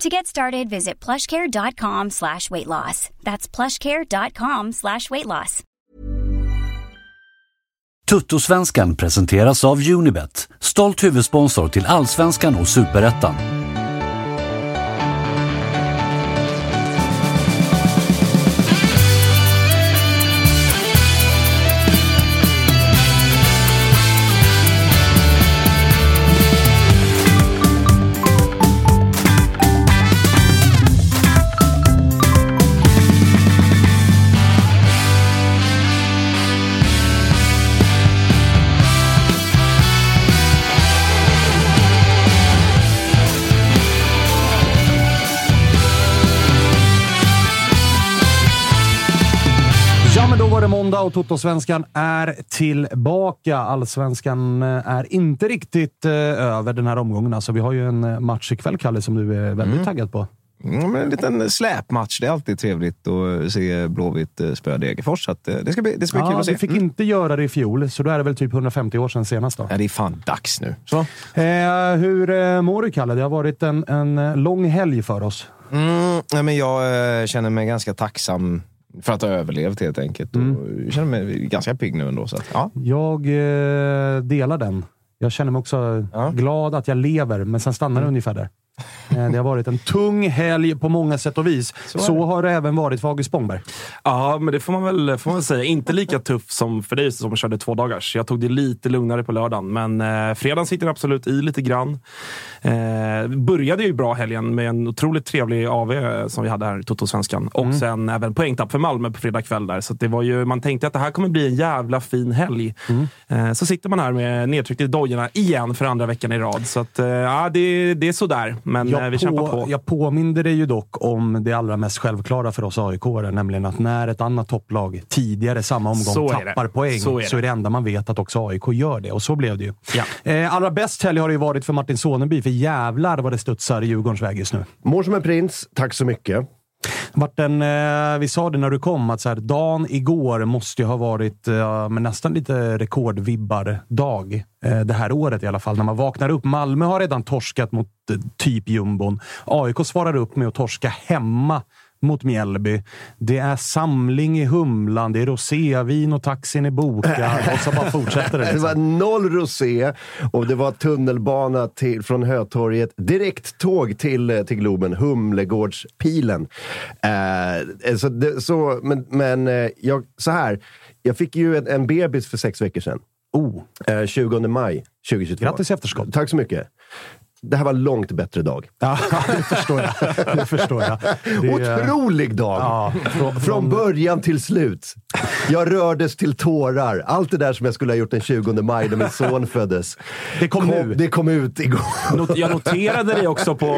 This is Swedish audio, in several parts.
To get started, visit plushcare.com slash weight loss. That's plushcare.com slash weight loss. Tuttosvenskan presenteras av Unibet, stolt huvudsponsor till Allsvenskan och Superettan. Och Toto-svenskan är tillbaka. Allsvenskan eh, är inte riktigt eh, över den här omgången. Alltså, vi har ju en eh, match ikväll, Kalle, som du är väldigt taggad på. Mm, men en liten släpmatch. Det är alltid trevligt att se Blåvitt eh, spöa Degerfors. Eh, det ska bli, det ska bli kul Ja, att se. vi fick Mm. inte göra det i fjol, så då är det väl typ 150 år sedan senast. Då. Ja, det är fan dags nu. Så. Eh, hur eh, mår du, Kalle? Det har varit en, en eh, lång helg för oss. Mm, nej, men jag eh, känner mig ganska tacksam för att ha överlevt helt enkelt. Mm. Och jag känner mig ganska pigg nu ändå. Så att, ja. Jag eh, delar den. Jag känner mig också Ja. glad att jag lever, men sen stannar det ungefär där. Eh, Det har varit en tung helg på många sätt och vis. Så, är har det även varit för August Spångberg. Ja, men det får man väl, får man säga. Inte lika tuff som för dig som körde två dagars. Jag tog det lite lugnare på lördagen, men eh, fredagen sitter absolut i lite grann. Eh, började ju bra helgen med en otroligt trevlig AV som vi hade här i Toto-svenskan. Och sen även poängtapp för Malmö på fredag kväll. Där. Så det var ju, man tänkte att det här kommer bli en jävla fin helg. Eh, så sitter man här med nedtryckt i dojorna igen för andra veckan i rad. Så att, eh, ja, det, det är sådär, men eh, vi kämpar på. jag påminde dig ju dock om det allra mest självklara för oss aik nämligen att när ett annat topplag tidigare samma omgång Så är tappar poäng Så så är är, det. det enda man vet att också AIK gör det. Och så blev det ju. Ja. Eh, allra bäst helg har det ju varit för Martin Soneby, för jävlar vad det studsar i Djurgårdens väg just nu. Mår som en prins. Tack så mycket. Vart den, eh, vi sa det när du kom, att så här, dagen igår måste ju ha varit eh, men nästan lite rekordvibbar-dag. Eh, det här året i alla fall. När man vaknar upp. Malmö har redan torskat mot eh, typ jumbon. AIK svarar upp med att torska hemma mot Mjällby. Det är samling i Humlan, det är rosévin och taxin är bokad. och så bara fortsätter det. Det var Liksom. noll rosé och det var tunnelbana till, från Hötorget. Direkt tåg till, till Globen, Humlegårdspilen. Eh, så det, så, men men eh, jag, så här, jag fick ju en, en bebis för sex veckor sedan. Oh, Eh, 20 maj 2022. grattis i efterskott. Tack så mycket. Det här var långt bättre dag. Ja, det förstår jag. Det förstår jag. Det är- Otrolig dag! Ja, från, Från början till slut. Jag rördes till tårar. Allt det där som jag skulle ha gjort den 20 maj när min son föddes. Det kom nu. Det kom ut igår. Not- Jag noterade dig också på,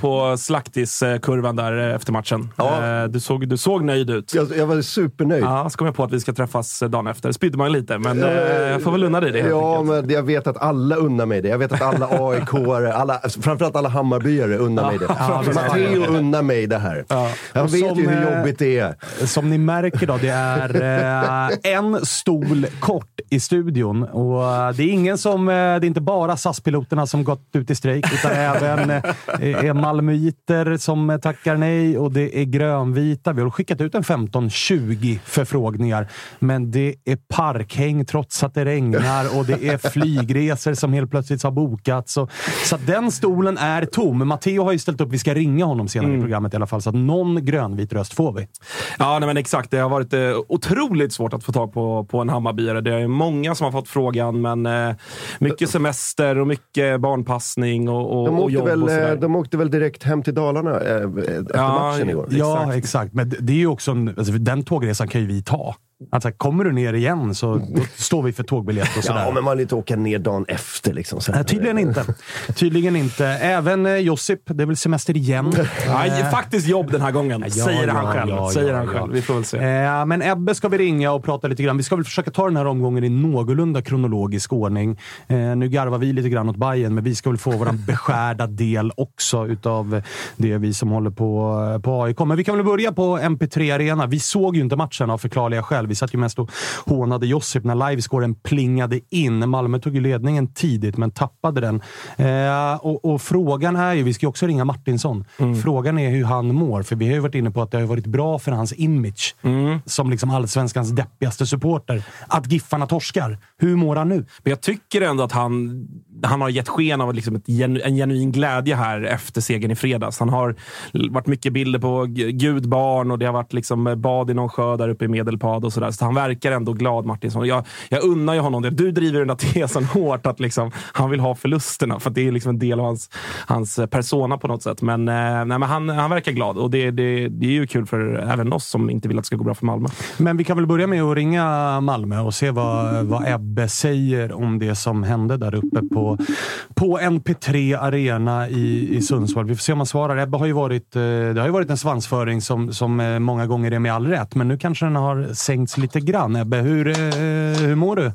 på slaktiskurvan där efter matchen. Ja. Eh, Du, såg, du såg nöjd ut. Jag, jag var supernöjd. Ja, så kom jag på att vi ska träffas dagen efter. Spydde man lite, men eh, jag får väl unna dig det Ja, enkelt. men jag vet att alla unnar mig det. Jag vet att alla aik alla, framförallt alla Hammarbyare unnar mig det. Ja. Matteo unnar mig det här. Jag Och vet som, ju hur eh, jobbigt det är. Som ni märker då, det är eh, en stol kort i studion. Och eh, det är ingen som... Eh, det är inte bara SAS-piloterna som gått ut i strejk, utan även eh, är malmöiter som tackar nej och det är grönvita. Vi har skickat ut en 15-20 förfrågningar, men det är parkhäng trots att det regnar och det är flygresor som helt plötsligt har bokats. Så att den stolen är tom. Matteo har ju ställt upp. Vi ska ringa honom senare i programmet i alla fall, så att någon grönvit röst får vi. Ja, nej, men exakt. Det har varit eh, otroligt svårt att få tag på, på en Hammarbyare. Det är många som har fått frågan, men eh, mycket semester och mycket barnpassning och, och, De och åkte, jobb väl, och eh, sådär. de åkte väl direkt hem till Dalarna eh, efter Ja, matchen igår? Ja, exakt. Men det är ju också en, alltså, den tågresan kan ju vi ta. Alltså, kommer du ner igen så då står vi för tågbiljett och sådär. Ja, men man vill inte åka ner dagen efter. Liksom, så Nej, tydligen inte. Tydligen inte. Även eh, Josip, det är väl semester igen. Nej, faktiskt jobb den här gången, Ja, säger han ja, själv. ja, säger ja, han ja. själv. Vi får väl se. Eh, men Ebbe ska vi ringa och prata lite grann. Vi ska väl försöka ta den här omgången i någorlunda kronologisk ordning. Eh, nu garvar vi lite grann åt Bayern, men vi ska väl få vår beskärda del också utav det vi som håller på, på AIK. Men vi kan väl börja på MP3 Arena. Vi såg ju inte matchen av förklarliga skäl. Vi satt ju mest och hånade Josip när livescoren plingade in. Malmö tog ju ledningen tidigt, men tappade den. Eh, och, och frågan är ju, vi ska ju också ringa Martinsson. Frågan är hur han mår, för vi har ju varit inne på att det har varit bra för hans image som liksom allsvenskans deppigaste supporter. Att Giffarna torskar. Hur mår han nu? Men jag tycker ändå att han, han har gett sken av liksom ett genu, en genuin glädje här efter segern i fredags. Han har varit mycket bilder på gudbarn och det har varit liksom eh, bad i någon sjö där uppe i Medelpad och sådär. Så han verkar ändå glad, Martinsson. Jag, jag unnar ju honom det. Du driver den där tesen hårt att liksom, han vill ha förlusterna för att det är liksom en del av hans, hans eh, persona på något sätt. Men, eh, nej, men han, han verkar glad och det, det, det är ju kul för även oss som inte vill att det ska gå bra för Malmö. Men vi kan väl börja med att ringa Malmö och se vad, vad Ebbe säger om det som hände där uppe på, på NP3 Arena i, i Sundsvall. Vi får se om han svarar. Ebbe har ju varit, eh, det har ju varit en svansföring som, som eh, många gånger är med all rätt, men nu kanske den har sänkts lite grann. Ebbe, hur, eh, hur mår du?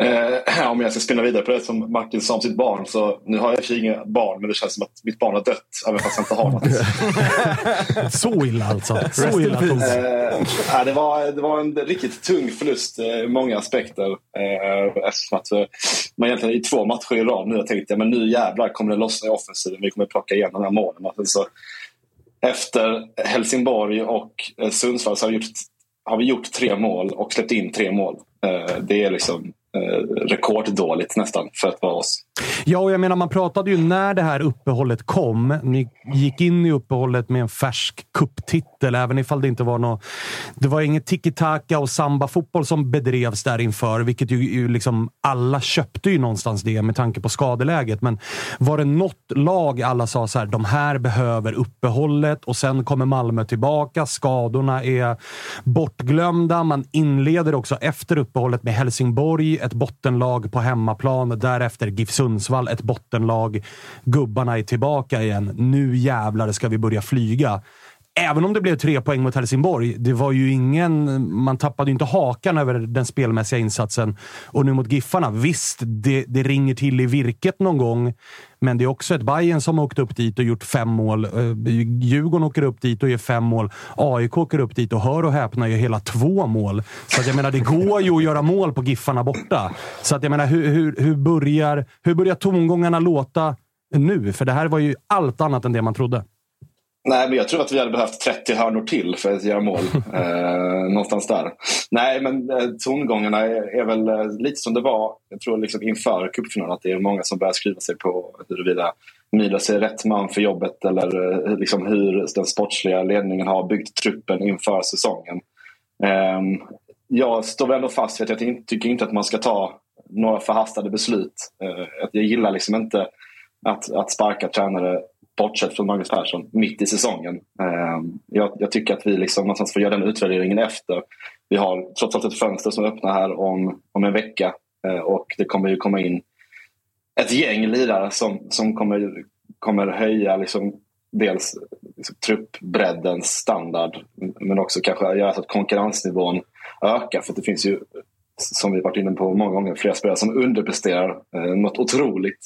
Eh, om jag ska spinna vidare på det som Martin sa om sitt barn så nu har jag i och för sig inga barn men det känns som att mitt barn har dött även fast jag inte har något. Så illa alltså? Så illa togs. Eh, ja, det, var, det var en riktigt tung förlust eh, i många aspekter. Eh, eftersom att eh, man egentligen i två matcher i rad nu har tänkt att men nu jävlar kommer det lossna i offensiven. Vi kommer plocka igen de här målen. Och sen Så, efter Helsingborg och eh, Sundsvall så har vi, gjort, har vi gjort tre mål och släppt in tre mål. Eh, det är liksom eh, rekorddåligt nästan för att vara oss. Ja, och jag menar, man pratade ju när det här uppehållet kom. Ni gick in i uppehållet med en färsk kupptitel, även ifall det inte var något... Det var inget tiki-taka och samba-fotboll som bedrevs där inför, vilket ju, ju liksom alla köpte ju någonstans det med tanke på skadeläget. Men var det något lag alla sa så här, de här behöver uppehållet och sen kommer Malmö tillbaka. Skadorna är bortglömda. Man inleder också efter uppehållet med Helsingborg, ett bottenlag på hemmaplan. Därefter GIF Sundsvall, ett bottenlag. Gubbarna är tillbaka igen. Nu jävlar ska vi börja flyga. Även om det blev tre poäng mot Helsingborg, det var ju ingen... Man tappade ju inte hakan över den spelmässiga insatsen. Och nu mot Giffarna, visst, det, det ringer till i virket någon gång. Men det är också ett Bayern som har åkt upp dit och gjort fem mål. Eh, Djurgården åker upp dit och gör fem mål. AIK åker upp dit och hör och häpna gör hela två mål. Så att jag menar, det går ju att göra mål på Giffarna borta. Så att jag menar, hur, hur, hur, börjar, hur börjar tongångarna låta nu? För det här var ju allt annat än det man trodde. Nej, men jag tror att vi hade behövt 30 hörnor till för att göra mål. eh, någonstans där. Nej, men eh, tongångarna är, är väl eh, lite som det var jag tror liksom inför cupfinalen. Att det är många som börjar skriva sig på huruvida Milos är rätt man för jobbet eller eh, liksom hur den sportsliga ledningen har byggt truppen inför säsongen. Eh, jag står väl ändå fast vid att jag inte- tycker inte att man ska ta några förhastade beslut. Eh, jag gillar liksom inte att, att sparka tränare bortsett från Magnus Persson mitt i säsongen. Eh, jag, jag tycker att vi liksom någonstans får göra den utvärderingen efter. Vi har trots allt ett fönster som öppnar här om, om en vecka eh, och det kommer ju komma in ett gäng lirare som, som kommer, kommer höja liksom dels liksom, truppbreddens standard men också kanske göra så att konkurrensnivån ökar. För det finns ju, som vi varit inne på många gånger, flera spelare som underpresterar eh, något otroligt.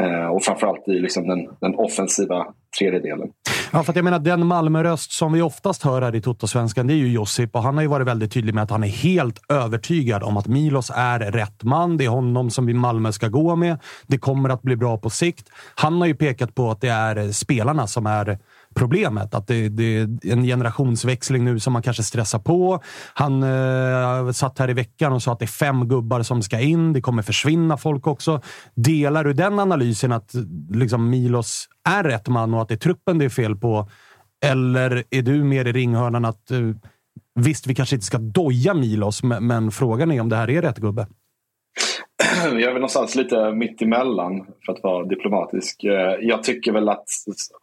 Eh, och framförallt i liksom den, den offensiva tredjedelen. Ja, för att jag menar, den Malmöröst som vi oftast hör här i Totosvenskan, det är ju Josip. Och han har ju varit väldigt tydlig med att han är helt övertygad om att Milos är rätt man. Det är honom som vi Malmö ska gå med. Det kommer att bli bra på sikt. Han har ju pekat på att det är spelarna som är problemet. Att det, det, är en generationsväxling nu som man kanske stressar på. Han eh, satt här i veckan och sa att det är fem gubbar som ska in. Det kommer försvinna folk också. Delar du den analysen att liksom, Milos är rätt man och att det är truppen det är fel på? Eller är du mer i ringhörnan att eh, visst, vi kanske inte ska doja Milos, men, men frågan är om det här är rätt gubbe? jag är väl någonstans lite mitt emellan för att vara diplomatisk. Eh, jag tycker väl att,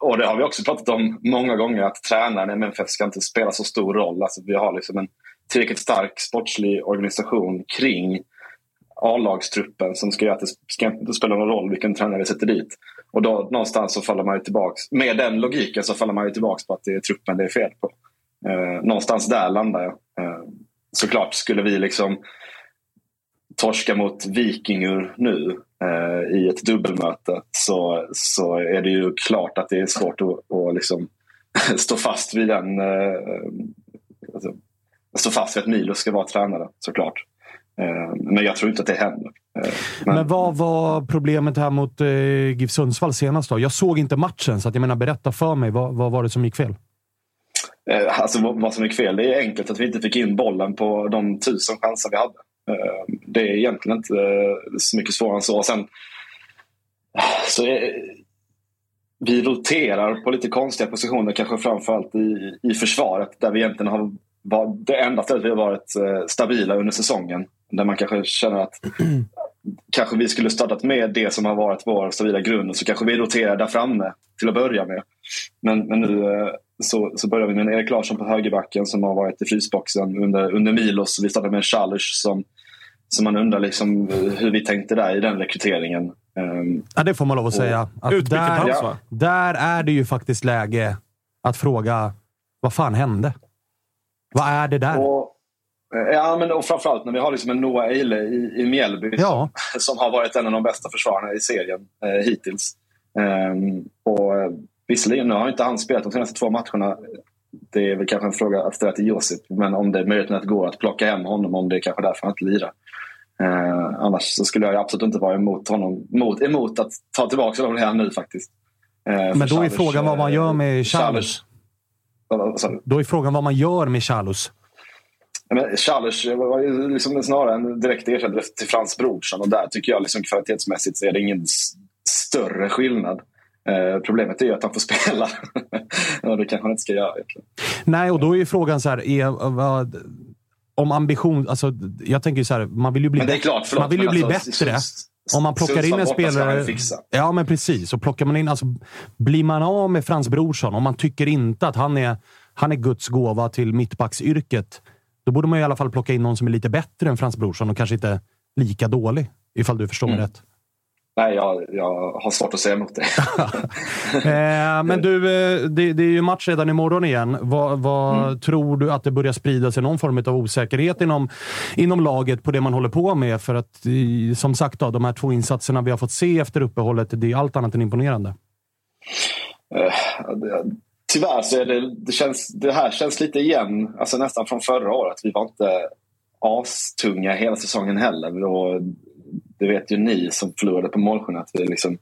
och det har vi också pratat om många gånger, att tränaren i MFF ska inte spela så stor roll. Alltså vi har liksom en tillräckligt stark sportslig organisation kring A-lagstruppen som ska göra att det ska inte spela någon roll vilken tränare vi sätter dit. Och då någonstans så faller man ju tillbaks, med den logiken så faller man ju tillbaks på att det är truppen det är fel på. Eh, någonstans där landar jag. Eh, såklart skulle vi liksom torska mot Vikingur nu eh, i ett dubbelmöte så, så är det ju klart att det är svårt att, att liksom stå fast vid den eh, alltså, stå fast vid att Milo ska vara tränare såklart. Eh, men jag tror inte att det händer. Eh, men, men vad var problemet här mot eh, GIF Sundsvall senast då? Jag såg inte matchen, så att jag menar, berätta för mig. Vad, vad var det som gick fel? Eh, alltså vad som gick fel? Det är enkelt att vi inte fick in bollen på de tusen chanser vi hade. Eh, det är egentligen inte eh, så mycket svårare än så. Sen, så är, vi roterar på lite konstiga positioner, kanske framförallt i, i försvaret där vi egentligen har var det enda stället vi har varit eh, stabila under säsongen. Där man kanske känner att kanske vi skulle startat med det som har varit vår stabila grund och så kanske vi roterar där framme till att börja med. Men, men nu så, så börjar vi med en Erik Larsson på högerbacken som har varit i frysboxen under, under Milos. Vi startade med en Chalers som, som man undrar liksom hur vi tänkte där i den rekryteringen. Um, ja, det får man lov att säga. Att där, hans, va? där är det ju faktiskt läge att fråga vad fan hände? Vad är det där? Och, eh, ja, men och framförallt när vi har liksom en Noah Eile i, i Mjällby ja. som, som, har varit en av de bästa försvararna i serien eh, hittills. Um, och Visserligen nu har inte han spelat de senaste två matcherna. Det är väl kanske en fråga att ställa till Josip. Men om det är möjligheten att gå att plocka hem honom, om det är kanske därför han inte lirar. Eh, annars så skulle jag absolut inte vara emot honom. Emot, emot att ta tillbaka honom här nu faktiskt. Eh, men då är frågan vad man gör med Chalus. Då är frågan vad man gör med Chalus. Chalus var ju liksom snarare en direkt ersättare till Frans Brorsson och där tycker jag liksom kvalitetsmässigt så är det ingen större skillnad. Eh, problemet är ju att han får spela. och det kanske han inte ska göra egentligen. Nej, och då är ju frågan så här. Är, vad, om ambition... Alltså, jag tänker så här, man vill ju bli, klart, förlåt, man vill ju bli alltså, bättre. Om man plockar in en spelare... Ja, men precis. Och plockar man in... Alltså, blir man av med Frans Brorsson, om man tycker inte att han är, han är Guds gåva till mittbacksyrket, då borde man i alla fall plocka in någon som är lite bättre än Frans Brorsson och kanske inte lika dålig. Ifall du förstår mm. mig rätt. Nej, jag, jag har svårt att säga emot det. eh, men du, eh, det, det, är ju match redan imorgon igen. Vad, vad mm. Tror du att det börjar sprida sig någon form av osäkerhet inom, inom laget på det man håller på med? För att som sagt, då, de här två insatserna vi har fått se efter uppehållet, det är allt annat än imponerande. Uh, tyvärr så är det, det, känns, det här känns lite igen, alltså nästan från förra året. Vi var inte astunga hela säsongen heller. Och det vet ju ni som förlorade på målskillnad att vi liksom,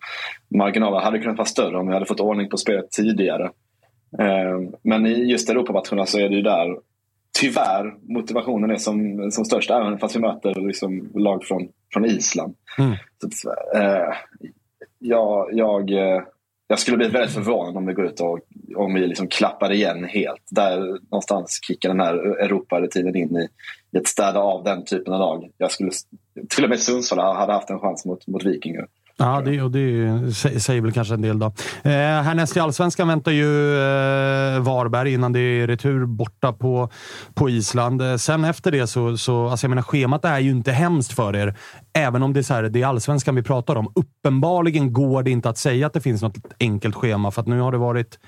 marginalerna hade kunnat vara större om vi hade fått ordning på spelet tidigare. Eh, men i just Europamatcherna så är det ju där tyvärr motivationen är som, som störst även fast vi möter liksom lag från, från Island. Mm. Så, eh, jag, jag, eh, jag skulle bli väldigt förvånad om vi går ut och om vi liksom klappar igen helt. Där någonstans kickar den här Europa-rutinen in i, i ett städa av den typen av lag. Jag skulle, till och med Sundsvall hade haft en chans mot, mot Vikingar. Ja, det, och det säger väl kanske en del. då. Eh, härnäst i Allsvenskan väntar ju eh, Varberg innan det är retur borta på, på Island. Eh, sen efter det så, så alltså jag menar, schemat är ju inte hemskt för er. Även om det är, så här, det är Allsvenskan vi pratar om. Uppenbarligen går det inte att säga att det finns något enkelt schema, för att nu har det varit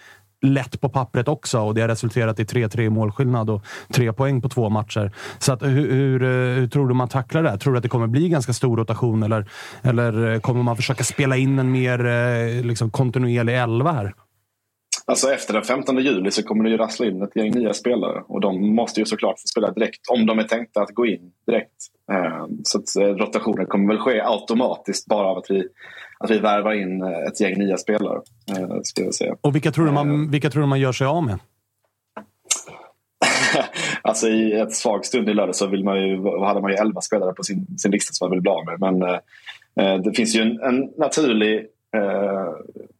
lätt på pappret också och det har resulterat i 3-3 målskillnad och tre poäng på två matcher. Så att, hur, hur, eh, hur, tror du man tacklar det? här? Tror du att det kommer bli ganska stor rotation eller, eller eh, kommer man försöka spela in en mer eh, liksom, kontinuerlig elva här? Alltså efter den 15 juli så kommer det ju rassla in ett gäng nya spelare och de måste ju såklart få spela direkt om de är tänkta att gå in direkt. Så att rotationen kommer väl ske automatiskt bara av att vi, att vi värvar in ett gäng nya spelare. Ska jag säga. Och vilka tror, du man, vilka tror du man gör sig av med? alltså i ett svag stund i lördag så vill man ju, hade man ju 11 spelare på sin, sin lista som man vill bli av med. Men eh, det finns ju en, en naturlig eh,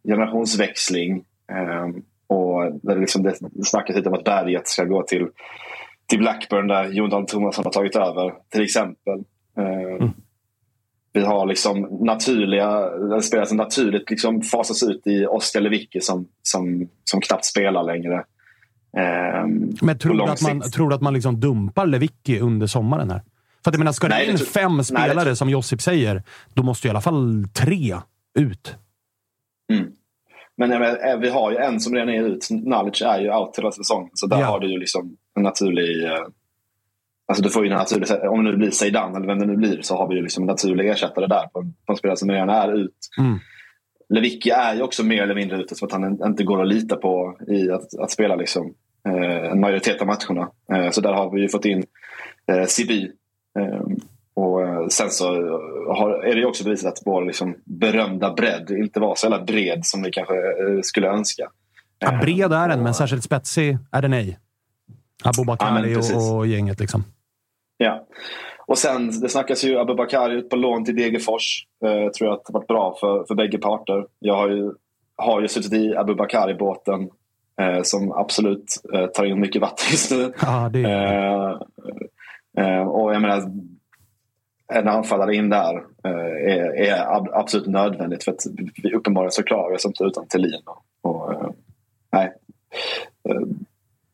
generationsväxling eh, och där det, liksom, det snackas lite om att berget ska gå till, till Blackburn där Jon Dahl Tomasson har tagit över till exempel. Eh, mm. Vi har liksom naturliga spelare som naturligt liksom fasas ut i Oskar Lewicki som, som, som knappt spelar längre. Ehm, Men tror du, att man, tror du att man liksom dumpar Lewicki under sommaren? här? För att jag menar, ska det in fem spelare, nej, som Josip säger, då måste i alla fall tre ut. Mm. Men menar, eh, vi har ju en som redan är ut. Knowledge är ju out hela säsongen. Så där ja. har du ju liksom en naturlig... Eh, alltså du får ju en naturlig... Om det nu blir Zeidan eller vem det nu blir så har vi ju liksom en naturlig ersättare där på en, på en spelare som redan är ut. Mm. Lewicki är ju också mer eller mindre ute så att han inte går att lita på i att, att spela liksom, eh, en majoritet av matcherna. Eh, så där har vi ju fått in eh, Sibi. Eh, och eh, sen så har, är det ju också bevisat att vår liksom, berömda bredd inte var så jävla bred som vi kanske eh, skulle önska. Ja, bred är den, men särskilt spetsig är den ej. Abubakari ja, och, och gänget liksom. Ja. Och sen, det snackas ju Abubakar ut på lån till Degerfors. Eh, tror jag att det varit bra för, för bägge parter. Jag har ju, har ju suttit i Abubakar i båten eh, som absolut eh, tar in mycket vatten just nu. Ja, det är... Eh, eh, och jag menar, en anfallare in där eh, är, är, absolut nödvändigt för att vi uppenbarligen så klarar vi oss inte utan Thelin. Och, och, nej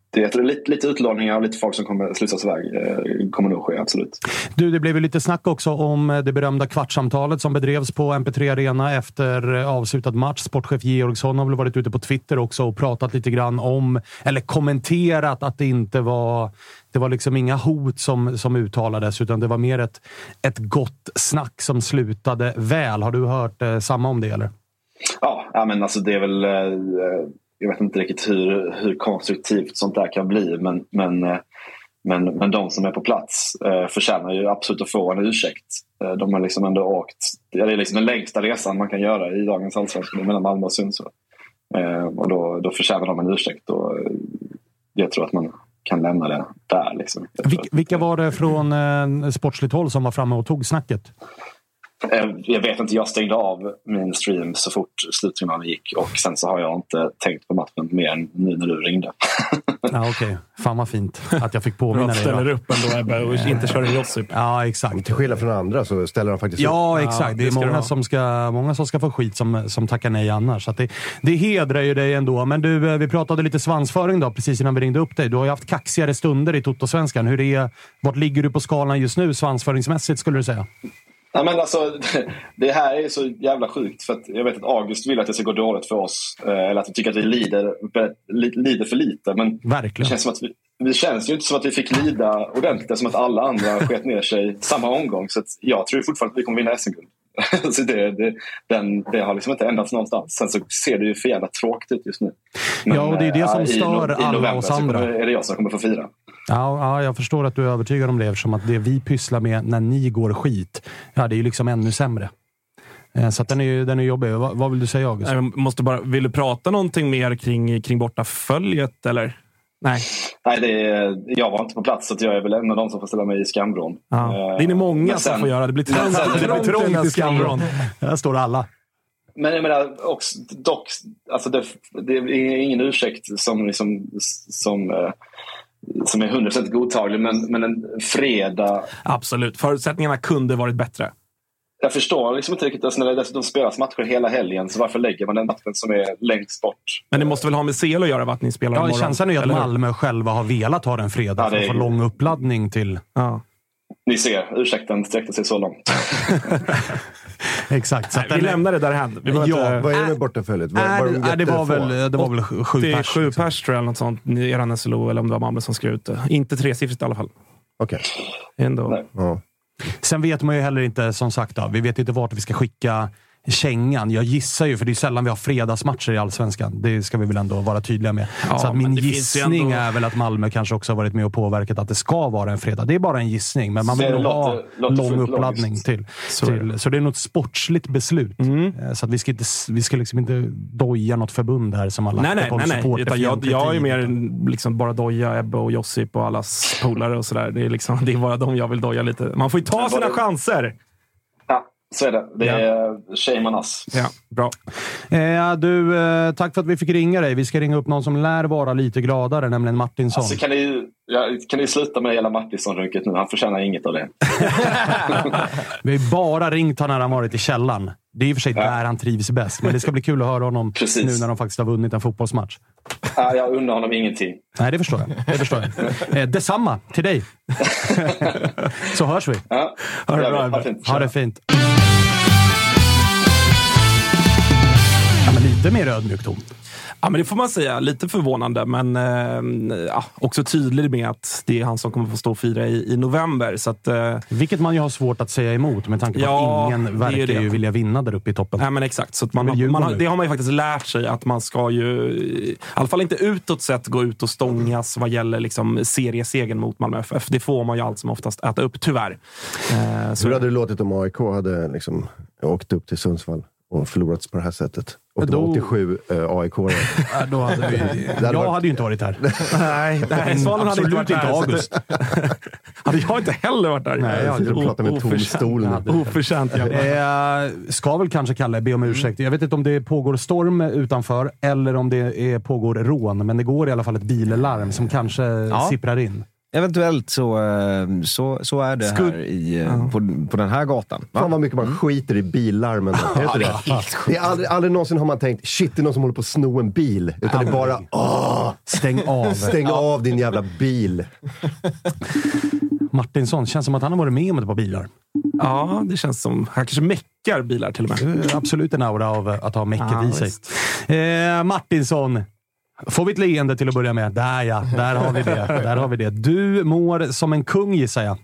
det är lite, lite utlåningar och lite folk som kommer slussas iväg. Eh, kommer nog ske, absolut. Du, det blev ju lite snack också om det berömda kvartssamtalet som bedrevs på MP3 Arena efter avslutad match. Sportchef Georgsson har väl varit ute på Twitter också och pratat lite grann om, eller kommenterat att det inte var det var liksom inga hot som, som uttalades, utan det var mer ett, ett gott snack som slutade väl. Har du hört eh, samma om det? eller? Ja, ja men alltså det är väl... Eh, jag vet inte riktigt hur, hur konstruktivt sånt där kan bli men, men, eh, men, men de som är på plats eh, förtjänar ju absolut att få en ursäkt. Eh, de har liksom ändå åkt, det är liksom den längsta resan man kan göra i dagens allsvenska mellan Malmö och Sundsvall. Eh, och då, då förtjänar de en ursäkt och jag tror att man kan lämna det där. Liksom. Vil vilka var det från eh, sportsligt håll som var framme och tog snacket? Eh, jag vet inte, jag stängde av min stream så fort slutsignalen gick och sen så har jag inte tänkt på matchen mer än nu när du ringde. ja, Okej, okay. fan vad fint att jag fick påminna dig. ställer upp ändå Ebbe och inte kör en Josip. Ja, exakt. Till skillnad från andra så ställer han faktiskt ja, upp. Ja, exakt. Det är många som, ska, många som ska få skit som, som tackar nej annars. Så det, det hedrar ju dig ändå. Men du, eh, vi pratade lite svansföring då, precis innan vi ringde upp dig. Du har ju haft kaxigare stunder i Toto-svenskan. Hur är, vart ligger du på skalan just nu svansföringsmässigt skulle du säga? Ja, men alltså, det här är så jävla sjukt. För jag vet att August vill att det ska gå dåligt för oss. Eh, eller att vi tycker att vi lider, lider för lite. Men Verkligen. Det känns, som att vi, det känns ju inte som att vi fick lida ordentligt. Som att alla andra sket ner sig samma omgång. Så jag tror fortfarande att vi kommer vinna SM-guld. så det, det, den, det har liksom inte ändrats någonstans. Sen så ser det ju för jävla tråkigt ut just nu. Men, ja, och det är det som äh, stör i, alla i oss andra. är det jag som kommer få fira. Ja, ja, jag förstår att du är övertygad om det eftersom att det vi pysslar med när ni går skit, ja, det är ju liksom ännu sämre. Eh, så den är den är jobbig. Vad, vad vill du säga August? Jag måste bara, vill du prata någonting mer kring, kring bortaföljet eller? Nej. Nej, det är, jag var inte på plats så jag är väl en av de som får ställa mig i skamvrån. Ja. Det är ni många sen, som får göra. Det blir trångt, det blir trångt i skamvrån. Där står alla. Men jag menar, också, dock, alltså det, det är ingen ursäkt som, liksom, som uh, som är 100% godtaglig, men, men en fredag... Absolut. Förutsättningarna kunde varit bättre. Jag förstår liksom inte riktigt. Alltså när det dessutom spelas matcher hela helgen, så varför lägger man den matchen som är längst bort? Men det måste väl ha med CL att göra, att ni spelar ja, imorgon? Känslan är ju att Malmö själva har velat ha den fredag ja, för att få lång uppladdning till... Ja. Ni ser, ursäkten sträckte sig så långt. Exakt. Så Nej, att vi den- lämnar det därhän. Vi Ja, inte- Vad är det med bortaföljet? Var, var de det, var väl, det var väl sju sju pers. 87 liksom. pers tror jag, eller något sånt. i eran SLO, eller om det var Malmö som skrev ut det. Inte tresiffrigt i alla fall. Okej. Ändå. Nej. Ja. Sen vet man ju heller inte, som sagt, då, vi vet inte vart vi ska skicka kängan. Jag gissar ju, för det är sällan vi har fredagsmatcher i Allsvenskan. Det ska vi väl ändå vara tydliga med. Ja, så min gissning ändå- är väl att Malmö kanske också har varit med och påverkat att det ska vara en fredag. Det är bara en gissning, men man vill nog ha lång uppladdning till. Så till, så det är något sportsligt beslut. Mm. Eh, Så att vi ska, inte, vi ska liksom inte doja något förbund här som har lagt Nej, nej, nej. nej. Utan jag, jag är mer liksom bara doja Ebbe och Josip och allas polare och sådär. Det, är liksom, det är bara dem jag vill doja lite. Man får ju ta sina chanser! Så är det. Det är shame on us. Ja, bra. Eh, du, eh, tack för att vi fick ringa dig. Vi ska ringa upp någon som lär vara lite gladare, nämligen Martinsson. Alltså, kan, ni, ja, kan ni sluta med hela Mattisson-runket nu? Han förtjänar inget av det. Vi har ju bara ringt honom när han varit i källaren. Det är i och för sig där han trivs bäst, men det ska bli kul att höra honom Precis. nu när de faktiskt har vunnit en fotbollsmatch. Ja, jag unnar honom ingenting. Nej, det förstår jag. Det förstår jag. Eh, detsamma till dig. Så hörs vi. Ja, Ha det bra. Ha Ebbe. fint. Ha det fint. Ja, men lite mer ödmjuk ton. Ja, men det får man säga. Lite förvånande, men eh, ja, också tydlig med att det är han som kommer få stå och fira i, i november. Så att, eh, Vilket man ju har svårt att säga emot med tanke på Ja, att ingen verkar det. ju vilja vinna där uppe i toppen. Nej, men exakt. Så att man, man nu. det har man ju faktiskt lärt sig att man ska ju, i alla fall inte utåt sett, gå ut och stångas vad gäller liksom seriesegern mot Malmö FF. Det får man ju allt som oftast äta upp, tyvärr. Eh, så, Hur hade det låtit om AIK hade liksom åkt upp till Sundsvall och förlorat på det här sättet? Och det var Då- 87 uh, aik Ja, då hade vi, hade jag varit- hade ju inte varit här. nej, nej, Svanen hade inte varit inte där. August. hade jag inte heller varit där. Nej, jag och pratar med tom stol. Ja, Oförtjänt. Eh, ska väl kanske Kalle be om ursäkt. Jag vet inte om det pågår storm utanför eller om det är, pågår rån, men det går i alla fall ett billarm som kanske sipprar in. Eventuellt så, eh, så, så är det Skud- här i, eh, på, på den här gatan. Va? Fan vad mycket man skiter i billarmen. Är det inte det? Det är aldrig, aldrig någonsin har man tänkt shit, det är någon som håller på att sno en bil. Utan det är bara åh, Stäng av. stäng av din jävla bil. Martinsson, känns som att han har varit med om ett par bilar. Ja, det känns som... Han kanske meckar bilar till och med. Är absolut en aura av att ha mäcket Ja, i sig. Eh, Martinsson. Får vi ett leende till att börja med? Där ja, där har vi det. Där har vi det. Du mår som en kung gissar jag.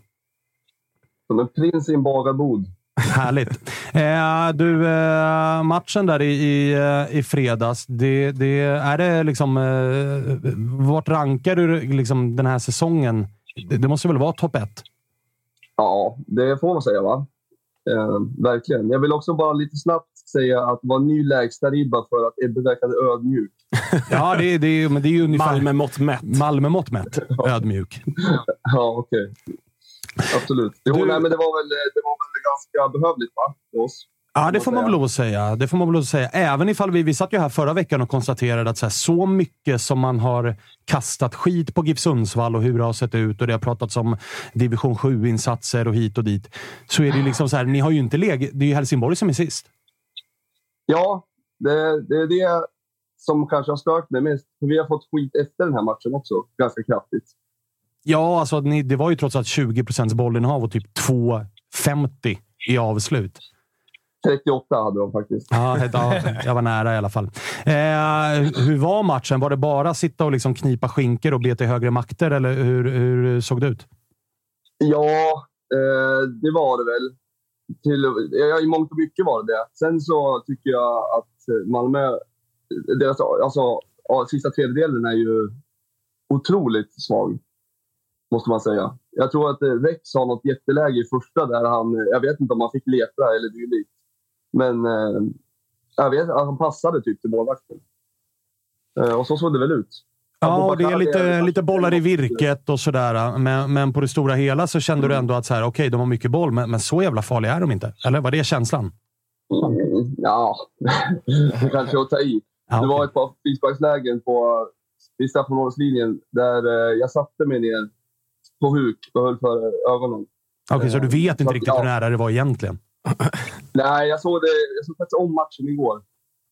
Som en prins i en bagarbod. Härligt. Eh, du, eh, matchen där i, i, eh, i fredags. Det, det, är det liksom... Eh, vart rankar du liksom den här säsongen? Det, det måste väl vara topp ett? Ja, det får man säga va? Eh, verkligen. Jag vill också bara lite snabbt säga att det var ny lägsta-ribba för att Ebbe verkade ödmjuk. Ja, det, det, men det är ju ungefär... Malmö mått mätt. Malmö mått mätt. Ödmjuk. Ja, okej. Absolut. Jo, Du- nej, men det var väl, det var väl ganska behövligt va? för oss. Ja, det Får man väl säga. lov att säga. Det får man väl lov att säga. Även ifall vi, vi satt ju här förra veckan och konstaterade att så, här, så mycket som man har kastat skit på GIF Sundsvall och hur det har sett ut och det har pratats om division 7-insatser och hit och dit. Så är det ju liksom så här, ni har ju inte legat... Det är ju Helsingborg som är sist. Ja, det, det är det som kanske har stört mig mest. Vi har fått skit efter den här matchen också, ganska kraftigt. Ja, alltså ni, det var ju trots allt 20 procents bollinnehav och typ 2,50 i avslut. 38 hade de faktiskt. Ja, ja, jag var nära i alla fall. Eh, hur var matchen? Var det bara sitta och liksom knipa skinkor och be till högre makter, eller hur, hur såg det ut? Ja, eh, det var det väl. Till, ja, I mångt och mycket var det det. Sen så tycker jag att Malmö, deras alltså, sista tredjedelen är ju otroligt svag. Måste man säga. Jag tror att eh, Rex har något jätteläge i första där han, jag vet inte om han fick lepra eller dylikt. Men eh, jag vet han passade typ till målvakten. Eh, och så såg det väl ut. Ja, och det är lite, lite bollar i virket och sådär. Men, men på det stora hela så kände du ändå att så här, okej, de har mycket boll, men, men så jävla farliga är de inte. Eller var det känslan? Mm, ja, det kanske att ta i. Ja, Det var ett par frisparkslägen på vid straffområdeslinjen där eh, jag satte mig ner på huk och höll för ögonen. Okej, så du vet Så inte att, riktigt hur nära det var egentligen? Nej, jag såg, det, jag såg faktiskt om matchen igår.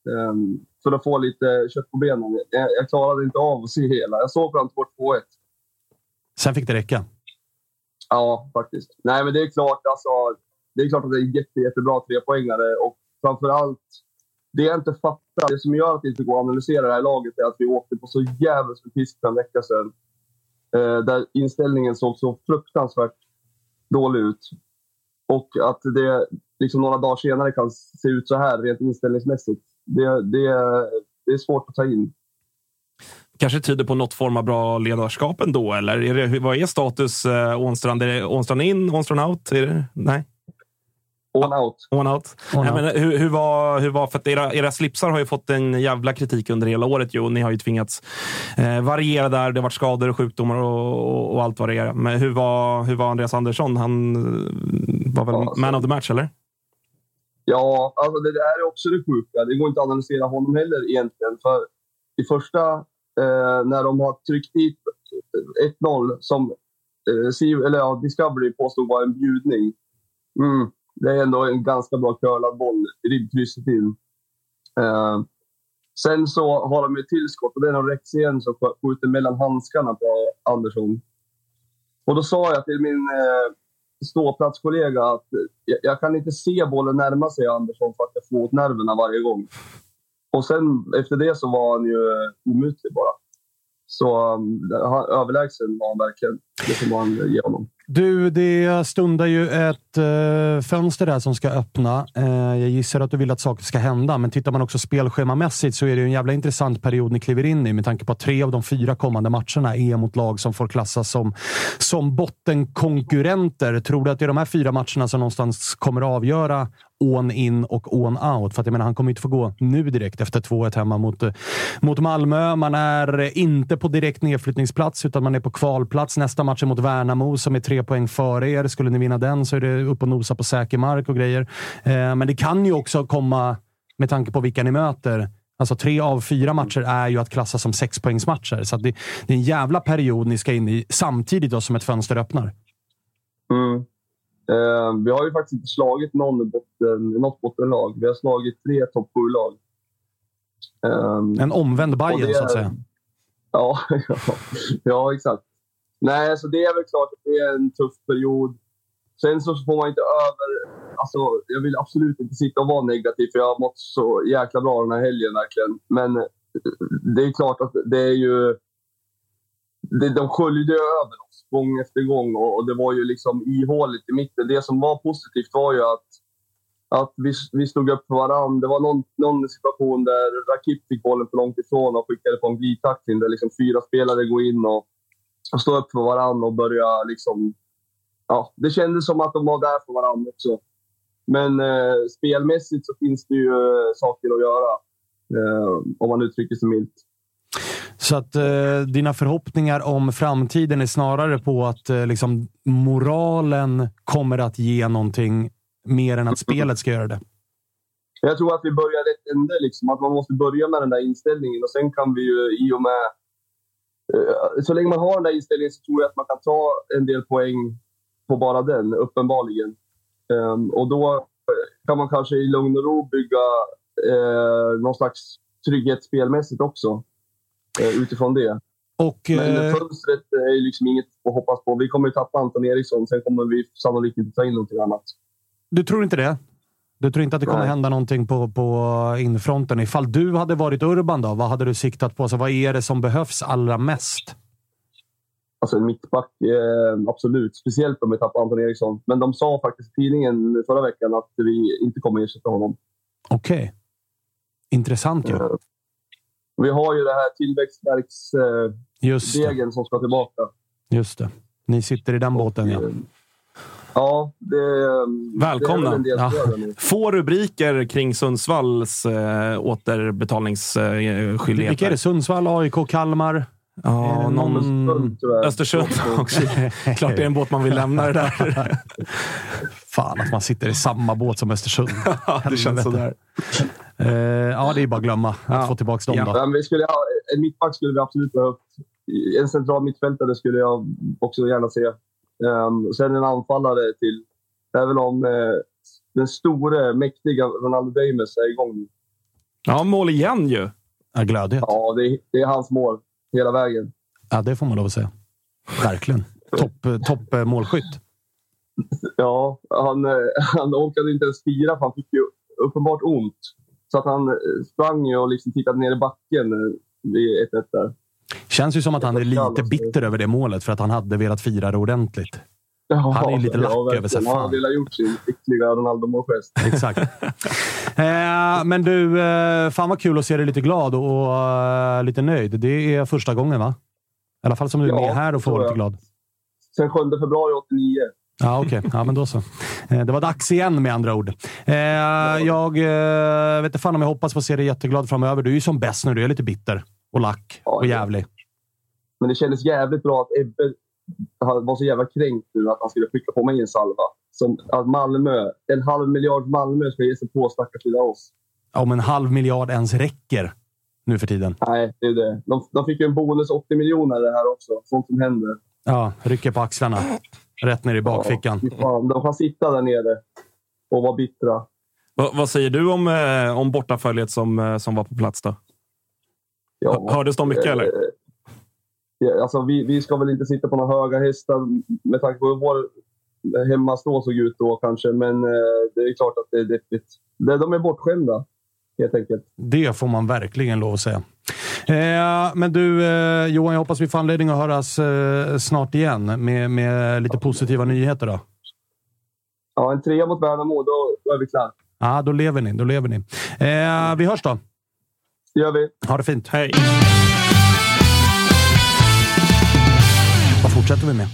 Um, för att få lite kött på benen. Jag, jag klarade inte av att se hela. Jag såg fram till vårt 2-1. Sen fick det räcka. Ja, faktiskt. Nej, men det är klart. Alltså, det är klart att det är jätte, jättebra trepoängare och framförallt det jag inte fattar, det som gör att det inte går att analysera det här laget är att vi åkte på så jävligt med pisk för en vecka sedan. Eh, där inställningen såg så fruktansvärt dålig ut. Och att det liksom några dagar senare kan se ut så här rent inställningsmässigt. Det, det, det är svårt att ta in. Kanske tyder på något form av bra ledarskap ändå, eller? Är det, vad är status eh, Ånstrand? Är det Ånstrand in, Ånstrand out? Är det, nej? On out. Men hur, hur, var, hur var... För att era, era slipsar har ju fått en jävla kritik under hela året. Jo. Ni har ju tvingats eh, variera där. Det har varit skador och sjukdomar och, och, och allt vad det är. Men hur var, hur var Andreas Andersson? Han eh, var väl Ja, alltså- man of the match, eller? Ja, alltså det där är också det sjuka. Det går inte att analysera honom heller egentligen. För i första, eh, när de har tryckt dit 1-0 som eh, eller, ja, Discovery påstod var en bjudning. Mm, det är ändå en ganska bra curlad boll, ribbkrysset in. Eh, sen så har de ju tillskott och det är någon Rexén som skjuter mellan handskarna på Andersson. Och då sa jag till min eh, ståplatskollega att jag, jag kan inte se bollen närma sig Andersson för att jag får åt nerverna varje gång. Och sen efter det så var han ju eh, omutlig bara. Så um, överlägsen var han verkligen. Det får man ge honom. Du, det stundar ju ett eh, fönster där som ska öppna. Eh, jag gissar att du vill att saker ska hända, men tittar man också spelschemamässigt så är det ju en jävla intressant period ni kliver in i med tanke på att tre av de fyra kommande matcherna är mot lag som får klassas som, som bottenkonkurrenter. Tror du att det är de här fyra matcherna som någonstans kommer att avgöra on in och on out? För att jag menar, han kommer inte få gå nu direkt efter 2-1 hemma mot, mot Malmö. Man är inte på direkt nedflyttningsplats, utan man är på kvalplats. Nästa match är mot Värnamo som är tre poäng före er. Skulle ni vinna den så är det upp och nosa på säker mark och grejer. Eh, men det kan ju också komma, med tanke på vilka ni möter, Alltså tre av fyra matcher är ju att klassa som sexpoängsmatcher. Så att det, det är en jävla period ni ska in i samtidigt då som ett fönster öppnar. Mm. Eh, vi har ju faktiskt inte slagit någon botten, något bottenlag. Vi har slagit tre topp 7-lag. Eh, En omvänd Bayern det så att är- säga. Ja, ja, ja, exakt. Nej, så det är väl klart att det är en tuff period. Sen så får man inte över... Alltså, jag vill absolut inte sitta och vara negativ, för jag har mått så jäkla bra den här helgen verkligen. Men eh, det är klart att det är ju... De sköljde ju över oss gång efter gång och, och det var ju liksom ihåligt i mitten. Det som var positivt var ju att, att vi, vi stod upp för varandra. Det var någon, någon situation där Rakip fick bollen för långt ifrån och skickade på en glidtackling där liksom fyra spelare går in och, och står upp för varandra och börjar liksom... Ja, det kändes som att de var där för varandra också. Men eh, spelmässigt så finns det ju eh, saker att göra. Eh, om man uttrycker sig milt. Så att eh, dina förhoppningar om framtiden är snarare på att eh, liksom, moralen kommer att ge någonting mer än att spelet ska göra det. Jag tror att vi börjar rätt ände. Liksom. Att man måste börja med den där inställningen och sen kan vi ju i och med... eh, Så länge man har den där inställningen så tror jag att man kan ta en del poäng på bara den, uppenbarligen. Ehm, och då eh, kan man kanske i lugn och ro bygga eh, någon slags trygghet spelmässigt också. Eh, utifrån det. Och, Men eh, fönstret är liksom inget att hoppas på. Vi kommer ju tappa Anton Eriksson, sen kommer vi sannolikt inte ta in någonting annat. Du tror inte det? Du tror inte att det kommer Nej. hända någonting på, på infronten? Ifall du hade varit Urban, då, vad hade du siktat på? Så vad är det som behövs allra mest? Alltså en mittback, eh, absolut. Speciellt om vi tappar Anton Eriksson. Men de sa faktiskt i tidningen förra veckan att vi inte kommer ersätta honom. Okej. Intressant ju. Eh, vi har ju det här tillväxtverksdegen eh, som ska tillbaka. Just det. Ni sitter i den båten, ja. Eh, Ja, det, är Välkomna. väl en del Ja. som gör det nu. Få rubriker kring Sundsvalls eh, återbetalningsskyldigheter. Vilka är det? Sundsvall, AIK, Kalmar? Ja, någon... Östersund. Östersund också. Klart det är en båt man vill lämna det där. Fan, att man sitter i samma båt som Östersund. Ja, det känns sådär. Eh, ja, det är bara att glömma att Ja. få tillbaka dem. Ja. Då. Vi skulle ha, en mittback skulle vi absolut behövt. En central mittfältare skulle jag också gärna se. Um, sen en anfallare till. Även om eh, den store, mäktiga Ronaldo Dames är igång. Ja, mål igen ju. Ja, glödhet. Ja, det är, det är hans mål hela vägen. Ja, det får man lov att säga. Verkligen. Topp top, eh, målskytt. Ja, han, eh, han orkade inte ens fira för han fick ju uppenbart ont. Så att han eh, sprang ju och liksom tittade ner i backen eh, vid 1-1 där. Känns ju som att han är lite bitter över det målet för att han hade velat fira det ordentligt. han är lite lack över sig. Han hade velat gjort sin äckliga Ronaldo-målgest. Exakt. eh, men du, eh, fan vad kul att se dig lite glad och eh, lite nöjd. Det är första gången, va? I alla fall som du är Ja, med här och får vara lite glad. Sen 7 februari 89. Ja, okej. Ja, men då så. Eh, Det var dags igen med andra ord. Eh, jag eh, vet inte fan om jag hoppas få se dig jätteglad framöver. Du är ju som bäst nu. Du är lite bitter och lack och jävlig. Men det kändes jävligt bra att Ebbe var så jävla kränkt nu att han skulle skicka på mig en salva. Som att Malmö, en halv miljard Malmö ska ge sig på stackars lilla oss. Om en halv miljard ens räcker nu för tiden. Nej, det är det. De, de fick ju en bonus 80 miljoner det här också. Sånt som händer. Ja, rycker på axlarna. Rätt ner i bakfickan. Fy fan, de kan sitta där nere och vara bittra. Va, vad säger du om, eh, om bortaföljet som, eh, som var på plats? då? Ja, Hördes de mycket, eller? eh, Ja, alltså, vi, vi ska väl inte sitta på några höga hästar med tanke på hur vår hemmastå såg ut då kanske. Men eh, det är klart att det är deppigt. De är bortskämda, helt enkelt. Det får man verkligen lov att säga. Eh, men du, eh, Johan, jag hoppas vi får anledning att höras eh, snart igen med, med lite positiva nyheter. Då. Ja, en trea mot Värnamo, då, då är vi klara. Ja, då lever ni. Då lever ni. Eh, vi hörs då. Det gör vi. Ha det fint. Hej. Vad fortsätter vi med?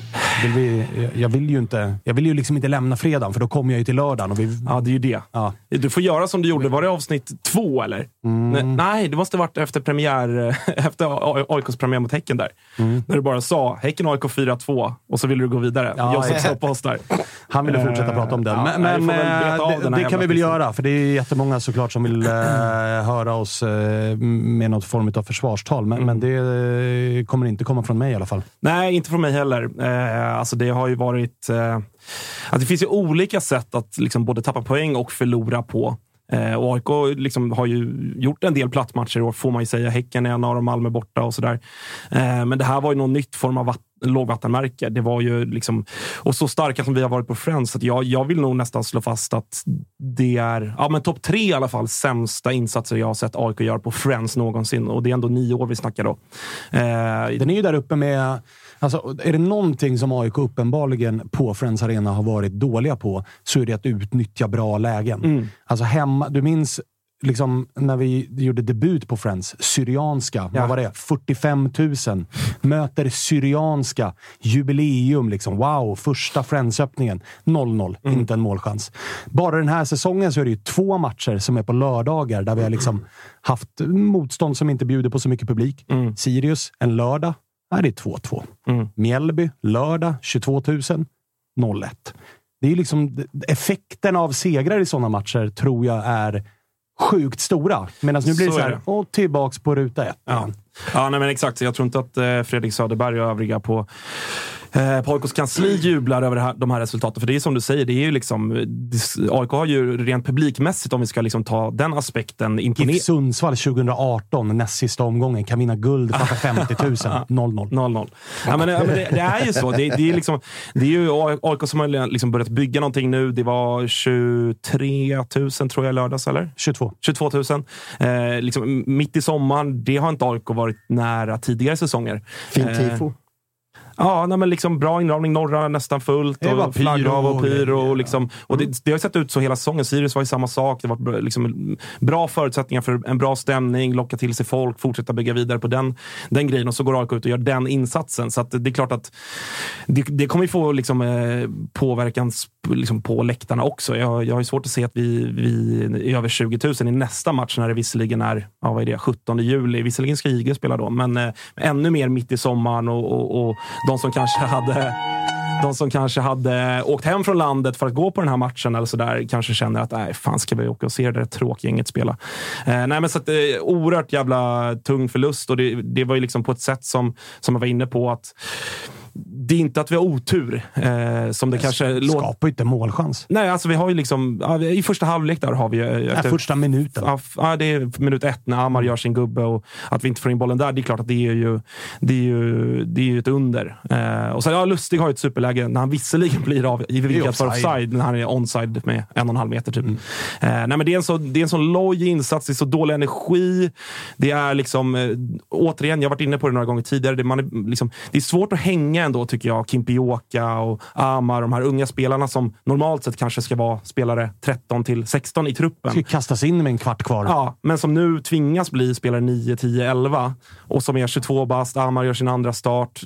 Vill vi, jag vill ju inte, jag vill ju liksom inte lämna fredagen, för då kommer jag ju till lördagen. Och vi, Ja, det är ju det. ja. Du får göra som du gjorde. Var det avsnitt två, eller? Nej, Nej, det måste varit efter premiär, efter AIKs premiär mot Häcken där. När du bara sa Häcken AIK 4-2 och så ville du gå vidare. Ja, jag som exakt. stoppade oss där. Han ville fortsätta prata om den. men men eh, det, det kan vi väl göra, för det är jättemånga såklart som vill eh, höra oss eh, med något form av försvarstal. Men, men det kommer inte komma från mig i alla fall. Nej, inte från mig heller. Eh, alltså det har ju varit... Eh, att det finns ju olika sätt att liksom både tappa poäng och förlora på. Eh, och AIK liksom har ju gjort en del plattmatcher i år, får man ju säga. Häcken är en av dem, Malmö borta och sådär. Men det här var ju någon nytt form av lågvattenmärke. Det var ju liksom, och så starka som vi har varit på Friends, så att jag, jag vill nog nästan slå fast att det är ja, men topp tre i alla fall sämsta insatser jag har sett AIK göra på Friends någonsin. Och det är ändå nio år vi snackar då. Eh, Den är ju där uppe med... Alltså, är det någonting som AIK uppenbarligen på Friends Arena har varit dåliga på, så är det att utnyttja bra lägen. Mm. Alltså hemma, du minns liksom, när vi gjorde debut på Friends, Syrianska. Ja. Vad var det? 45 000. Möter Syrianska. Jubileum. Liksom. Wow, första Friends-öppningen. 0-0. Mm. Inte en målchans. Bara den här säsongen så är det ju två matcher som är på lördagar där vi har liksom haft motstånd som inte bjuder på så mycket publik. Mm. Sirius, en lördag. Här är det 2-2. Mm. Mjällby, lördag, 22 000. 0-1. Det är liksom, effekten av segrar i sådana matcher tror jag är sjukt stora. Medan nu blir det Så så är här, och tillbaks på ruta ett. Ja, ja nej, men exakt. Jag tror inte att eh, Fredrik Söderberg och övriga på eh, AIKs kansli jublar över här, de här resultaten. För det är som du säger, det är ju liksom, AIK har ju rent publikmässigt, om vi ska liksom ta den aspekten, imponerat. Sundsvall 2018, näst sista omgången, kan vinna guld framför 50 000. 0-0. 0-0. Ja, men, ja, men det, det är ju så. Det, det, är liksom, det är ju AIK som har liksom börjat bygga någonting nu. Det var 23 000 tror jag i lördags, eller? 22. 22 000. Eh, liksom, mitt i sommaren, det har inte AIK varit nära tidigare säsonger. Fint Eh, tifo. Ja, nej, men liksom bra inramning. Norra nästan fullt. Det Och flagghav och pyro och liksom, och det, det har sett ut så hela säsongen. Sirius var ju samma sak. Det var liksom bra förutsättningar för en bra stämning, locka till sig folk, fortsätta bygga vidare på den, den grejen. Och så går AIK ut och gör den insatsen. Så att det är klart att det, det kommer ju få liksom, eh, påverkan sp- liksom, på läktarna också. Jag, jag har ju svårt att se att vi, vi är över 20 000 i nästa match när det visserligen är ja, vad är det, 17 juli. Visserligen ska IG spela då, men eh, ännu mer mitt i sommaren och, och, och de som kanske hade de som kanske hade åkt hem från landet för att gå på den här matchen eller så där, kanske känner att nej, fan ska vi åka och se det där tråkgänget spela. Eh, nej, men så att, eh, oerhört jävla tung förlust och det, det var ju liksom på ett sätt som, som jag var inne på att det är inte att vi har otur, eh, som det kanske låter. Skapar ju inte målchans. Nej, alltså vi har ju liksom... I första halvlek där har vi... eh, Nej, efter- första minuten. Ja, det är minut ett när Amar gör sin gubbe och att vi inte får in bollen där. Det är klart att det är ju, det är ju, det är ju ett under. Eh, och sen, ja, Lustig har ju ett superläge när han visserligen blir av i för offside. när han är onside med en och en halv meter. Typ. Eh, nej, men det, är en så, det är en sån loj insats, det är så dålig energi. Det är liksom, eh, återigen, jag har varit inne på det några gånger tidigare. Det, man är, liksom, det är svårt att hänga ändå, tycker jag. Kimpioka och Amar, de här unga spelarna som normalt sett kanske ska vara spelare 13 till 16 i truppen. Ska kastas in med en kvart kvar. Ja, men som nu tvingas bli spelare 9, 10, 11 och som är 22 bast. Amar gör sin andra start.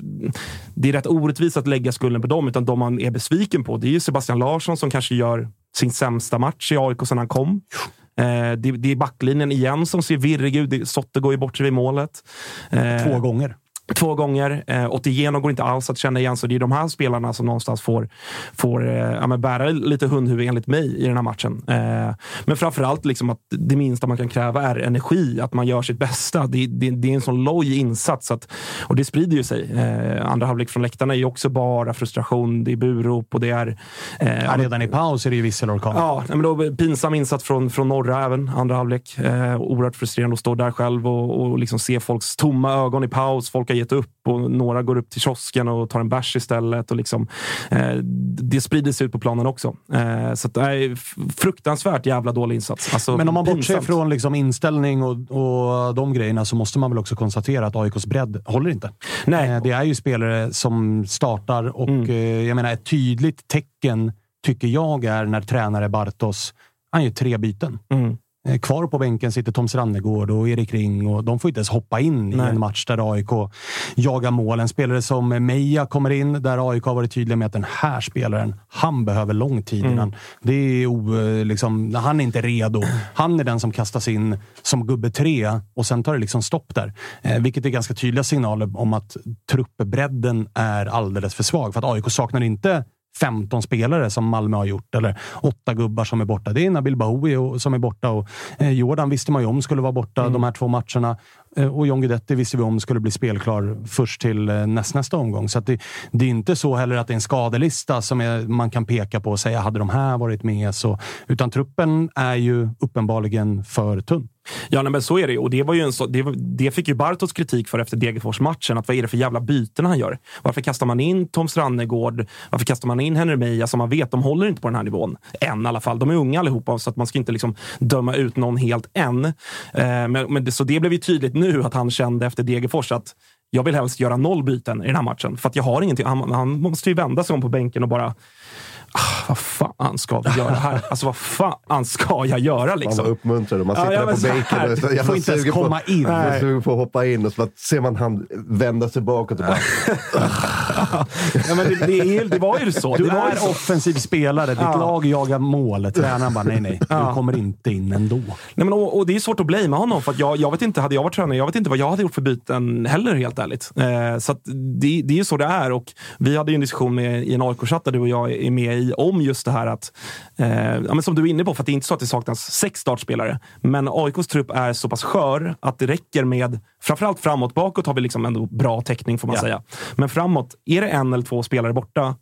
Det är rätt orättvist att lägga skulden på dem, utan de man är besviken på det är ju Sebastian Larsson som kanske gör sin sämsta match i AIK sedan han kom. Eh, det, det är backlinjen igen som ser virrig ut. Sotte går ju bort sig vid målet. Eh, Två gånger. Två gånger. Eh, Otieno går inte alls att känna igen, så det är de här spelarna som någonstans får, får eh, ja, bära lite hundhuvud enligt mig i den här matchen. Eh, men framförallt liksom att det minsta man kan kräva är energi, att man gör sitt bästa. Det, det, det är en sån loj insats att, och det sprider ju sig. Eh, andra halvlek från läktarna är ju också bara frustration, det är burop och det är... Eh, Ja, redan i paus är det ju visselorkan. Ja, men då, pinsam insats från, från norra även, andra halvlek. Eh, oerhört frustrerande att stå där själv och, och liksom se folks tomma ögon i paus. Folk har gett upp och några går upp till kiosken och tar en bärs istället. Och liksom, eh, det sprider sig ut på planen också. Eh, så nej, f- fruktansvärt jävla dålig insats. Alltså, Men om man bortser pinsamt. från liksom inställning och, och de grejerna så måste man väl också konstatera att AIKs bredd håller inte. Nej. Eh, Det är ju spelare som startar och Mm. eh, jag menar ett tydligt tecken tycker jag är när tränare Bartos, han gör tre byten. Mm. Eh, Kvar på bänken sitter Tom Strannegård och Erik Ring och de får inte ens hoppa in i Nej. en match där AIK jagar mål. En spelare som Meja kommer in där AIK har varit tydliga med att den här spelaren, han behöver lång tid Mm. innan. Det är o, eh, liksom, han är inte redo. Han är den som kastas in som gubbe tre och sen tar det liksom stopp där. Eh, vilket är ganska tydliga signaler om att truppbredden är alldeles för svag. För att AIK saknar inte 15 spelare som Malmö har gjort, eller åtta gubbar som är borta. Det är Nabil Bahoui som är borta och eh, Jordan visste man ju om skulle vara borta de här två matcherna. Eh, och John Guidetti visste vi om skulle bli spelklar först till eh, nästnästa omgång. Så att det, det är inte så heller att det är en skadelista som är, man kan peka på och säga hade de här varit med så. Utan truppen är ju uppenbarligen för tunn. Ja, nej, men så är det ju. Och det, var ju en så, det, det fick ju Bartos kritik för efter Degerfors-matchen. Att vad är det för jävla byten han gör? Varför kastar man in Tom Strannegård? Varför kastar man in Henry Meja som man vet, de håller inte på den här nivån. Än i alla fall. De är unga allihopa, så att man ska inte liksom döma ut någon helt än. Eh, men, men det, så det blev ju tydligt nu att han kände efter Degerfors att jag vill helst göra noll byten i den här matchen. För att jag har ingenting. Han, han måste ju vända sig om på bänken och bara Ah, vad fan ska vi göra här? Alltså vad fan ska jag göra Man liksom? var uppmuntrad man sitter ja, där på bänken och är så du får inte ens sugen på- komma in. Man sugen på att hoppa in och så ser man han vända sig bakåt och bara... Ja, men det, det, är, det var ju så. Du det är så. offensiv spelare. Ditt Ja. lag jagar mål. Tränaren bara, nej, nej. Du Ja. kommer inte in ändå. Nej, men, och, och det är svårt att blamea honom. För att jag, jag vet inte, hade jag varit tränare, jag vet inte vad jag hade gjort för byten heller helt ärligt. Eh, så att det, det är ju så det är. Och vi hade ju en diskussion med, i en AIK-chatt där du och jag är med i om just det här att, eh, ja, men som du är inne på, för att det är inte så att det saknas sex startspelare. Men AIKs trupp är så pass skör att det räcker med, framförallt framåt, bakåt har vi liksom ändå bra täckning får man Ja. säga. Men framåt, är det en eller två spelare borta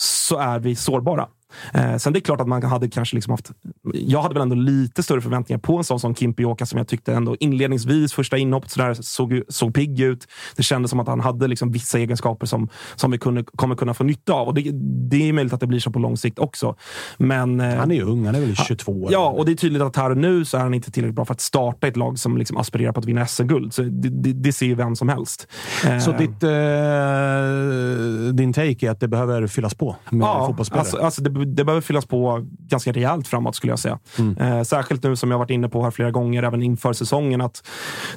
så är vi sårbara. Eh, sen det är klart att man hade kanske liksom haft... Jag hade väl ändå lite större förväntningar på en sån som Kimpioka som jag tyckte ändå inledningsvis, första inhoppet, sådär, såg, såg pigg ut. Det kändes som att han hade liksom vissa egenskaper som, som vi kunde, kommer kunna få nytta av. Och det, det är möjligt att det blir så på lång sikt också. Men, eh, Han är ju ung. Han är väl 22 Ja, och det är tydligt att här och nu så är han inte tillräckligt bra för att starta ett lag som liksom aspirerar på att vinna SM-guld. Så det, det, det ser ju vem som helst. Eh, Så ditt, eh, din take är att det behöver fyllas på med Ja, fotbollsspelare? alltså, alltså det, det behöver fyllas på ganska rejält framåt skulle jag säga. Mm. Eh, särskilt nu som jag varit inne på här flera gånger, även inför säsongen, att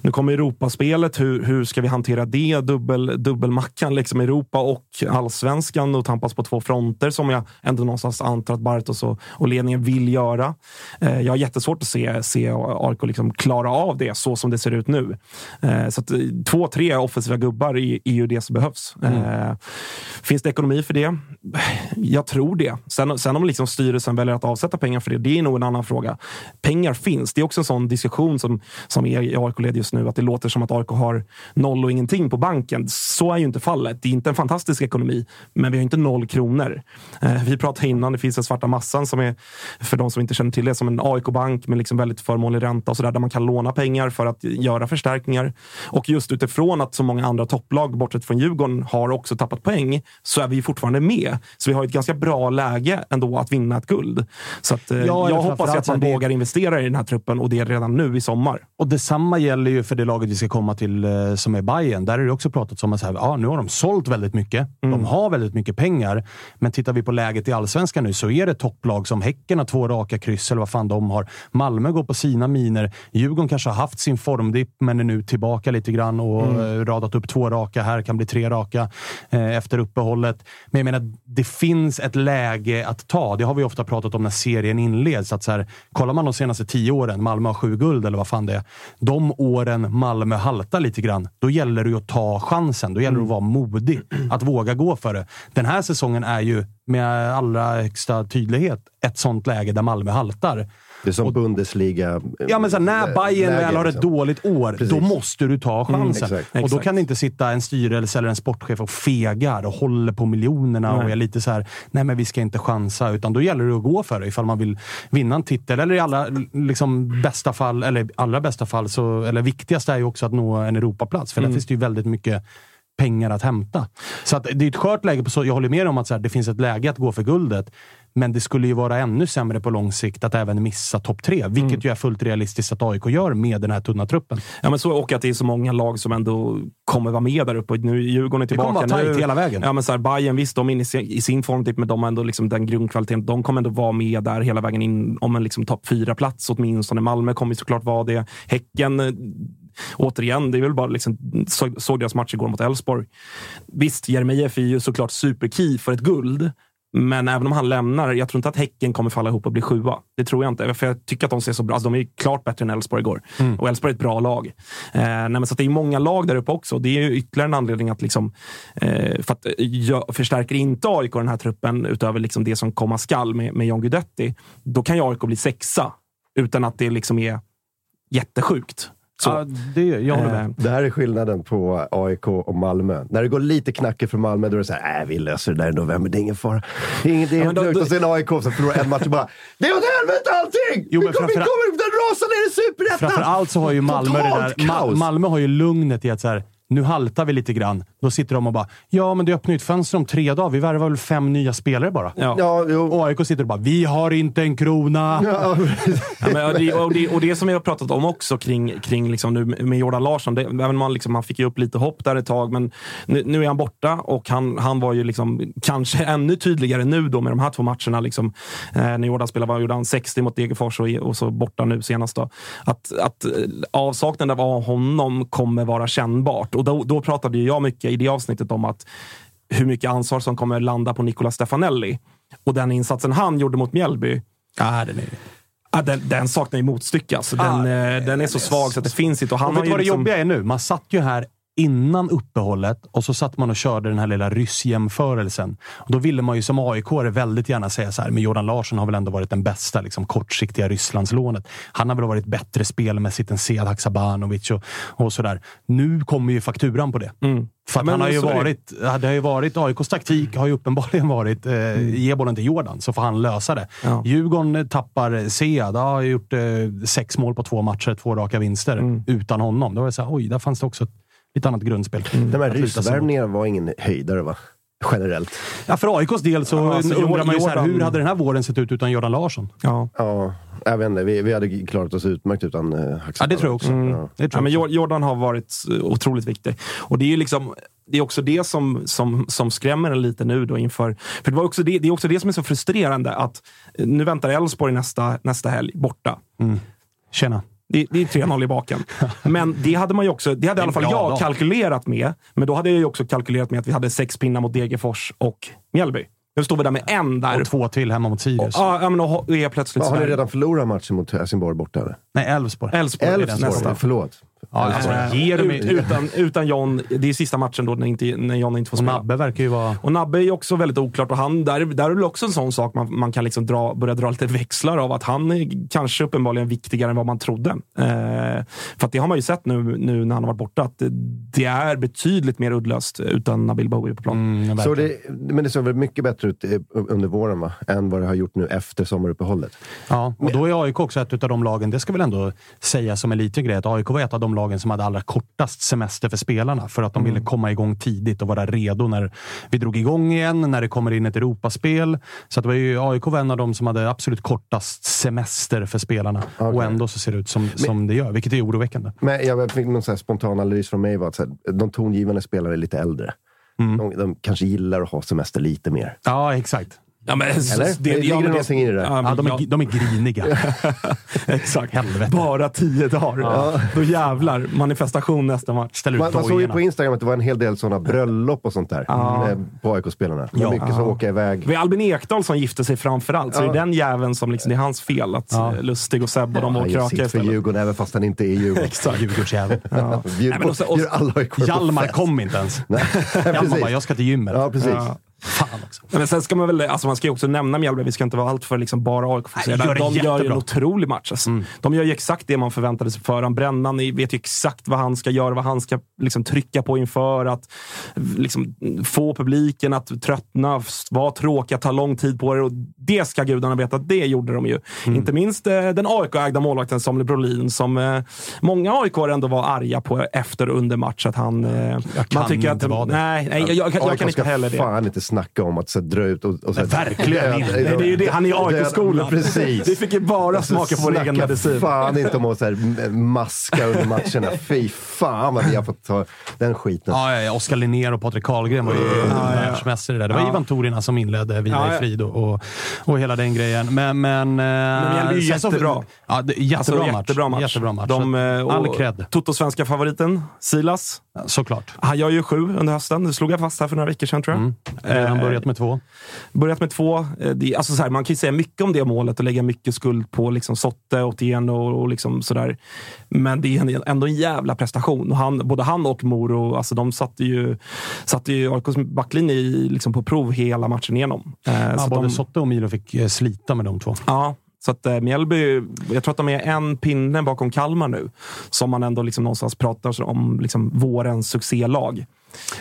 nu kommer Europaspelet. Hur, hur ska vi hantera det? Dubbel, dubbelmackan, liksom Europa och allsvenskan och tampas på två fronter som jag ändå någonstans antar att Bartos och, och ledningen vill göra. Eh, jag har jättesvårt att se, se AIK liksom klara av det så som det ser ut nu. Eh, så att, två, tre offensiva gubbar är, är ju det som behövs. Eh, finns det ekonomi för det? Jag tror det. Sen, sen om liksom styrelsen väljer att avsätta pengar för det, det är nog en annan fråga. Pengar finns. Det är också en sån diskussion som, som är i AIK-led just nu, att det låter som att AIK har noll och ingenting på banken. Så är ju inte fallet. Det är inte en fantastisk ekonomi, men vi har inte noll kronor. Eh, vi pratade innan, det finns den svarta massan som är, för de som inte känner till det, som en AIK-bank med liksom väldigt förmånlig ränta och så där, där man kan låna pengar för att göra förstärkningar. Och just utifrån att så många andra topplag, bortsett från Djurgården, har också tappat poäng, så är vi fortfarande med. Så vi har ett ganska bra läge ändå att vinna ett guld. Så att, eh, Ja, jag hoppas att man det- vågar investera i den här truppen och det redan nu i sommar. Och detsamma gäller ju för det laget vi ska komma till eh, som är Bayern. Där är det också pratat om att så här, ja, nu har de sålt väldigt mycket. De har väldigt mycket pengar. Men tittar vi på läget i allsvenskan nu så är det topplag som Häcken har två raka kryss eller vad fan de har. Malmö går på sina miner. Djurgården kanske har haft sin formdipp men är nu tillbaka lite grann och eh, radat upp två raka. Här kan bli tre raka eh, efter uppehållet. Men jag menar, det finns ett läge att ta. Det har vi ofta pratat om när serien inleds. Att så här, kollar man de senaste tio åren, Malmö har sju guld eller vad fan det är. De åren Malmö haltar lite grann, då gäller det ju att ta chansen. Då gäller det att vara modig. Att våga gå för det. Den här säsongen är ju med allra högsta tydlighet ett sånt läge där Malmö haltar. Det är som Bundesliga... Ja, men så här, när Bayern läge, väl har ett liksom. dåligt år, Precis. då måste du ta chansen. exakt. och då kan det inte sitta en styrelse eller en sportchef och fegar och håller på miljonerna och är lite så här, nej men vi ska inte chansa. Utan då gäller det att gå för det ifall man vill vinna en titel. Eller i alla liksom, bästa fall, eller allra bästa fall, så, eller viktigast är ju också att nå en Europaplats. För där finns det ju väldigt mycket pengar att hämta. Så att det är ett skört läge. På så, jag håller med om att så här, det finns ett läge att gå för guldet. Men det skulle ju vara ännu sämre på lång sikt att även missa topp tre. Vilket ju är fullt realistiskt att AIK gör med den här tunna truppen. Ja, men så, och att det är så många lag som ändå kommer vara med där uppe. Nu Djurgården är Det kommer tillbaka. vara tajt nu, hela vägen. Ja, men så här, Bayern, visst, de är inne i sin, i sin form, typ, men de har ändå liksom den grundkvaliteten. De kommer ändå vara med där hela vägen in om en liksom topp fyra-plats åtminstone. Malmö kommer såklart vara det. Häcken eh, Återigen, det är väl bara liksom, så, såg deras match igår mot Elfsborg. Visst, Jeremejeff är ju såklart superkey för ett guld. Men även om han lämnar, jag tror inte att Häcken kommer falla ihop och bli sjua. Det tror jag inte. För jag tycker att de ser så bra. Alltså, de är ju klart bättre än Elfsborg igår. Och Elfsborg är ett bra lag. Eh, nej, så att det är många lag där uppe också. Det är ju ytterligare en anledning att liksom, eh, för att eh, jag förstärker inte AIK den här truppen utöver liksom det som komma skall med, med John Guidetti. Då kan ju AIK bli sexa utan att det liksom är jättesjukt. Så. Ja, det, jag håller med. Eh, Det här är skillnaden på AIK och Malmö. När det går lite knackigt för Malmö, då är det så här, äh, vi löser det där i november, det är ingen fara. Det är, ingen, det är Ja, helt men då- lugnt. då- Och sen AIK som förlorar en match och bara, det är åt helvete allting! Jo, vi men kommer, vi kommer den rasar ner i Superettan! Framförallt så har ju Malmö det Totalt där, Ma- kaos. Malmö har ju lugnet i att så här, nu haltar vi lite grann. Då sitter de och bara, ja men det öppnar ju ett fönster om tre dagar. Vi värvar väl fem nya spelare bara. ja. Ja, jo. Och AIK sitter och bara, vi har inte en krona. Ja, Ja, men, och, det, och, det, och det som vi har pratat om också kring, kring liksom nu med Jordan Larsson. Det, även man, liksom, man fick ju upp lite hopp där ett tag, men nu, nu är han borta och han, han var ju liksom, kanske ännu tydligare nu då med de här två matcherna. Liksom, eh, när Jordan spelade var, gjorde han 60 mot Degerfors och, och så borta nu senast. Då. Att, att eh, avsaknaden av honom kommer vara kännbart. Och då, då pratade jag mycket i det avsnittet om att hur mycket ansvar som kommer landa på Nicola Stefanelli. Och den insatsen han gjorde mot Mjällby, Ja, den är... Ja, den, den saknar ju motstycke. Alltså, den, Ah, eh, den är så svag så att det finns inte. Och han Och vet du vad det liksom, jobbiga är nu? Man satt ju här innan uppehållet och så satt man och körde den här lilla ryssjämförelsen. Och då ville man ju som aik väldigt gärna säga så här, men Jordan Larsson har väl ändå varit den bästa liksom, kortsiktiga Rysslandslånet. Han har väl varit bättre spelmässigt än Sead Haksabanovic och, och sådär. Nu kommer ju fakturan på det. Mm. För att Ja, han har ju det. varit, det har ju varit, AIKs taktik har ju uppenbarligen varit eh, ge bollen till Jordan så får han lösa det. Ja. Djurgården tappar Sead, har gjort eh, sex mål på två matcher, två raka vinster utan honom. Då var det så här, oj, där fanns det också ett lite annat grundspel. De här ryssvärvningarna var ingen höjdare va? Generellt. Ja, för AIKs del så Ja, alltså, undrar man ju så här, Jordan- hur hade den här våren sett ut utan Jordan Larsson? Ja. Ja, jag vet inte. Vi, vi hade klarat oss utmärkt utan uh, Ja, det tror jag också. Ja. Det Ja, tror men jag också. Jor- Jordan har varit eh, otroligt viktig. Och det är ju liksom det är också det som, som, som skrämmer en lite nu då inför... För det, var också det, det är också det som är så frustrerande att eh, nu väntar Elfsborg nästa, nästa helg borta. Tjena. Det, det är 3-0 i baken. Men det hade man ju också, det hade i alla fall jag dag. kalkylerat med. Men då hade jag ju också kalkylerat med att vi hade sex pinnar mot Degerfors och Mjällby. Nu står vi där med en där. Och två till hemma mot Sirius. Ja, ja, men och är plötsligt Ja, har ni redan förlorat matchen mot Helsingborg borta? eller? Nej, Elfsborg. Elfsborg är den Elfsborg, nästa. förlåt. Ja, alltså, ger de- ut, utan, utan John. Det är sista matchen då när, inte, när John inte får Och spela. Nabbe verkar ju vara... Och Nabbe är också väldigt oklart och han, där, där är väl också en sån sak man, man kan liksom dra, börja dra lite växlar av. Att han är kanske uppenbarligen viktigare än vad man trodde. Eh, för att det har man ju sett nu, nu när han har varit borta, att det, det är betydligt mer uddlöst utan Nabil Bahoui på plan. Mm, Så det, men det såg väl mycket bättre ut eh, under våren va? än vad det har gjort nu efter sommaruppehållet. Ja, och då är AIK också ett av de lagen, det ska väl ändå sägas som en liten grej, att AIK var ett av de lagen som hade allra kortast semester för spelarna. För att de ville komma igång tidigt och vara redo när vi drog igång igen, när det kommer in ett Europaspel. Så att det var ju, AIK var en av de som hade absolut kortast semester för spelarna. Och ändå så ser det ut som, som det gör, vilket är oroväckande. Men jag fick någon spontan analys från mig. Var att så här, de tongivande spelare är lite äldre. De, de kanske gillar att ha semester lite mer. Ja, exakt. Ja, men, Eller? Ligger det någonting i det där? Ja, de, är, ja. de är griniga. Exakt. Helvete. Bara tio dagar. Då jävlar. Manifestation nästa match. Ställer ut Man, man såg ju på Instagram att det var en hel del sådana bröllop och sånt där. eh, På AIK-spelarna. Det Ja. mycket som åker iväg. Det var Albin Ekdal som gifte sig framförallt, så Ja. det är den jäveln som liksom, det är hans fel att Ja. eh, Lustig och Sebbe och de var och krökade sitt för istället. Djurgården även fast han inte är Djurgården. Exakt. Djurgårdsjävel. Ja. Bjud Nej, och bjud alla Hjalmar kom inte ens. Nej, Hjalmar bara, jag ska till gymmet. Ja, precis. Fan också. Men sen ska man väl, alltså man ska ju också nämna Mjällby, vi ska inte vara allt för liksom bara aik De gör ju en jättebra. otrolig match. Alltså. De gör ju exakt det man förväntade sig för Brännan vet ju exakt vad han ska göra, vad han ska liksom trycka på inför. Att liksom, få publiken att tröttna, vara tråkiga, ta lång tid på det. Och det ska gudarna veta, att det gjorde de ju. Inte minst eh, den AIK-ägda målvakten Samuel Brolin, som eh, många aik ändå var arga på efter och under match. Att han, eh, Jag kan inte vara det. Nej, nej jag, jag, jag, AIK kan inte heller det. fan inte snacka om att så, dra ut och... och så, verkligen inte. Nej, det är ju det. Han är i AIK-skolan. Precis. Vi fick ju bara Alltså, smaka på vår egen medicin. fan inte om att så här, maska under matcherna. Fy fan vad vi har fått ta den skiten. Ja, ja, ja. Oskar Linnér och Patrik Karlgren var ju världsmästare där. Det var Ja. Ivan Torina som inledde Vila Ja, i ja. frid och, och, och hela den grejen. Men... Men, men Mjällby är jättebra. Ja, det, jättebra, Alltså, match. jättebra match. Jättebra match. De, eh, och All cred. Toto-svenska favoriten, Silas. Såklart. Han gör ju sju under hösten. Det slog jag fast här för några veckor sedan tror jag. Mm. Redan Eh, börjat med två. Börjat med två. Eh, Det, alltså så här, man kan ju säga mycket om det målet och lägga mycket skuld på liksom Sotte, Otieno och, och liksom sådär. Men det är en- ändå en jävla prestation. Och han, både han och Moro, alltså de satte ju, satte ju AIKs backlinje i, liksom på prov hela matchen igenom. Eh, Ja, både de, Sotte och Milo fick eh, slita med de två. Ja, så att eh, Mjällby, jag tror att de är en pinne bakom Kalmar nu. Som man ändå liksom någonstans pratar om liksom vårens succélag.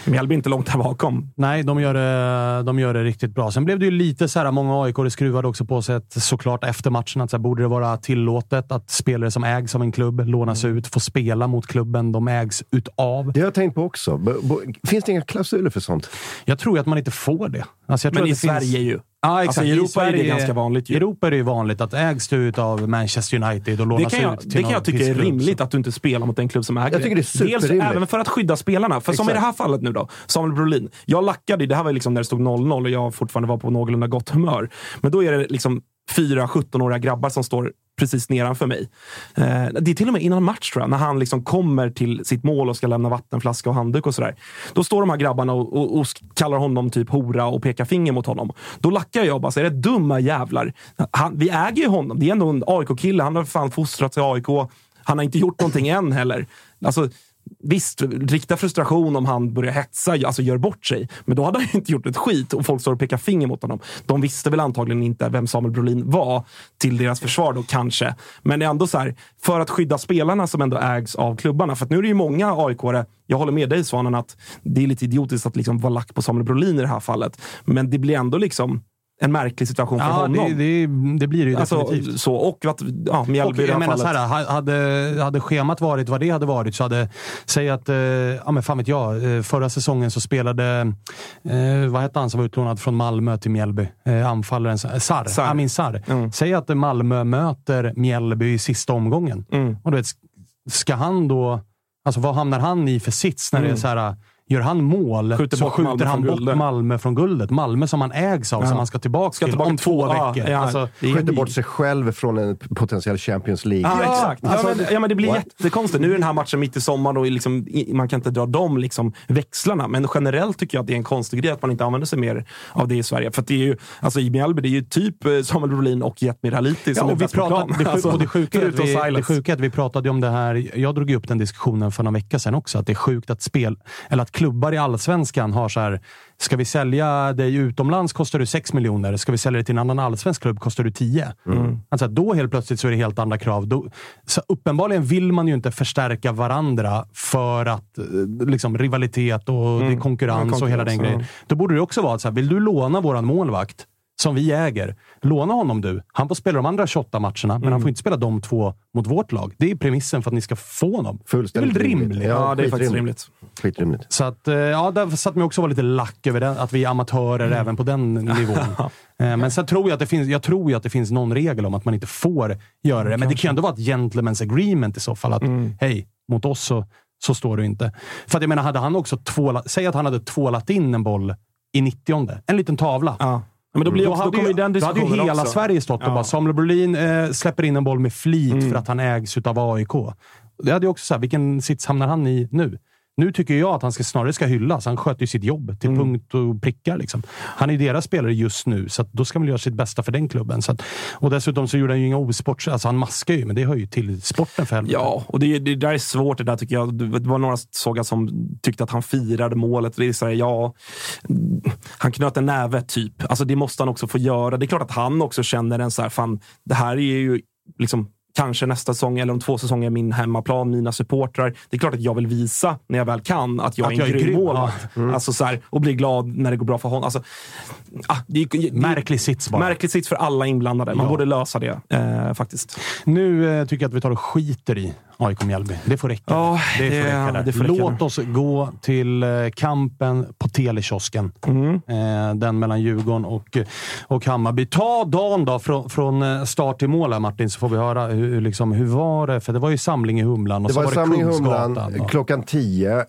Mjällby är inte långt där bakom. Nej, de gör, det, de gör det riktigt bra. Sen blev det ju lite så här, många aik skruvade också på sig att, såklart efter matchen att så här, borde det vara tillåtet att spelare som ägs av en klubb lånas ut, får spela mot klubben de ägs utav. Det har jag tänkt på också. B- b- Finns det inga klausuler för sånt? Jag tror ju att man inte får det. Alltså, jag tror Men i det finns- Sverige ju. Ja, exakt. Alltså, i Europa är det Sverige- ganska vanligt ju. I Europa är det ju vanligt att ägs du av Manchester United och lånas Det kan jag, ut till det kan jag tycka är rimligt så- att du inte spelar mot en klubb som äger Jag tycker det är Dels även för att skydda spelarna. För som i Exakt. det här fallet nu då, Samuel Brolin. Jag lackade, det här var liksom när det stod 0-0 och jag fortfarande var på någorlunda gott humör. Men då är det liksom fyra 17-åriga grabbar som står precis nedanför mig. Eh, det är till och med innan match tror jag, när han liksom kommer till sitt mål och ska lämna vattenflaska och handduk och sådär. Då står de här grabbarna och, och, och kallar honom typ hora och pekar finger mot honom. Då lackar jag och bara, så är det dumma jävlar. Han, vi äger ju honom. Det är ändå en AIK-kille. Han har fan fostrats i AIK. Han har inte gjort någonting än heller. Alltså, Visst, rikta frustration om han börjar hetsa, alltså gör bort sig. Men då hade han ju inte gjort ett skit och folk står och pekar finger mot honom. De visste väl antagligen inte vem Samuel Brolin var, till deras försvar då kanske. Men det är ändå så här, för att skydda spelarna som ändå ägs av klubbarna. För att nu är det ju många aik jag håller med dig Svanen, att det är lite idiotiskt att liksom vara lack på Samuel Brolin i det här fallet. Men det blir ändå liksom en märklig situation för Ja, honom. det, det, det blir det ju Alltså, definitivt. så, och att ja, Mjällby Och i det jag här menar fallet. så här, ha- hade, hade schemat varit vad det hade varit så hade, säg att, eh, ja men fan vet jag, eh, förra säsongen så spelade, eh, vad hette han som var utlånad från Malmö till Mjällby? Eh, anfallaren, Sar, Sarr. Amin Sarr. Mm. Säg att Malmö möter Mjällby i sista omgången. Mm. Och du vet, ska han då, alltså vad hamnar han i för sits när det är så här, Gör han mål Skjuter så bort skjuter Malmö han från bort guldet. Malmö från guldet. Malmö som han ägs av, Ja. som han ska tillbaka, Ska till tillbaka om två två- veckor. ja, Alltså, det är- Skjuter bort sig själv från en potentiell Champions League. Ja, exakt. Alltså, ja, men, ja, men det blir what? jättekonstigt. Nu är den här matchen mitt i sommaren och liksom, man kan inte dra de liksom, växlarna. Men generellt tycker jag att det är en konstig grej att man inte använder sig mer av det i Sverige. För att det är ju, alltså i Mjällby, det är ju typ eh, Samuel Brolin och Jetmir Haliti Ja, som är och vi pratade, det, Alltså, och det, sjuka är vi, det sjuka är att vi pratade om det här. Jag drog ju upp den diskussionen för några veckor sedan också. Att det är sjukt att spel, eller att klubbar i allsvenskan har så här. Ska vi sälja dig utomlands kostar du 6 miljoner. Ska vi sälja dig till en annan allsvensk klubb kostar du 10. Mm. Alltså, då helt plötsligt så är det helt andra krav. Då, så uppenbarligen vill man ju inte förstärka varandra för att eh, liksom, rivalitet och är konkurrens, Mm. Ja, och hela den konkurrens, grejen. Då borde det också vara så här, vill du låna våran målvakt som vi äger. Låna honom du. Han får spela de andra 28 matcherna, men Mm. han får inte spela de två mot vårt lag. Det är premissen för att ni ska få honom. Fullständigt det är väl rimligt. rimligt? Ja, det är faktiskt rimligt. Skitrimligt. Så att, eh, ja, där satt mig också vara lite lack över den, att vi är amatörer Mm. även på den nivån. Eh, Men sen tror jag, att det finns, jag tror ju att det finns någon regel om att man inte får göra det. Men det kan ju ändå vara ett gentleman's agreement i så fall. Att Mm. hej, mot oss så, så står du inte. För att jag menar, hade han också tvålat, säg att han hade tvålat in en boll i 90 En liten tavla. Ja. Men då, blir Då också, då hade, kommer ju, då hade ju hela också. Sverige stått och Ja. bara Samuel Brolin eh, släpper in en boll med flit Mm. för att han ägs av AIK. Det hade ju också så här, vilken sits hamnar han i nu? Nu tycker jag att han ska, snarare ska hyllas. Han sköter ju sitt jobb till Mm. punkt och prickar. Liksom. Han är deras spelare just nu, så då ska man göra sitt bästa för den klubben. Att, och dessutom så gjorde han ju inga osports... Alltså han maskar ju, men det hör ju till sporten för helvete. Ja, och det, det där är svårt det där tycker jag. Det var några såg jag som tyckte att han firade målet. Det är så här, ja, han knöt en näve typ. Alltså det måste han också få göra. Det är klart att han också känner en så här, fan, det här är ju liksom kanske nästa säsong eller om två säsonger min hemmaplan, mina supportrar. Det är klart att jag vill visa när jag väl kan att jag Att är en jag grym grym, målvakt. ja. Mm. Alltså så här, och bli glad när det går bra för honom. Alltså, ah, det, det, Märklig sits bara. Märklig sits för alla inblandade. Man Ja. borde lösa det eh, faktiskt. Nu eh, tycker jag att vi tar och skiter i AIK Mjällby. Det får räcka. Ja, det får det- räcka där. det får räcka Låt oss gå till eh, kampen på Telekiosken. Mm. Eh, den mellan Djurgården och, och Hammarby. Ta dagen då från, från eh, start till mål här Martin, så får vi höra hur, liksom, hur var det? För det var ju samling i Humlan och Det så var var det samling i Kungsgatan. Humlan klockan 10 eh,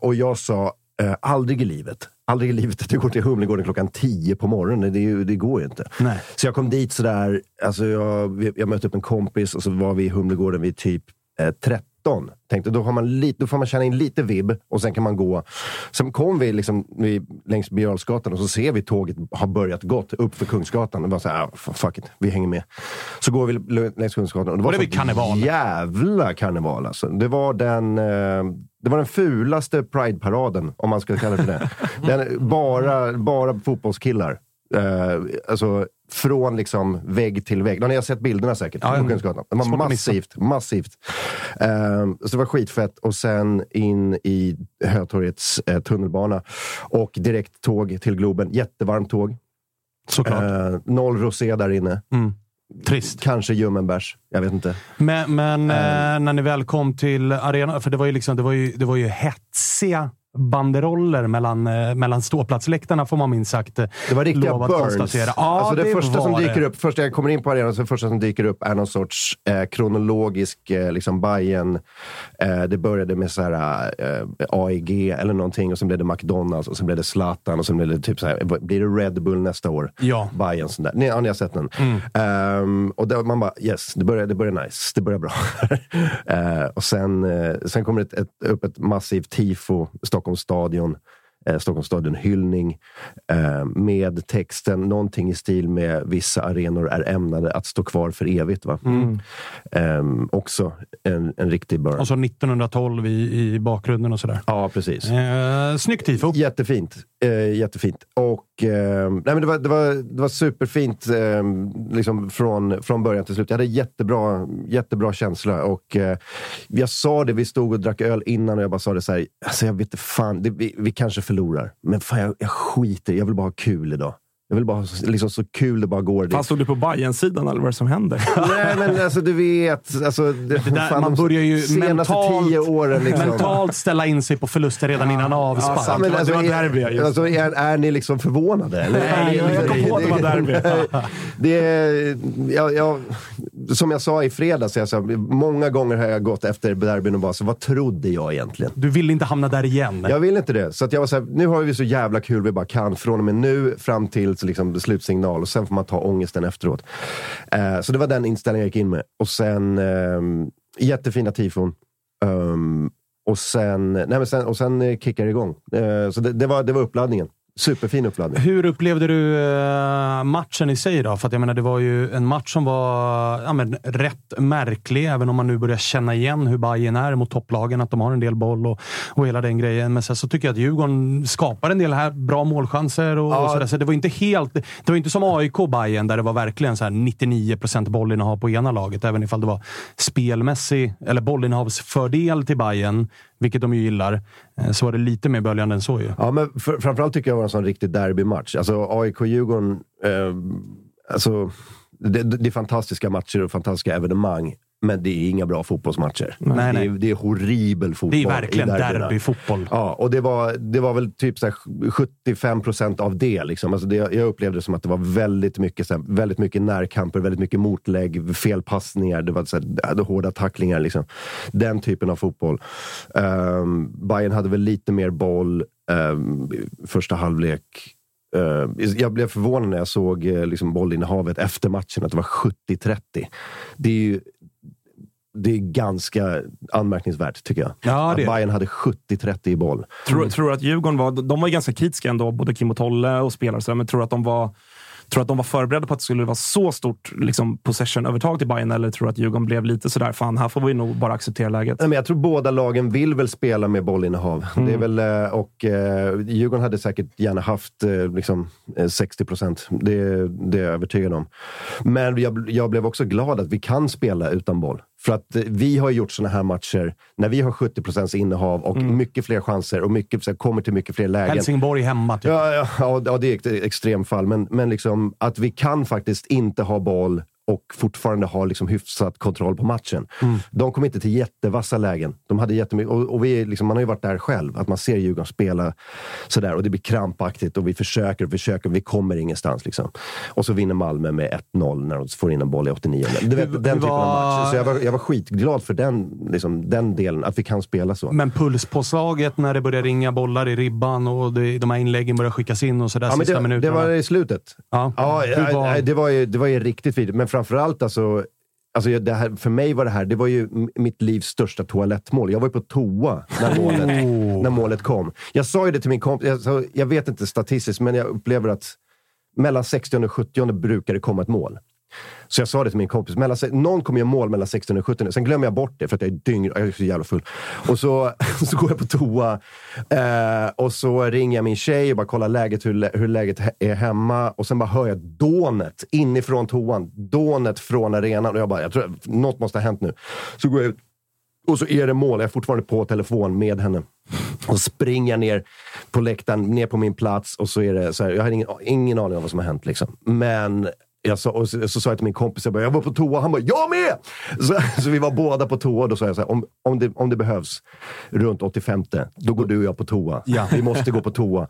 och jag sa aldrig i livet. Aldrig i livet att du går till Humlegården klockan 10 på morgonen. Det, det går ju inte. Nej. Så jag kom dit sådär, alltså jag, jag mötte upp en kompis och så var vi i Humlegården vid typ eh, 13. Tänkte då, har man lite, då får man känna in lite vibb och sen kan man gå. Sen kom vi liksom, vi, längs Birger och så ser vi tåget har börjat gått upp för Kungsgatan. Och bara så här, ah, fuck it, vi hänger med. Så går vi längs Kungsgatan och det var Och det karneval. jävla karneval alltså. Det var den, eh, det var den fulaste Pride-paraden, om man ska kalla det för det. den, bara, bara fotbollskillar. Eh, alltså, från liksom vägg till vägg. Ni har sett bilderna säkert Ja. Kungsgatan. Det var massivt. massivt. Eh, så det var skitfett. Och sen in i Hötorgets eh, tunnelbana. Och direkt tåg till Globen. Jättevarmt tåg. Såklart. Eh, noll rosé där inne. Mm. Trist. Kanske ljummen bärs. Jag vet inte. Men, men när ni väl kom till arenan, för det var ju, liksom, det var ju, det var ju hetsiga banderoller mellan, eh, mellan ståplatsläktarna, får man minst sagt eh, Det var riktiga burns. konstatera. Ja, alltså det, första som dyker det. upp, första jag kommer in på arenan, så det första som dyker upp är någon sorts eh, kronologisk eh, liksom Bayern. Eh, det började med så här, eh, AEG eller någonting och sen blev det McDonalds och sen blev det Zlatan och sen blev det typ så här, blir det Red Bull nästa år? Ja. Bayern sån där. Ni, ja, ni har sett den. Ehm, och då, man bara, yes, det börjar, det börjar nice. Det börjar bra. Och sen, sen kommer det ett, ett, upp ett massivt tifo, Stockholms stadion. Eh, Stockholms stadion-hyllning eh, med texten, någonting i stil med vissa arenor är ämnade att stå kvar för evigt. Va? Ehm, också en, en riktig burn. Och så 1912 i, i bakgrunden och sådär. ja, precis. Eh, snyggt tifo. Jättefint. Eh, jättefint. Och, eh, nej, men det, var, det, var, det var superfint eh, liksom från, från början till slut. Jag hade jättebra, jättebra känsla. Och, eh, jag sa det, vi stod och drack öl innan och jag bara sa det så här. Alltså jag vet fan, det, vi, vi kanske förlorar. Men fan, jag, jag skiter Jag vill bara ha kul idag. Jag vill bara ha så- liksom, så kul det bara går. Fan, stod du på Bajen-sidan eller vad är det som händer? Nej, men alltså du vet. Alltså, det, Det där, fan, man börjar ju mentalt, tio åren. Liksom. mentalt ställa in sig på förluster redan innan avspark. sant. men alltså, det var är, derby, ja, just alltså, är, är ni liksom förvånade? Eller? Nej, Är ni- jag kom på att det var derby. det är, ja, ja, som jag sa i fredags, jag sa, många gånger har jag gått efter derbyn och bara, så vad trodde jag egentligen? Du vill inte hamna där igen? Jag vill inte det. Så att jag var så här, nu har vi så jävla kul vi bara kan från och med nu fram till liksom, slutsignal och sen får man ta ångesten efteråt. Eh, så det var den inställningen jag gick in med. Och sen eh, jättefina tifon. Um, och sen, nej men sen, och sen kickade det igång. Eh, så det, det, var, det var uppladdningen. Superfin uppladdning. Hur upplevde du eh, matchen i sig då? För jag menar, det var ju en match som var ja, men, rätt märklig, även om man nu börjar känna igen hur Bayern är mot topplagen, att de har en del boll och, och hela den grejen. Men sen så tycker jag att Djurgården skapar en del här bra målchanser och, Ja. och sådär. Så det var inte helt... Det var inte som AIK Bayern där det var verkligen så här 99 procent bollinnehav på ena laget, även ifall det var spelmässig eller bollinnehavsfördel till Bayern, vilket de ju gillar. Eh, så var det lite mer böljande än så ju. Ja, men för, framförallt tycker jag det var en sån riktig derbymatch. Alltså AIK-Djurgården, eh, alltså, det, det är fantastiska matcher och fantastiska evenemang. Men det är inga bra fotbollsmatcher. Nej, det, nej. Är, det är horribel fotboll. Det är verkligen derbyfotboll. Ja, och det var, det var väl typ så här 75 procent av det. Liksom. Alltså det. Jag upplevde det som att det var väldigt mycket, så här, väldigt mycket närkamper, väldigt mycket motlägg, felpassningar, det var så här, hårda tacklingar. Liksom. Den typen av fotboll. Um, Bayern hade väl lite mer boll um, första halvlek. Uh, jag blev förvånad när jag såg uh, liksom bollinnehavet efter matchen, att det var 70-30. Det är ju det är ganska anmärkningsvärt, tycker jag. Ja, att det det. Bayern hade 70-30 i boll. Tror, tror du att Djurgården var... De var ganska kritiska ändå, både Kim och Tolle och spelare. och sådär, Men tror att de var... Tror att de var förberedda på att det skulle vara så stort liksom, possession-övertag till Bayern eller tror att Djurgården blev lite sådär, fan, här får vi nog bara acceptera läget? Nej, men jag tror båda lagen vill väl spela med bollinnehav. Mm. Det är väl, eh, och eh, Djurgården hade säkert gärna haft eh, liksom, eh, 60 procent. Det, det är jag övertygad om. Men jag, jag blev också glad att vi kan spela utan boll. För att eh, vi har gjort såna här matcher när vi har 70 procents innehav och mycket fler chanser och mycket, så kommer till mycket fler lägen. Helsingborg hemma, typ. Ja, ja, ja, ja, det är ett extremfall. Men, men liksom, att vi kan faktiskt inte ha boll och fortfarande ha liksom hyfsat kontroll på matchen. De kom inte till jättevassa lägen. De hade jättemycket, och, och vi, liksom, man har ju varit där själv. Att man ser Djurgården spela sådär och det blir krampaktigt och vi försöker och försöker och vi kommer ingenstans. Liksom. Och så vinner Malmö med 1-0 när de får in en boll i 89. Du vet, den typen av var- match. Så jag var, jag var skitglad för den, liksom, den delen, att vi kan spela så. Men pulspåslaget när det börjar ringa bollar i ribban och det, de här inläggen börjar skickas in och sådär Ja, sista det, det minuterna. var i slutet. Ja. Ja, ja, var- det, var ju, det var ju riktigt vidrigt. Framförallt alltså, alltså det här, för mig var det här det var ju mitt livs största toalettmål. Jag var ju på toa när målet, när målet kom. Jag sa ju det till min kompis, jag, sa, jag vet inte statistiskt, men jag upplever att mellan 60 och 70 brukar det komma ett mål. Så jag sa det till min kompis. Mellan, någon kommer göra mål mellan 16 och 17. Sen glömmer jag bort det för att jag är dyng, jag är så jävla full. Och så, så går jag på toa eh, och så ringer jag min tjej och bara kollar läget, hur, hur läget är hemma. Och sen bara hör jag dånet inifrån toan. Dånet från arenan. Och jag bara, jag tror något måste ha hänt nu. Så går jag ut och så är det mål. Jag är fortfarande på telefon med henne. Och springer jag ner på läktaren, ner på min plats och så är det så här, jag har ingen, ingen aning om vad som har hänt. Liksom. Men jag sa, och så, så sa jag till min kompis, jag, bara, jag var på toa, han bara “Jag med!” så, så vi var båda på toa. Då sa jag så här, om, om, det, om det behövs runt 85 då går du och jag på toa. Ja. Vi måste gå på toa.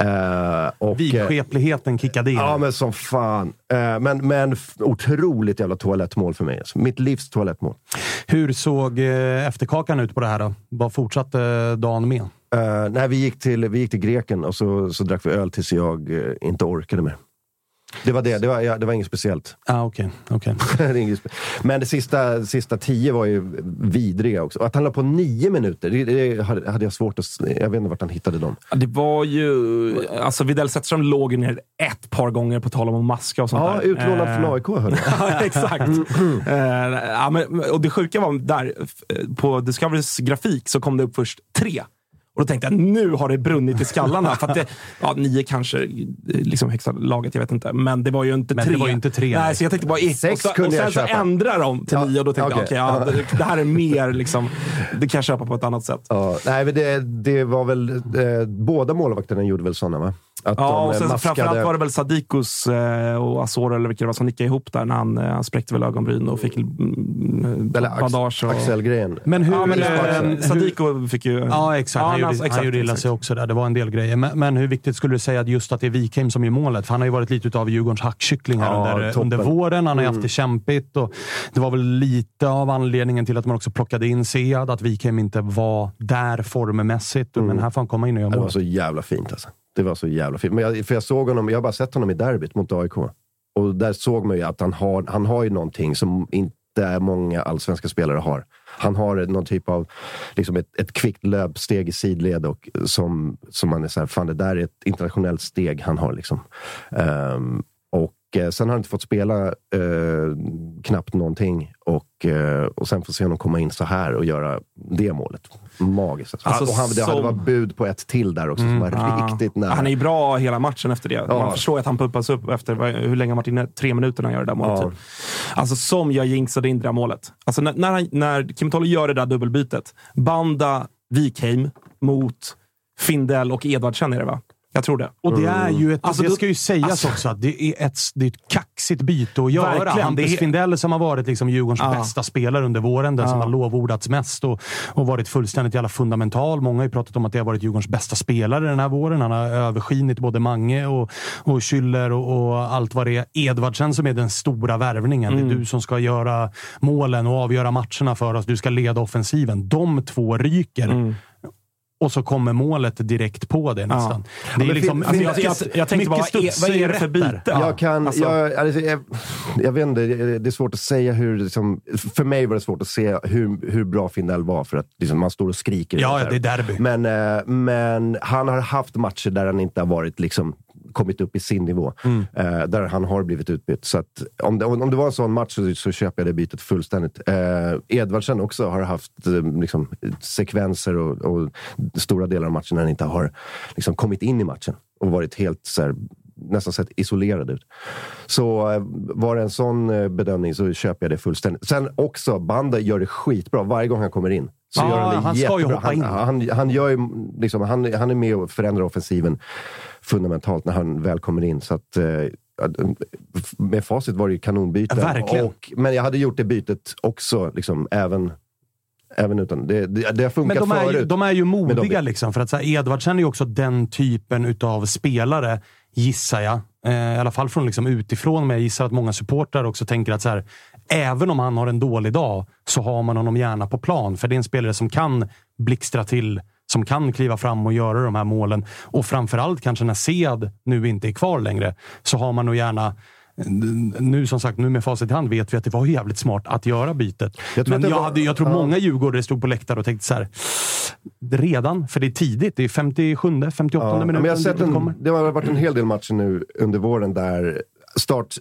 Eh, och, eh, Vidskepligheten kickade in. Ja, men som fan. Eh, men, men otroligt jävla toalettmål för mig. Alltså. Mitt livs toalettmål. Hur såg eh, efterkakan ut på det här då? Vad fortsatte eh, dagen med? Uh, nej, vi gick till, vi gick till greken och så, så drack vi öl tills jag eh, inte orkade mer. Det var det. Det var, ja, det var inget speciellt. Ah, inget spe- Men det sista, sista tio var ju vidriga också. Och Att han la på nio minuter, det, det hade jag svårt att... Jag vet inte vart han hittade dem. Det var ju... Alltså Widell Zetterström låg ner ett par gånger på tal om att maska och sånt Ja, där. utlånad Eh, från AIK hörde. Ja, exakt. Eh, ja, men, och det sjuka var där, på Discoverys grafik så kom det upp först tre. Och då tänkte jag, nu har det brunnit i skallarna. För det, ja, nio kanske, eh, liksom högsta laget, jag vet inte. Men det var ju inte Men tre. det var ju inte tre, Nej, så jag tänkte bara, i- Sex och, så, kunde och sen jag så köpa. ändrar de till Ja, nio och då tänkte okej. jag, okej, ja, det, det här är mer liksom, det kan jag köpa på ett annat sätt. Ja, nej, men det, det var väl... Eh, båda målvakterna gjorde väl sådana, va? Att Ja, och sen maskade- framförallt var det väl Sadikos eh, och Azor eller vilka det var som nickade ihop där när han, eh, han spräckte väl ögonbryn och fick mm, bandage. Och... Axelgren. Men hur... Ja, men, eh, Sadiko fick ju... Ja, exakt. Ja, han, gjorde, exakt, han gjorde illa sig också där. Det var en del grejer. Men, men hur viktigt skulle du säga att just att det är Wikheim som gör målet? För han har ju varit lite av Djurgårdens hackkyckling här Ja, under, under våren. Han har ju Mm. haft det kämpigt. Och det var väl lite av anledningen till att man också plockade in Sead, att Wikheim inte var där formmässigt. Men här får han komma in och göra Mm. Det var mål. så jävla fint alltså. Det var så jävla fint. Men jag, för jag såg honom, jag har bara sett honom i derbyt mot AIK. Och där såg man ju att han har, han har ju någonting som inte många allsvenska spelare har. Han har någon typ av, liksom ett, ett kvickt löpsteg i sidled och som, som man är såhär, fan det där är ett internationellt steg han har liksom. Um, och eh, sen har han inte fått spela eh, knappt någonting och, eh, och sen får se honom komma in så här och göra det målet. Magiskt. Alltså. Och han, det som- varit bud på ett till där också som var riktigt nära. Han är ju bra hela matchen efter det. Ja. Man förstår att han pumpas upp efter hur länge han varit inne. Tre minuter när han gör det där målet. Ja. Typ. Alltså som jag jinxade in det där målet. Alltså när, när, han, när Kim Tolle gör det där dubbelbytet. Banda Wikheim mot Findell och Edvardsen är det va? Jag tror det. Och det är ju ett, Alltså, det ska ju sägas alltså- också att det är ett, det är ett kaxigt byte att göra. Verkligen, Hampus är- Findell som har varit liksom Djurgårdens Ja. bästa spelare under våren, den som Ja. har lovordats mest och, och varit fullständigt jävla fundamental. Många har ju pratat om att det har varit Djurgårdens bästa spelare den här våren. Han har överskinit både Mange och, och Schüller och, och allt vad det är. Edvardsen som är den stora värvningen. Det är Mm. du som ska göra målen och avgöra matcherna för oss. Du ska leda offensiven. De två ryker. Mm. Och så kommer målet direkt på det nästan. Det är liksom fin- Alltså, jag, jag, jag tänkte bara, vad är, vad är det för byte? Jag kan, Alltså- jag, alltså, jag, jag vet inte, det är svårt att säga hur... Liksom, för mig var det svårt att se hur, hur bra Findell var, för att liksom, man står och skriker. Ja, ja, det är derby. Men, eh, men han har haft matcher där han inte har varit liksom, kommit upp i sin nivå. Mm. Eh, där han har blivit utbytt. Så att, om, det, om det var en sån match så, så köper jag det bytet fullständigt. Eh, Edvardsen också har haft eh, liksom, sekvenser och, och stora delar av matchen när han inte har liksom, kommit in i matchen och varit helt så här, nästan sett isolerad ut. Så eh, var det en sån eh, bedömning så köper jag det fullständigt. Sen också, Banda gör det skitbra varje gång han kommer in. Så Ja, gör han det han ska ju jättebra. hoppa in. Han, han, han, gör ju, liksom, han, han är med och förändrar offensiven fundamentalt när han väl kommer in. Så att, eh, med facit var det ju kanonbyte. Verkligen. Och, men jag hade gjort det bytet också, liksom, även, även utan... Det, det, det har funkat Men de är, ju, förut. de är ju modiga, liksom, för att så här, Edvardsen är ju också den typen utav spelare, gissar jag. Eh, I alla fall från liksom utifrån, men jag gissar att många supportrar också tänker att så här, även om han har en dålig dag så har man honom gärna på plan. För det är en spelare som kan blixtra till, som kan kliva fram och göra de här målen. Och framförallt kanske när Sead nu inte är kvar längre, så har man nog gärna nu som sagt, nu med facit i hand vet vi att det var jävligt smart att göra bytet. Jag Men jag, var- hade, jag tror ja. många djurgårdare stod på läktare och tänkte så här. Redan? För det är tidigt. Det är 57, 58 Ja, minuten. men jag har sett det en, det har varit en hel del matcher nu under våren där start,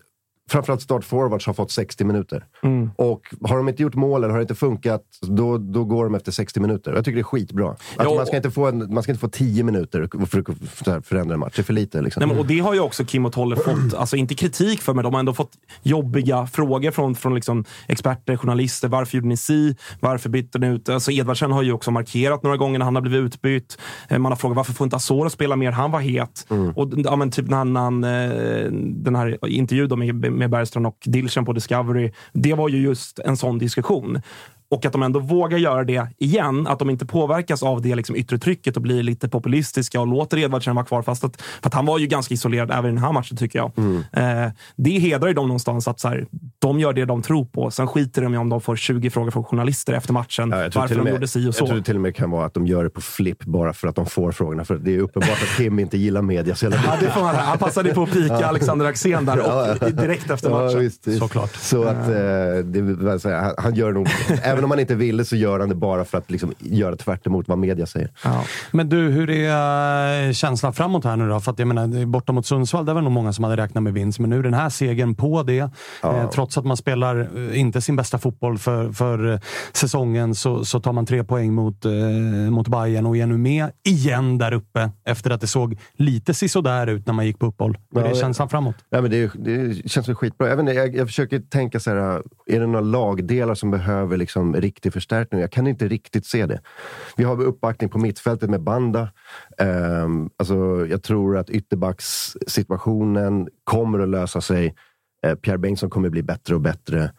framförallt start forwards har fått 60 minuter. Mm. Och har de inte gjort mål eller har det inte funkat, då, då går de efter 60 minuter. Jag tycker det är skitbra. Ja, man, ska inte få en, man ska inte få 10 minuter för att förändra en match. Det är för lite. Liksom. Nej, men, och det har ju också Kim och Tolle fått, alltså inte kritik för, men de har ändå fått jobbiga frågor från, från liksom experter, journalister. Varför gjorde ni si? Varför bytte ni ut? Alltså Edvardsen har ju också markerat några gånger när han har blivit utbytt. Eh, Man har frågat varför får inte Asoro spela mer? Han var het. Och ja, men typ när han, när han, eh, den här intervjun med, med Bergström och Dilchen på Discovery, det var ju just en sån diskussion. Och att de ändå vågar göra det igen. Att de inte påverkas av det liksom yttre trycket och blir lite populistiska och låter Edvardsen vara kvar. Fast att, för att han var ju ganska isolerad även i den här matchen, tycker jag. Eh, det hedrar ju dem någonstans att så här, de gör det de tror på. Sen skiter de i om de får 20 frågor från journalister efter matchen. Ja, varför de med- gjorde si och så. Jag tror det till och med kan vara att de gör det på flipp bara för att de får frågorna. För det är uppenbart att Kim inte gillar media så jävla Ja, mycket. det får man, han passade på att pika Alexander Axén där och, direkt efter matchen. Ja, visst, visst. Såklart. Så att, eh, det, säga, han, han gör nog, även om han inte ville så gör han det bara för att liksom, göra tvärt emot vad media säger. Ja. Men du, hur är eh, känslan framåt här nu då? För att jag menar, borta mot Sundsvall, där var nog många som hade räknat med vinst. Men nu den här segern på det. Eh, trots att man spelar eh, inte sin bästa fotboll för, för eh, säsongen så, så tar man tre poäng mot, eh, mot Bayern och är nu med igen där uppe. Efter att det såg lite sisådär ut när man gick på uppehåll. Hur Ja, är det- känslan framåt? Ja, men det, det känns väl skitbra. Jag, inte, jag, jag försöker tänka så här. Är det några lagdelar som behöver liksom riktig förstärkning? Jag kan inte riktigt se det. Vi har uppbackning på mittfältet med Banda. Um, alltså, jag tror att ytterbackssituationen kommer att lösa sig. Uh, Pierre Bengtsson kommer bli bättre och bättre.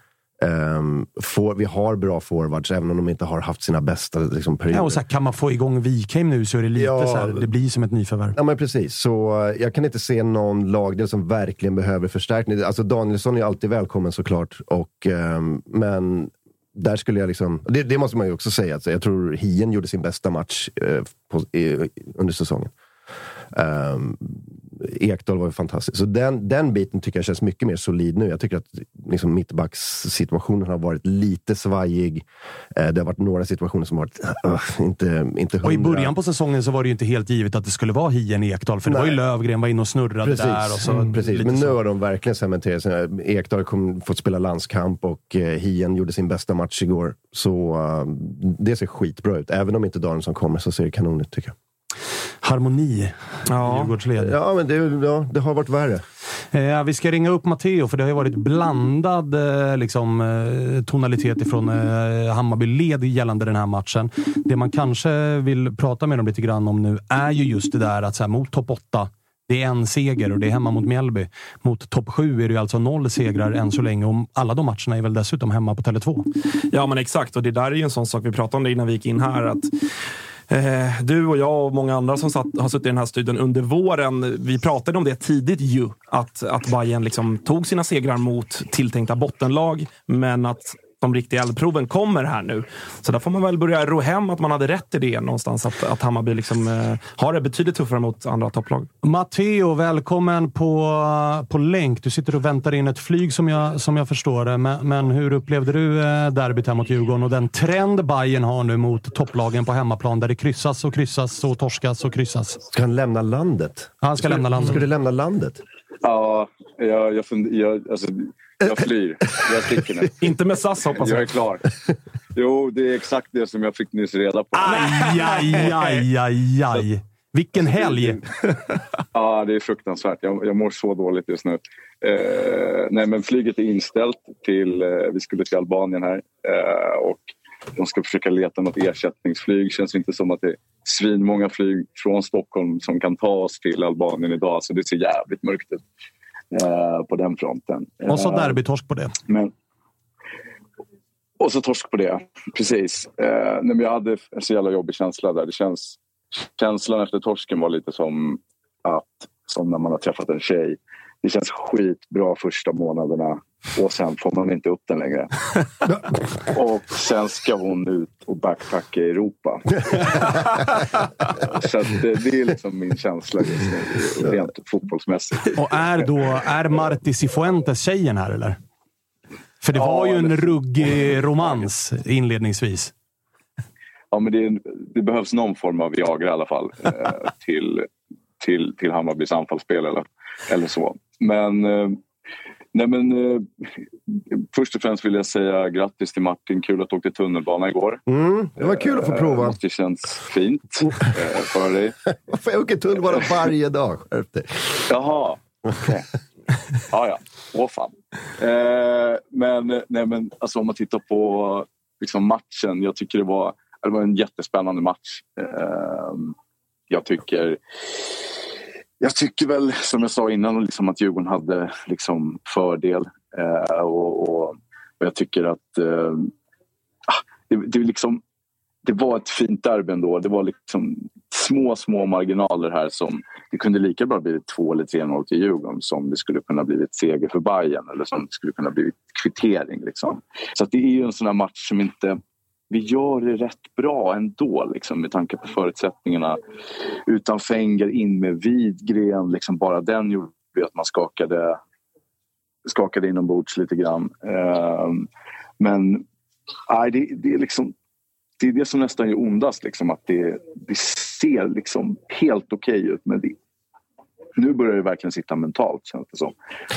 Um, får, vi har bra forwards, även om de inte har haft sina bästa liksom, perioder. Ja, och så här, kan man få igång Wikheim nu så är det lite Ja. så här, det blir som ett nyförvärv. Ja, men precis. Så eh, jag kan inte se någon lagdel som verkligen behöver förstärkning. Alltså Danielsson är alltid välkommen såklart, och, ehm, men där skulle jag liksom... Det, det måste man ju också säga. Alltså, jag tror Hien gjorde sin bästa match eh, på, i, under säsongen. Um, Ekdal var ju fantastisk. Så den, den biten tycker jag känns mycket mer solid nu. Jag tycker att liksom, mittbackssituationen har varit lite svajig. Eh, det har varit några situationer som har varit uh, inte, inte Och i hundra. början på säsongen så var det ju inte helt givet att det skulle vara Hien Ekdal, för det var ju Nej. Lövgren var inne och snurrade Precis, där. Och så, mm, precis. men nu har de verkligen cementerat sig. Ekdal har kom- fått spela landskamp och eh, Hien gjorde sin bästa match igår. Så eh, det ser skitbra ut. Även om inte Danielsson kommer så ser det kanon ut tycker jag. Harmoni i Ja. Djurgårdsled. Ja, men det, ja, det har varit värre. Eh, vi ska ringa upp Matteo, för det har ju varit blandad eh, liksom, eh, tonalitet ifrån eh, Hammarby-led gällande den här matchen. Det man kanske vill prata med dem lite grann om nu är ju just det där att så här, mot topp 8 det är en seger och det är hemma mot Mjällby. Mot topp 7 är det ju alltså noll segrar än så länge och alla de matcherna är väl dessutom hemma på Tele2. Ja, men exakt. Och det där är ju en sån sak vi pratade om det innan vi gick in här. Att Eh, du och jag och många andra som satt, har suttit i den här studion under våren, vi pratade om det tidigt ju. Att, att Bayern liksom tog sina segrar mot tilltänkta bottenlag, men att de riktiga eldproven kommer här nu. Så där får man väl börja ro hem att man hade rätt i det någonstans. Att, att Hammarby liksom, eh, har det betydligt tuffare mot andra topplag. Matteo, välkommen på, på länk. Du sitter och väntar in ett flyg som jag, som jag förstår det. Men, men hur upplevde du eh, derbyt här mot Djurgården och den trend Bayern har nu mot topplagen på hemmaplan där det kryssas och kryssas och torskas och kryssas? Ska han lämna landet? Han ska lämna landet. Ska du lämna landet? Ja, jag, jag, fund, jag, alltså, jag flyr. Jag sticker nu. Inte med SAS hoppas Jag jag. är klar. Jo, det är exakt det som jag fick nyss reda på. Aj, aj, aj, aj, aj. Vilken helg! Ja, det är fruktansvärt. Jag, jag mår så dåligt just nu. Eh, nej, men flyget är inställt till... Eh, vi skulle till Albanien här. Eh, och de ska försöka leta något ersättningsflyg. Känns inte som att det är svinmånga flyg från Stockholm som kan ta oss till Albanien idag. Så det ser jävligt mörkt ut eh, på den fronten. Och så Eh, derbytorsk på det. Men, och så torsk på det, precis. Eh, men jag hade en så jävla jobbig känsla där. Det känns, känslan efter torsken var lite som, att, som när man har träffat en tjej. Det känns skitbra första månaderna och sen får man inte upp den längre. och sen ska hon ut och backpacka i Europa. så att det, det är liksom min känsla just nu, rent fotbollsmässigt. Och är då är Marti Cifuentes tjejen här, eller? För det var Ja, ju en ruggig romans inledningsvis. Ja, men det, är- det behövs någon form av Viagra i alla fall eh, till, till, till Hammarbys anfallsspel eller, eller så. Men, eh, nej men eh, först och främst vill jag säga grattis till Martin. Kul att du åkte tunnelbana igår. Mm, det var kul att få Eh, prova. måste känns fint eh, för dig. Varför jag åker tunnelbana varje dag? Skärp dig. Jaha, okej. Ja, ja. Åh fan. Eh, men, nej, men alltså, om man tittar på liksom, matchen. Jag tycker det var, det var en jättespännande match. Eh, jag tycker jag tycker väl, som jag sa innan, liksom, att Djurgården hade liksom, fördel. Eh, och, och, och jag tycker att eh, ah, det, det, liksom, det var ett fint derby ändå. Det var liksom små, små marginaler här som det kunde lika bra blivit 2 eller 3-0 till Djurgården som det skulle kunna blivit seger för Bayern eller som det skulle kunna blivit kvittering. Liksom. Så att det är ju en sån här match som inte... Vi gör det rätt bra ändå liksom, med tanke på förutsättningarna. Utan Fenger, in med Widgren. Liksom, bara den gjorde att man skakade, skakade inombords lite grann. Eh, men nej, det, det är liksom det är det som nästan gör ondast. Liksom, att det, det ser liksom helt okej ut men det är nu börjar det verkligen sitta mentalt känns det som.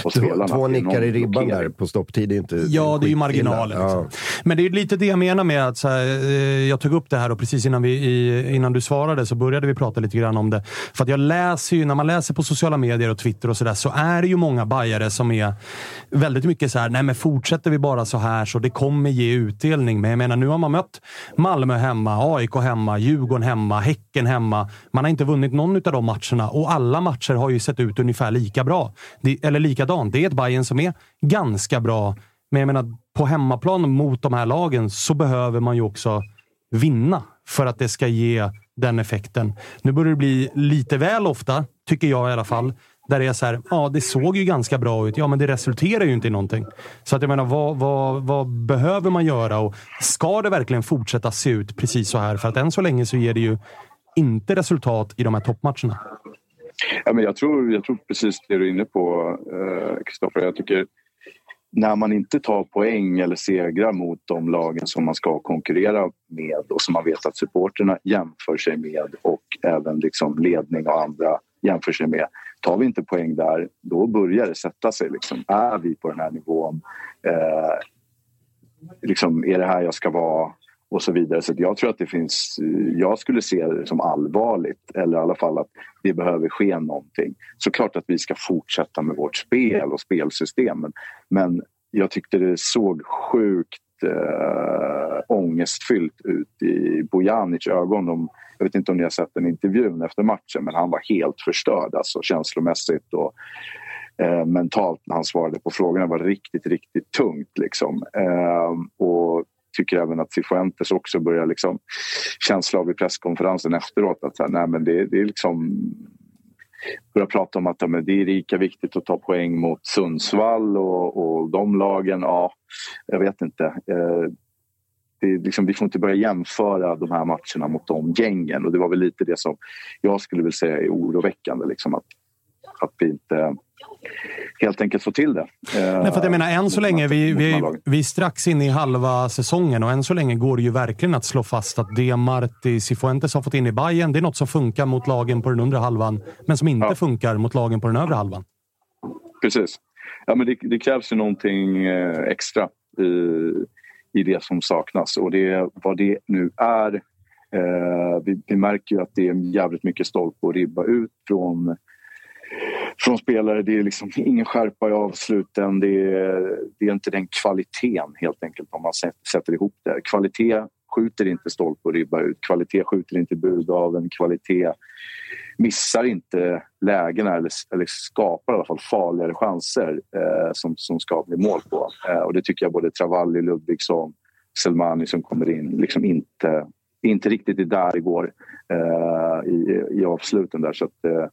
Och Två, två nickar i ribban blockering. där på stopptid är inte Ja, det är ju skitilla. marginaler. Ja. Liksom. Men det är lite det jag menar med att så här, eh, jag tog upp det här och precis innan, vi, innan du svarade så började vi prata lite grann om det. För att jag läser ju, när man läser på sociala medier och Twitter och sådär, så är det ju många bajare som är väldigt mycket så här, nej men fortsätter vi bara så här så det kommer ge utdelning. Men jag menar, nu har man mött Malmö hemma, AIK hemma, Djurgården hemma, Häcken hemma. Man har inte vunnit någon av de matcherna och alla matcher har ju sett ut ungefär lika bra. Det, eller likadant. Det är ett Bayern som är ganska bra. Men jag menar, på hemmaplan mot de här lagen så behöver man ju också vinna för att det ska ge den effekten. Nu börjar det bli lite väl ofta, tycker jag i alla fall, där det är så här, ja det såg ju ganska bra ut, ja men det resulterar ju inte i någonting. Så att jag menar, vad, vad, vad behöver man göra och ska det verkligen fortsätta se ut precis så här? För att än så länge så ger det ju inte resultat i de här toppmatcherna. Ja, men jag, tror, jag tror precis det du är inne på, eh, jag tycker när man inte tar poäng eller segrar mot de lagen som man ska konkurrera med och som man vet att supporterna jämför sig med och även liksom ledning och andra jämför sig med. Tar vi inte poäng där, då börjar det sätta sig. Liksom. Är vi på den här nivån? Eh, liksom, är det här jag ska vara? Och så vidare. Så jag tror att det finns... Jag skulle se det som allvarligt, eller i alla fall att det behöver ske någonting. Såklart att vi ska fortsätta med vårt spel och spelsystemen. Men jag tyckte det såg sjukt äh, ångestfyllt ut i Bojanic ögon. De, jag vet inte om ni har sett den intervjun efter matchen men han var helt förstörd alltså, känslomässigt och eh, mentalt när han svarade på frågorna Det var riktigt, riktigt tungt. Liksom. Eh, och tycker även att Cifuentes också börjar liksom känsla av i presskonferensen efteråt att här, nej, men det, det är liksom börjar prata om att ja, men det är lika viktigt att ta poäng mot Sundsvall och, och de lagen. Ja, jag vet inte. Eh, det är liksom, vi får inte börja jämföra de här matcherna mot de gängen och det var väl lite det som jag skulle vilja säga är oroväckande. Liksom, att, att vi inte helt enkelt får till det. Eh, Nej, för jag menar, än så länge, vi, vi, vi är strax inne i halva säsongen och än så länge går det ju verkligen att slå fast att det Marti Cifuentes har fått in i Bayern, det är något som funkar mot lagen på den undre halvan, men som inte Ja. funkar mot lagen på den övre halvan. Precis. Ja, men det, det krävs ju någonting eh, extra i, i det som saknas och det, vad det nu är. Eh, vi, vi märker ju att det är jävligt mycket stolpe och ribba ut från, från spelare. Det är liksom ingen skärpa i avsluten. Det är, det är inte den kvaliteten helt enkelt om man sätter, ihop det. Kvalitet skjuter inte stolpe och ribba ut. Kvalitet skjuter inte budgaveln. Kvalitet missar inte lägena eller, eller skapar i alla fall farligare chanser eh, som, som ska bli mål på. Eh, och det tycker jag både Travalli, Ludvigsson, Selmani som kommer in liksom inte, inte riktigt är där igår eh, i, i avsluten där. Så att, eh,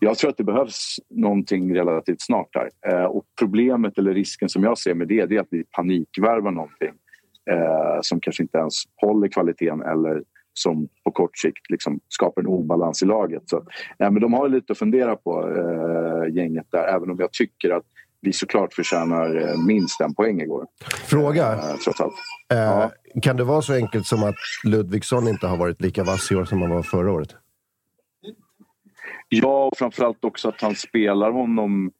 jag tror att det behövs någonting relativt snart där. Eh, och problemet eller risken som jag ser med det, det är att vi panikvärvar någonting eh, som kanske inte ens håller kvaliteten eller som på kort sikt liksom skapar en obalans i laget. Så, ja, men de har lite att fundera på, eh, gänget där, även om jag tycker att vi såklart förtjänar eh, minst en poäng igår. Fråga. Eh, trots allt. Eh, Kan det vara så enkelt som att Ludvigsson inte har varit lika vass i år som han var förra året? Ja, och framförallt också att han spelar honom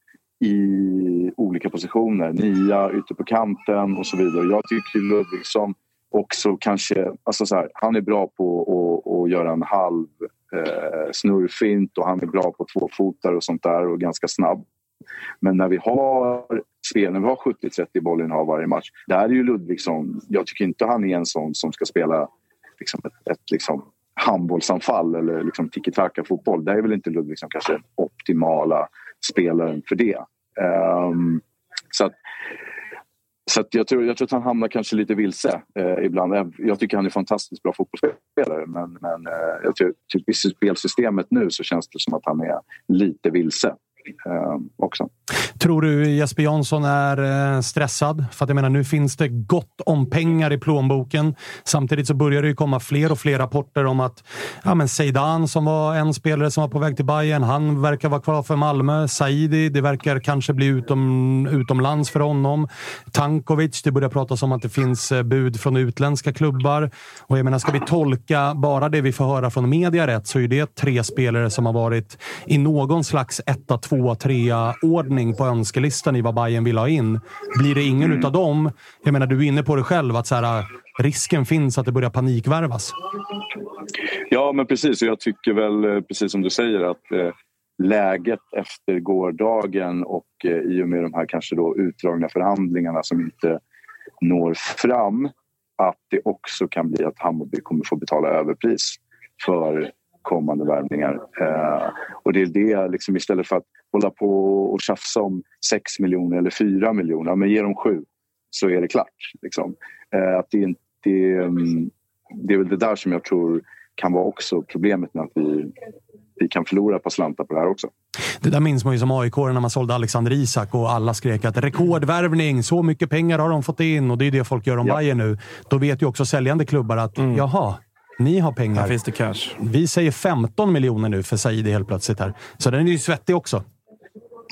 i olika positioner. Nia, ute på kanten och så vidare. Jag tycker Ludvigsson också kanske... Alltså så här, han är bra på att, att göra en halv eh, snurrfint och han är bra på tvåfotar och sånt där och ganska snabb. Men när vi har spel, när vi har 70-30 bollinnehav varje match, där är ju Ludvigsson... Jag tycker inte han är en sån som ska spela liksom ett, ett liksom handbollsanfall eller liksom tiki-taka-fotboll. Där är väl inte Ludvigsson kanske den optimala spelaren för det. Um, så att, så att jag, tror, jag tror att han hamnar kanske lite vilse eh, ibland. Jag tycker han är fantastiskt bra fotbollsspelare men, men eh, jag tror, typ, i spelsystemet nu så känns det som att han är lite vilse eh, också. Tror du Jesper Jansson är eh, stressad? För att jag menar, nu finns det gott om pengar i plånboken. Samtidigt så börjar det ju komma fler och fler rapporter om att ja, men Zeidan som var en spelare som var på väg till Bayern, han verkar vara kvar för Malmö. Saidi, det verkar kanske bli utom, utomlands för honom. Tankovic, det börjar pratas om att det finns eh, bud från utländska klubbar. Och jag menar, ska vi tolka bara det vi får höra från media rätt så är det tre spelare som har varit i någon slags etta-två tvåa, trea ordning på önskelistan i vad Bayern vill ha in. Blir det ingen utav dem, jag menar du är inne på det själv, att så här, risken finns att det börjar panikvärvas. Ja, men precis. Och jag tycker väl, eh, precis som du säger, att eh, läget efter gårdagen och eh, i och med de här kanske då utdragna förhandlingarna som inte når fram att det också kan bli att Hammarby kommer få betala överpris för kommande värvningar. Eh, och det är det, liksom, istället för att hålla på och tjafsa om 6 miljoner eller 4 miljoner, men ge dem 7 så är det klart. Liksom. Eh, att det, det, mm, det är väl det där som jag tror kan vara också problemet med att vi, vi kan förlora på slantar på det här också. Det där minns man ju som aik när man sålde Alexander Isak och alla skrek att rekordvärvning, så mycket pengar har de fått in och det är det folk gör om ja. Bayern nu. Då vet ju också säljande klubbar att mm. jaha, ni har pengar. Här finns det cash. Vi säger 15 miljoner nu för Saidi helt plötsligt. här. Så den är ju svettig också.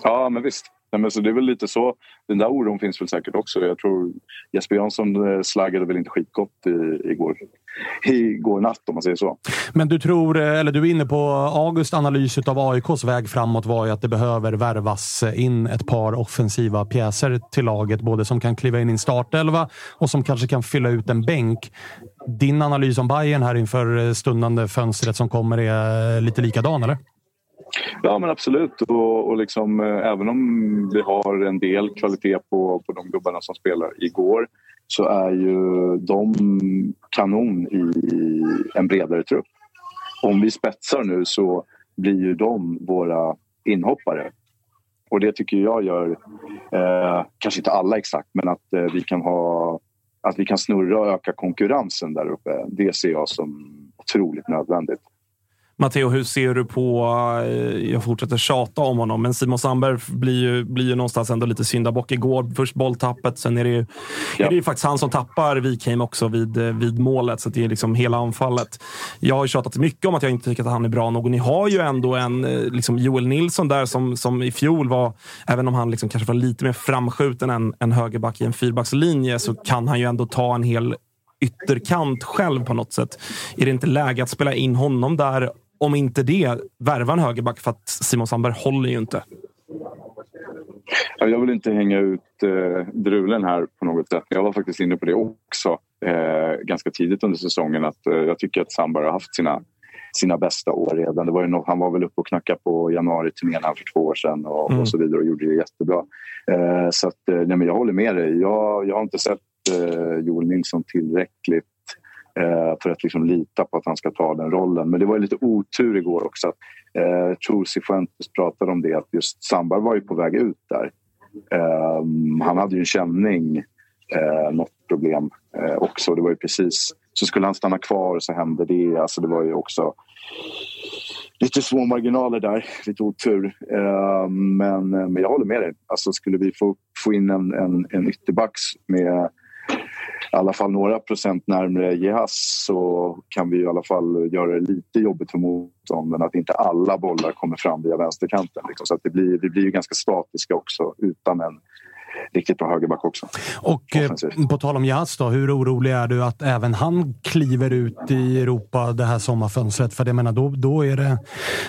Ja, men visst. Nej, men så det är väl lite så. Den där oron finns väl säkert också. Jag tror Jesper Jansson eh, slaggade väl inte skitgott i, igår, igår natt om man säger så. Men du tror, eh, eller du är inne på August analys av AIKs väg framåt var ju att det behöver värvas in ett par offensiva pjäser till laget. Både som kan kliva in i en startelva och som kanske kan fylla ut en bänk. Din analys om Bayern här inför eh, stundande fönstret som kommer är eh, lite likadan, eller? Ja, men absolut. Och, och liksom, eh, även om vi har en del kvalitet på, på de gubbarna som spelar igår så är ju de kanon i en bredare trupp. Om vi spetsar nu så blir ju de våra inhoppare. Och det tycker jag gör, eh, kanske inte alla exakt, men att eh, vi kan ha att vi kan snurra och öka konkurrensen där uppe. Det ser jag som otroligt nödvändigt. Matteo, hur ser du på... Eh, jag fortsätter tjata om honom, men Simon Sandberg blir ju, blir ju någonstans ändå lite syndabock. Igår först bolltappet, sen är det ju, ja. är det ju faktiskt han som tappar Wikheim också vid, eh, vid målet. Så det är liksom hela anfallet. Jag har ju tjatat mycket om att jag inte tycker att han är bra nog. Ni har ju ändå en eh, liksom Joel Nilsson där som, som i fjol var, även om han liksom kanske var lite mer framskjuten än en högerback i en fyrbackslinje, så kan han ju ändå ta en hel ytterkant själv på något sätt. Är det inte läge att spela in honom där om inte det, värva en högerback för att Simon Sandberg håller ju inte. Jag vill inte hänga ut eh, drulen här på något sätt. Jag var faktiskt inne på det också eh, ganska tidigt under säsongen. att eh, Jag tycker att Sandberg har haft sina, sina bästa år redan. Det var no han var väl uppe och knackade på januari-turnén här för två år sedan och, mm. och, så vidare och gjorde det jättebra. Eh, så att, eh, nej, men jag håller med dig. Jag, jag har inte sett eh, Joel Nilsson tillräckligt Eh, för att liksom lita på att han ska ta den rollen. Men det var lite otur igår också. Att, eh, tror Cifuentes pratade om det, att just Sandberg var ju på väg ut där. Eh, han hade ju en känning, eh, något problem eh, också. Det var ju precis... Så skulle han stanna kvar så hände det. Alltså det var ju också lite små marginaler där, lite otur. Ehm, men, eh, men jag håller med dig. Alltså, skulle vi få, få in en, en, en ytterbacks med i alla fall några procent närmre Jehas så kan vi i alla fall göra det lite jobbigt för motståndaren att inte alla bollar kommer fram via vänsterkanten. Liksom. Så att det blir, vi blir ju ganska statiska också utan en riktigt bra högerback också. Och eh, på tal om Jahas då, hur orolig är du att även han kliver ut i Europa det här sommarfönstret? För jag menar, då, då, är, det,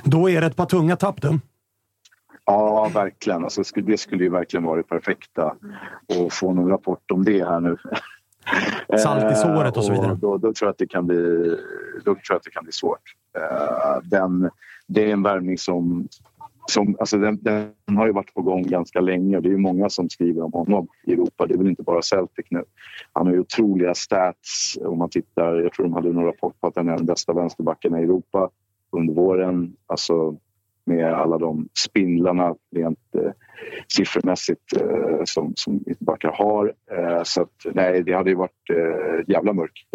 då är det ett par tunga tapp. Då. Ja, verkligen. Alltså, det skulle ju verkligen vara det perfekta att få någon rapport om det här nu. Salt i såret och så vidare. Och då, då, tror jag att det kan bli, då tror jag att det kan bli svårt. Eh, den, det är en värvning som, som alltså den, den, har ju varit på gång ganska länge och det är många som skriver om honom i Europa. Det är väl inte bara Celtic nu. Han har ju otroliga stats om man tittar. Jag tror de hade någon rapport på att han är den bästa vänsterbacken i Europa under våren. Alltså med alla de spindlarna rent eh, siffermässigt eh, som, som mittbackar har. Eh, så att, nej, det hade ju varit eh, jävla mörkt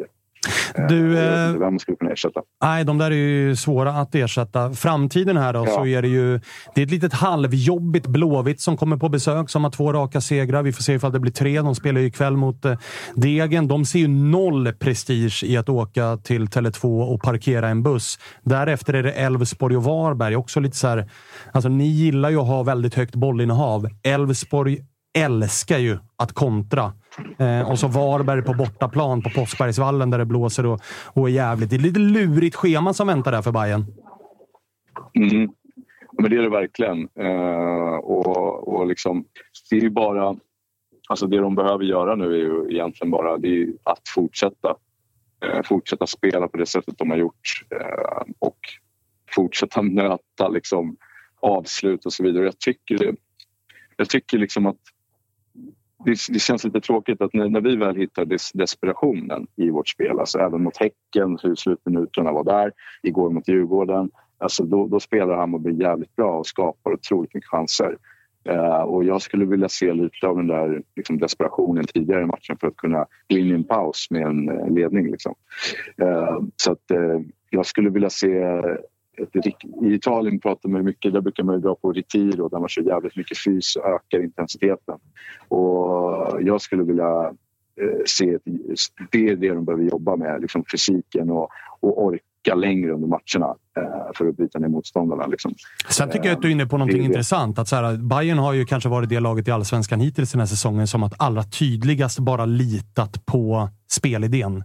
du, Jag vet eh, vem skulle kunna ersätta. Nej, de där är ju svåra att ersätta. Framtiden här då, Ja. så är det ju det är ett litet halvjobbigt Blåvitt som kommer på besök, som har två raka segrar. Vi får se ifall det blir tre. De spelar ju ikväll mot eh, Degen. De ser ju noll prestige i att åka till Tele2 och parkera en buss. Därefter är det Elfsborg och Varberg. Också lite så här, alltså ni gillar ju att ha väldigt högt bollinnehav. Elfsborg älskar ju att kontra. Eh, och så Varberg på bortaplan på Påskbergsvallen där det blåser och, och är jävligt. Det är ett lite lurigt schema som väntar där för Bayern. Mm. Men det är det verkligen. Eh, och, och liksom, det är ju bara... Alltså det de behöver göra nu är ju egentligen bara det är att fortsätta. Eh, fortsätta spela på det sättet de har gjort eh, och fortsätta nöta liksom, avslut och så vidare. Jag tycker, jag tycker liksom att det, det känns lite tråkigt att när, när vi väl hittar des, desperationen i vårt spel, alltså även mot Häcken, hur slutminuterna var där, igår mot Djurgården, alltså då, då spelar Hammarby jävligt bra och skapar otroligt mycket chanser. Eh, och jag skulle vilja se lite av den där liksom, desperationen tidigare i matchen för att kunna gå in i en paus med en eh, ledning. Liksom. Eh, så att eh, jag skulle vilja se i Italien pratar man mycket, där brukar man ju dra på retiro där man kör jävligt mycket fys och ökar intensiteten. Och jag skulle vilja eh, se det är det de behöver jobba med, liksom fysiken och, och orka längre under matcherna eh, för att bryta ner motståndarna. Liksom. Sen tycker jag att du är inne på någonting det är det. intressant. Att så här, Bayern har ju kanske varit det laget i allsvenskan hittills den här säsongen som att allra tydligast bara litat på spelidén.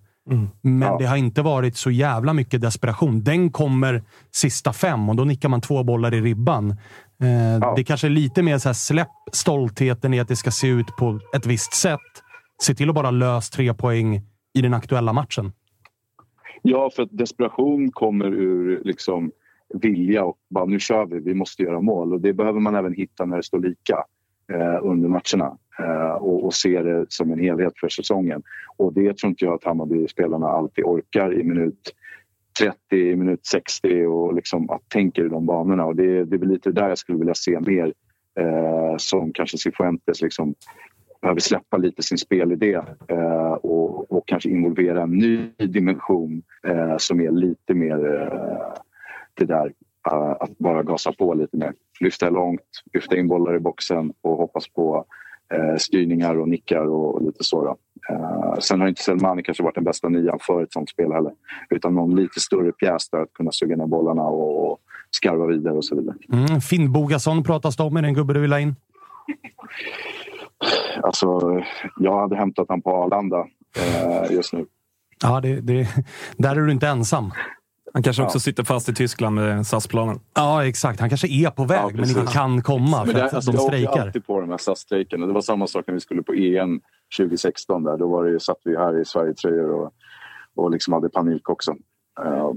Men det har inte varit så jävla mycket desperation. Den kommer sista fem och då nickar man två bollar i ribban. Eh, Det kanske är lite mer så här, släpp stoltheten i att det ska se ut på ett visst sätt. Se till att bara lösa tre poäng i den aktuella matchen. Ja, för att desperation kommer ur liksom, vilja och bara nu kör vi, vi måste göra mål. Och det behöver man även hitta när det står lika eh, under matcherna Eh, och, och se det som en helhet för säsongen. Och det tror inte jag att Hammarby-spelarna alltid orkar i minut 30, i minut 60 och liksom att tänka i de banorna. Och det, det är väl lite där jag skulle vilja se mer eh, som kanske Cifuentes liksom behöver släppa lite sin spelidé eh, och, och kanske involvera en ny dimension eh, som är lite mer eh, det där eh, att bara gasa på lite mer. Lyfta långt, lyfta in bollar i boxen och hoppas på eh, styrningar och nickar och, och lite så. Då. Eh, sen har inte Selmani kanske varit den bästa nian för ett sånt spel heller. Utan någon lite större pjäs där att kunna suga ner bollarna och, och skarva vidare och så vidare. Mm, Finn Bogason pratas det om. Är det en gubbe du vill ha in? Alltså, jag hade hämtat han på Arlanda eh, just nu. Ja, det, det, där är du inte ensam. Han kanske också Ja. sitter fast i Tyskland med SAS-planen. Ja, exakt. Han kanske är på väg, Ja, men inte kan komma för det, att alltså, de jag åker strejkar. alltid på de här SAS-strejkerna. Det var samma sak när vi skulle på EM 2016. Där. Då var det, ju- satt vi här i Sverige-tröjor och, och liksom hade panik också. Eh,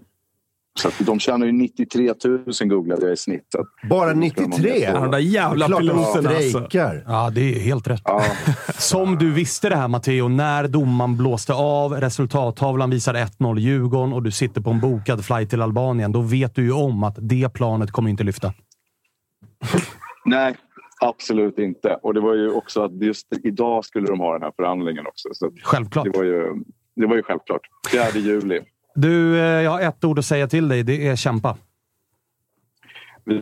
så de tjänar ju 93 000 googlade jag i snitt. Bara då ska de ha mer 93? på. de där jävla piloterna, alltså. Ja, det är helt rätt. Ja, Som du visste det här Matteo, när domaren blåste av, resultattavlan visar 1-0 Djurgården och du sitter på en bokad flight till Albanien, då vet du ju om att det planet kommer inte lyfta. nej, absolut inte. Och det var ju också att just idag skulle de ha den här förhandlingen också. Så Självklart. det, var ju, det var ju självklart. 4 juli. Du, eh, jag har ett ord att säga till dig. Det är kämpa.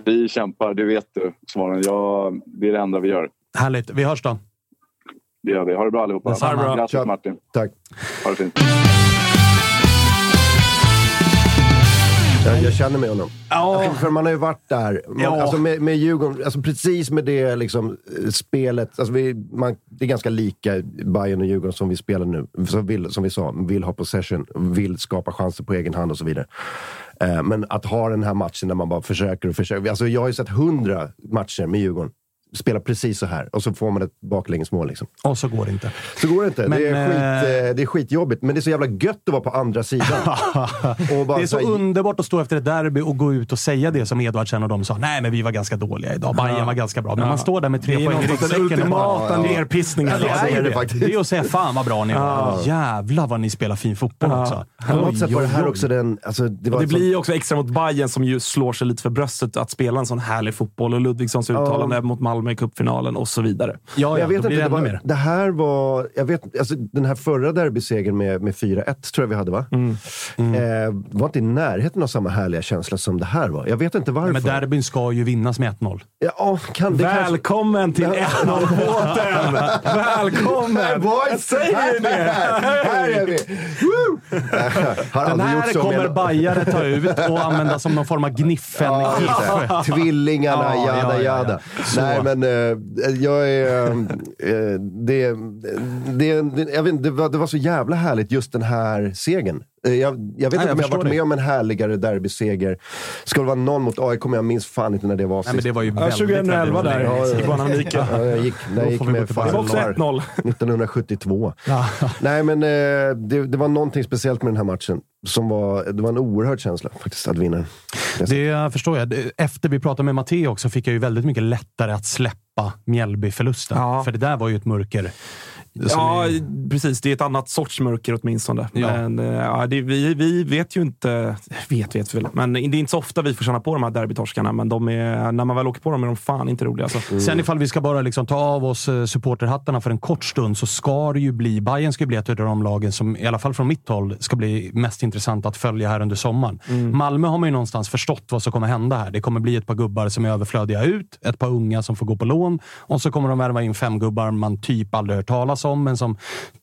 Vi, kämpar, det vet du. Svaren. Ja, det är det enda vi gör. Härligt. Vi hörs då. Det gör vi. Ha det bra allihopa. Detsamma. Det bra. Grattis. Martin. Tack. Ha det fint. Jag, jag känner med honom. Ja. För man har ju varit där. Man, Ja. alltså med, med Djurgården, alltså precis med det liksom, eh, spelet. Alltså vi, man, det är ganska lika Bayern och Djurgården som vi spelar nu. Som, vill, som vi sa, vill ha possession, vill skapa chanser på egen hand och så vidare. Eh, men att ha den här matchen där man bara försöker och försöker. Alltså jag har ju sett hundra matcher med Djurgården. Spela precis så här och så får man ett baklängesmål. Liksom. Och så går det inte. Så går det inte. Men, det, är skit, eh, eh, det är skitjobbigt, men det är så jävla gött att vara på andra sidan. och bara Det är så här- underbart att stå efter ett derby och gå ut och säga det som Edvardsen och de sa. Nej, men vi var ganska dåliga idag. Bayern var ganska bra. Men man står där med tre Det är poäng i den ryggsäcken. och bara- ultimata nerpissningen. Ja, det Ja, är det är det det. faktiskt. Det är att säga fan vad bra ni var. Jävlar vad ni spelar fin fotboll också. På något sätt var det här också den... Alltså, det det blir ju också extra mot Bayern som ju slår sig lite för bröstet att spela en sån härlig fotboll. Och Ludvigssons uttalande mot Malmö Malmö i cupfinalen och så vidare. Ja, jag vet inte, det var, mer. det här var... Jag vet, alltså, den här förra derbysegern med, med 4-1 tror jag vi hade, va? Mm. Eh, var inte i närheten av samma härliga känsla som det här var. Jag vet inte varför. Men derbyn ska ju vinnas med 1-0. Ja, kan det kanske... Välkommen till 1-0-båten! Välkommen! Boys, säger det! Här, är vi! Har Den här kommer med- Bajare ta ut och använda som någon form av gniffen. Ja. Tvillingarna, Ja, jada ja, ja, jada. ja. Så. Nej, men men eh, jag är... Eh, eh, det, det, det, jag vet, det, var, det var så jävla härligt just den här segern. Eh, Jag, jag vet Nej, inte jag om jag varit dig. med om en härligare derbyseger. Ska det vara någon mot AIK, men jag minns fan inte när det var Nej, men det var ju Ja, väldigt, 2011 väldigt där, sedan. i Guanamica. Ja, jag gick, jag gick med tillbaka. Det var också farfar 1-0. 1972. Ja. Nej, men eh, det, det var någonting speciellt med den här matchen. Som var, det var en oerhörd känsla faktiskt, att vinna. Det förstår jag. Det- Efter vi pratade med Matteo också fick jag ju väldigt mycket lättare att släppa Mjällby-förlusten. Ja. För det där var ju ett mörker. Ja, är- precis. Det är ett annat sorts mörker åtminstone. Ja. Men eh, ja, det, vi, vi vet ju inte... Vet vet väl. Men det är inte så ofta vi får känna på de här derbytorskarna. Men de är, när man väl åker på dem är de fan inte roliga. Alltså. Sen ifall vi ska bara liksom ta av oss eh, supporterhattarna för en kort stund så ska det ju bli, Bayern ska ju bli ett av de lagen som, i alla fall från mitt håll, ska bli mest intressant att följa här under sommaren. Malmö har man ju någonstans förstått vad som kommer hända här. Det kommer bli ett par gubbar som är överflödiga ut, ett par unga som får gå på lån och så kommer de värva in fem gubbar man typ aldrig hört talas om, men som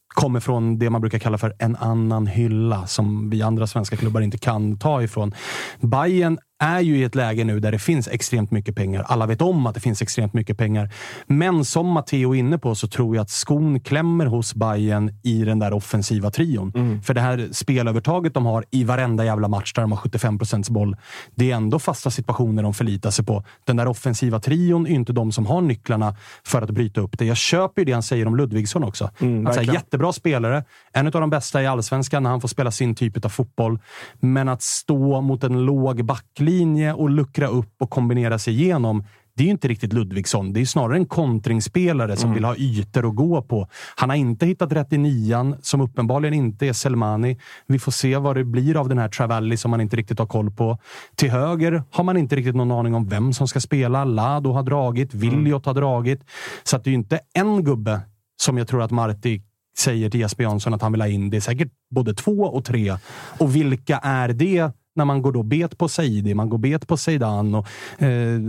kommer från det man brukar kalla för en annan hylla som vi andra svenska klubbar inte kan ta ifrån. Bayern är ju i ett läge nu där det finns extremt mycket pengar. Alla vet om att det finns extremt mycket pengar. Men som Matteo är inne på så tror jag att skon klämmer hos Bayern i den där offensiva trion. För det här spelövertaget de har i varenda jävla match där de har 75 procents boll. Det är ändå fasta situationer de förlitar sig på. Den där offensiva trion är inte de som har nycklarna för att bryta upp det. Jag köper ju det han säger om Ludvigsson också. att så här, verkligen. jättebra spelare. En av de bästa i allsvenskan när han får spela sin typ av fotboll. Men att stå mot en låg backlinje och luckra upp och kombinera sig igenom. Det är ju inte riktigt Ludvigsson. Det är snarare en kontringsspelare som vill ha ytor att gå på. Han har inte hittat rätt i nian, som uppenbarligen inte är Selmani. Vi får se vad det blir av den här Travalli som man inte riktigt har koll på. Till höger har man inte riktigt någon aning om vem som ska spela. Lado har dragit, Williot har dragit. Så att det är ju inte en gubbe som jag tror att Marti säger till Jesper Jansson att han vill ha in. Det är säkert både två och tre. Och vilka är det när man går då bet på Saidi, man går bet på Zeidan och eh,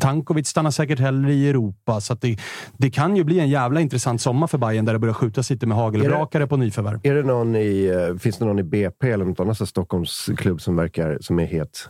Tankovic stannar säkert hellre i Europa. Så det, det kan ju bli en jävla intressant sommar för Bayern där det börjar skjutas lite med hagelbrakare på nyförvärv. Är det någon i, eh, finns det någon i BP eller något annat Stockholmsklubb som verkar som är het?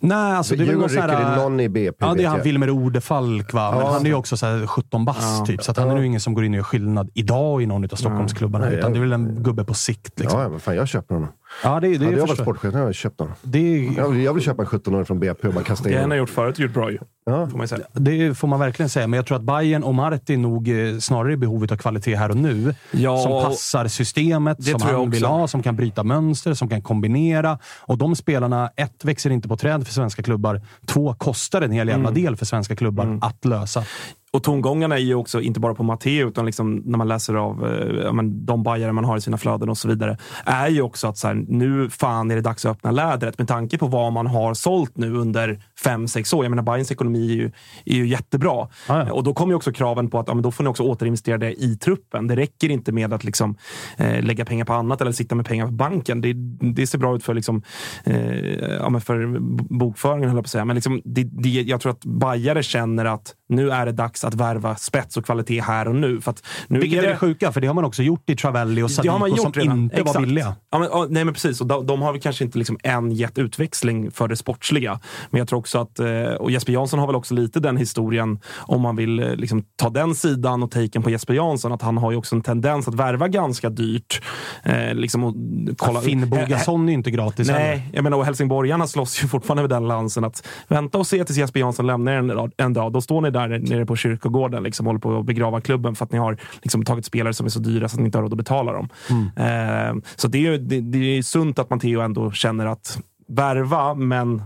Nej, alltså det är någon här... någon i BP, Ja, det är han. Wilmer Odefalk, va? Men Ja. han är ju också så här 17 bast, typ. Så han är nog ingen som går in och gör skillnad idag i någon av Stockholmsklubbarna. Nej, utan det är väl en gubbe på sikt. Liksom. Ja, men fan, jag köper honom. Ja, det, det Hade jag varit sportchef hade jag köpt honom. det, Jag vill, jag vill köpa en 17-åring från BP och bara kasta in Det han har gjort förut gjort bra ju. Ja. Får man säga. Det får man verkligen säga, men jag tror att Bayern och Martin nog eh, snarare är i behovet av kvalitet här och nu. Ja, som passar systemet, Det som tror jag han vill ha, som kan bryta mönster, som kan kombinera. Och de spelarna, ett, växer inte på träd för svenska klubbar. Två, kostar en hel jävla Mm. del för svenska klubbar att lösa. Och tongångarna är ju också inte bara på Matteo, utan liksom när man läser av eh, men, de bajare man har i sina flöden och så vidare, är ju också att så här, nu fan är det dags att öppna lädret. Med tanke på vad man har sålt nu under fem sex år. Jag menar, Bayerns ekonomi är ju, är ju jättebra. Ja, ja. Och då kommer ju också kraven på att ja, men då får ni också återinvestera det i truppen. Det räcker inte med att liksom, eh, lägga pengar på annat eller sitta med pengar på banken. Det, det ser bra ut för, liksom, eh, ja, men för bokföringen, höll jag på att säga. Men liksom, det, det, jag tror att bajare känner att nu är det dags att värva spets och kvalitet här och nu. För att nu Vilket är är det sjuka, för det har man också gjort i Travelli och det gjort som redan. inte var Exakt. billiga. Ja, men, ja, nej, men precis. Och de, de har väl kanske inte liksom än gett utväxling för det sportsliga. Men jag tror också att, eh, och Jesper Jansson har väl också lite den historien, om man vill eh, liksom, ta den sidan och taken på Jesper Jansson, att han har ju också en tendens att värva ganska dyrt. Eh, liksom, och kolla, Finn Eh, Bogason är ju inte gratis heller. Nej, jag menar, och helsingborgarna slåss ju fortfarande med den lansen att vänta och se tills Jesper Jansson lämnar en, dag- en dag. Då står ni där nere på kyrkogården liksom, håller på att begrava klubben för att ni har liksom, tagit spelare som är så dyra så att ni inte har råd att betala dem. Eh, så det är ju det, det är sunt att Matteo ändå känner att värva, men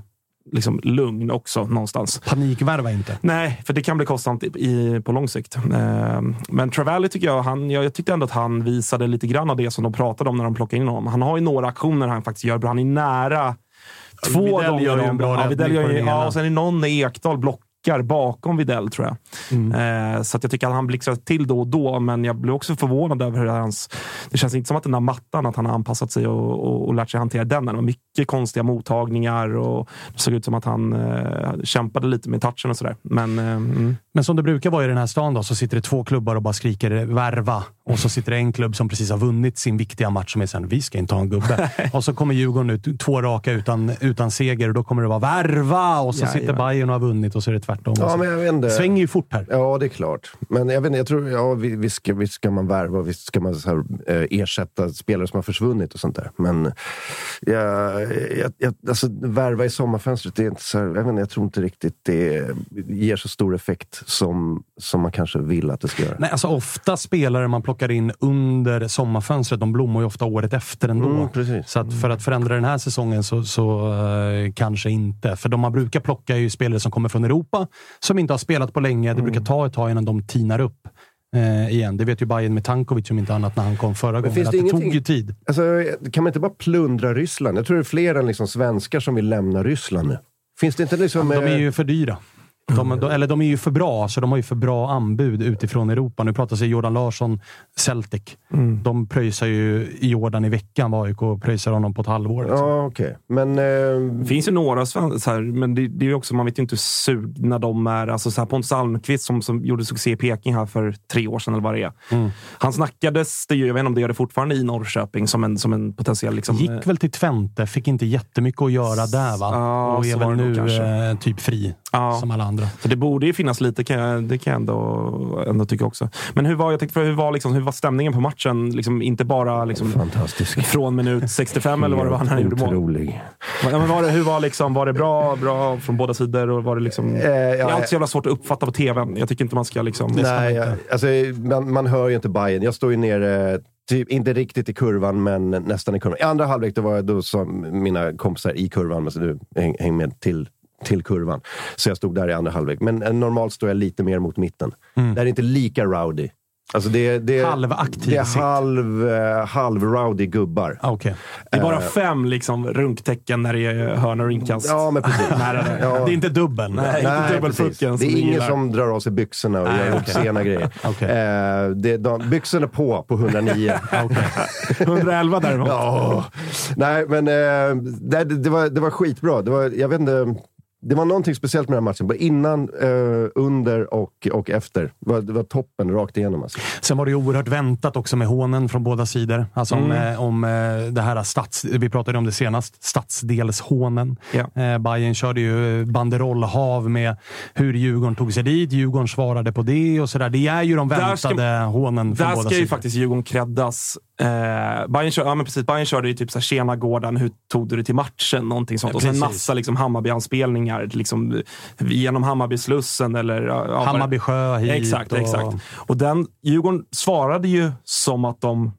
liksom lugn också någonstans. Panikvärva inte. Nej, för det kan bli kostsamt i, på lång sikt. Eh, men Travalli tycker jag, han, jag, jag tyckte ändå att han visade lite grann av det som de pratade om när de plockade in honom. Han har ju några aktioner han faktiskt gör bra. Han är nära två Widell gånger gör ju en bra ja, räddning ja, och sen är någon när Ekdal blockar backar bakom Videll, tror jag. Eh, så att jag tycker att han blixtrar till då och då, men jag blir också förvånad över hur hans... Det känns inte som att den där mattan, att han har anpassat sig och, och, och lärt sig hantera den. Det var mycket konstiga mottagningar och det såg ut som att han eh, kämpade lite med touchen och sådär. Men, eh, mm. Men som det brukar vara i den här stan då, så sitter det två klubbar och bara skriker värva. Och så sitter det en klubb som precis har vunnit sin viktiga match som är sen, vi ska inte ha en gubbe. och så kommer Djurgården ut två raka utan, utan seger och då kommer det vara värva! Och så Ja, sitter ja. Bayern och har vunnit och så är det tvärtom. Ja, Och men jag vet inte. Det svänger ju fort här. Ja, det är klart. Men jag vet inte, jag tror, ja, vi- visst, ska, visst ska man värva, visst ska man här, eh, ersätta spelare som har försvunnit och sånt där. Men jag, jag, jag, alltså, värva i sommarfönstret, det är inte så här, jag, vet inte, jag tror inte riktigt det ger så stor effekt som, som man kanske vill att det ska göra. Nej, alltså ofta spelare man plockar in under sommarfönstret, de blommar ju ofta året efter ändå. Mm, precis. Så att för att förändra den här säsongen så, så eh, kanske inte. För de man brukar plocka är ju spelare som kommer från Europa, som inte har spelat på länge. Det Mm. brukar ta ett tag innan de tinar upp eh, igen. Det vet ju Bayern med Tankovic om inte annat när han kom förra gången. finns det det tog ju tid. Alltså, kan man inte bara plundra Ryssland? Jag tror det är fler än liksom svenskar som vill lämna Ryssland nu. Finns det inte liksom... De är eh, ju för dyra. De, de, eller de är ju för bra, så de har ju för bra anbud utifrån Europa. Nu pratar sig Jordan Larsson, Celtic. Mm. De pröjsar ju Jordan i veckan, vad AIK pröjsar honom på ett halvår. Liksom. Ja, okej. Men... Eh, Det finns ju några svenskar, men det, det är ju också, man vet ju inte hur sugna de är. Alltså så här Pontus Almqvist som, som gjorde succé i Peking här för tre år sedan, eller vad det är. Mm. Han snackades, det, jag vet inte om det gör det fortfarande, i Norrköping som en, som en potentiell... Liksom, Gick väl till Twente, fick inte jättemycket att göra där va? Ja, och är väl nu kanske. eh, typ fri, Ja. som alla andra. Så det borde ju finnas lite, kan jag, det kan jag ändå, ändå tycka också. Men hur var, jag tänkte, för hur var, liksom, hur var stämningen på matchen? Liksom, inte bara liksom, Fantastisk. från minut 65 eller vad det var när han gjorde mål. Otrolig. Ja, men var det, hur var, liksom, var det bra, bra från båda sidor? Och var det liksom, Eh, det är ja, alltid så jävla svårt att uppfatta på tv. Jag tycker inte man ska... Liksom, Nej, jag, alltså, man, man hör ju inte Bayern. Jag står ju nere, typ, inte riktigt i kurvan, men nästan i kurvan. I andra halvlek då var jag, då sa mina kompisar i kurvan, men så du häng, häng med till, till kurvan. Så jag stod där i andra halvlek. Men eh, normalt står jag lite mer mot mitten. Det är inte lika rowdy. Alltså det, det, Halvaktiv Det är halv, eh, halv-rowdy gubbar. Ah, okay. Det är bara Eh, fem liksom, runktecken när det är hörnor och inkast. Ja, men precis. Nära det. Ja. Det är inte dubbel. Nej, inte Nej, dubbelpucken precis. som Det är ingen som drar av sig byxorna och Nej, gör okej. obscena grejer. Okej. Eh, det, de, byxorna på, på 109. 111 däremot. Ja. Nej, men eh, det, det, var, det var skitbra. Det var, jag vet inte, det var någonting speciellt med den här matchen. Både innan, eh, under och, och efter. Det var, det var toppen rakt igenom. Alltså. Sen var det ju oerhört väntat också med hånen från båda sidor. Alltså om, Mm. eh, om eh, det här stads... Vi pratade om det senast. Stadsdelshånen. Ja. Eh, Bayern körde ju banderollhav med hur Djurgården tog sig dit. Djurgården svarade på det och sådär. Det är ju de Där väntade ska- hånen från Där båda ska ju sidor. faktiskt Djurgården creddas. Eh, Bayern, kör, ja, men precis, Bayern körde ju typ så här, “Tjena Gården, hur tog du dig till matchen?” Någonting sånt. Ja, och sen massa liksom, Hammarby-anspelningar. Liksom, genom Hammarby-slussen eller... Ja, Hammarby sjö hit. Exakt, och... exakt. Och den, Djurgården svarade ju som att de...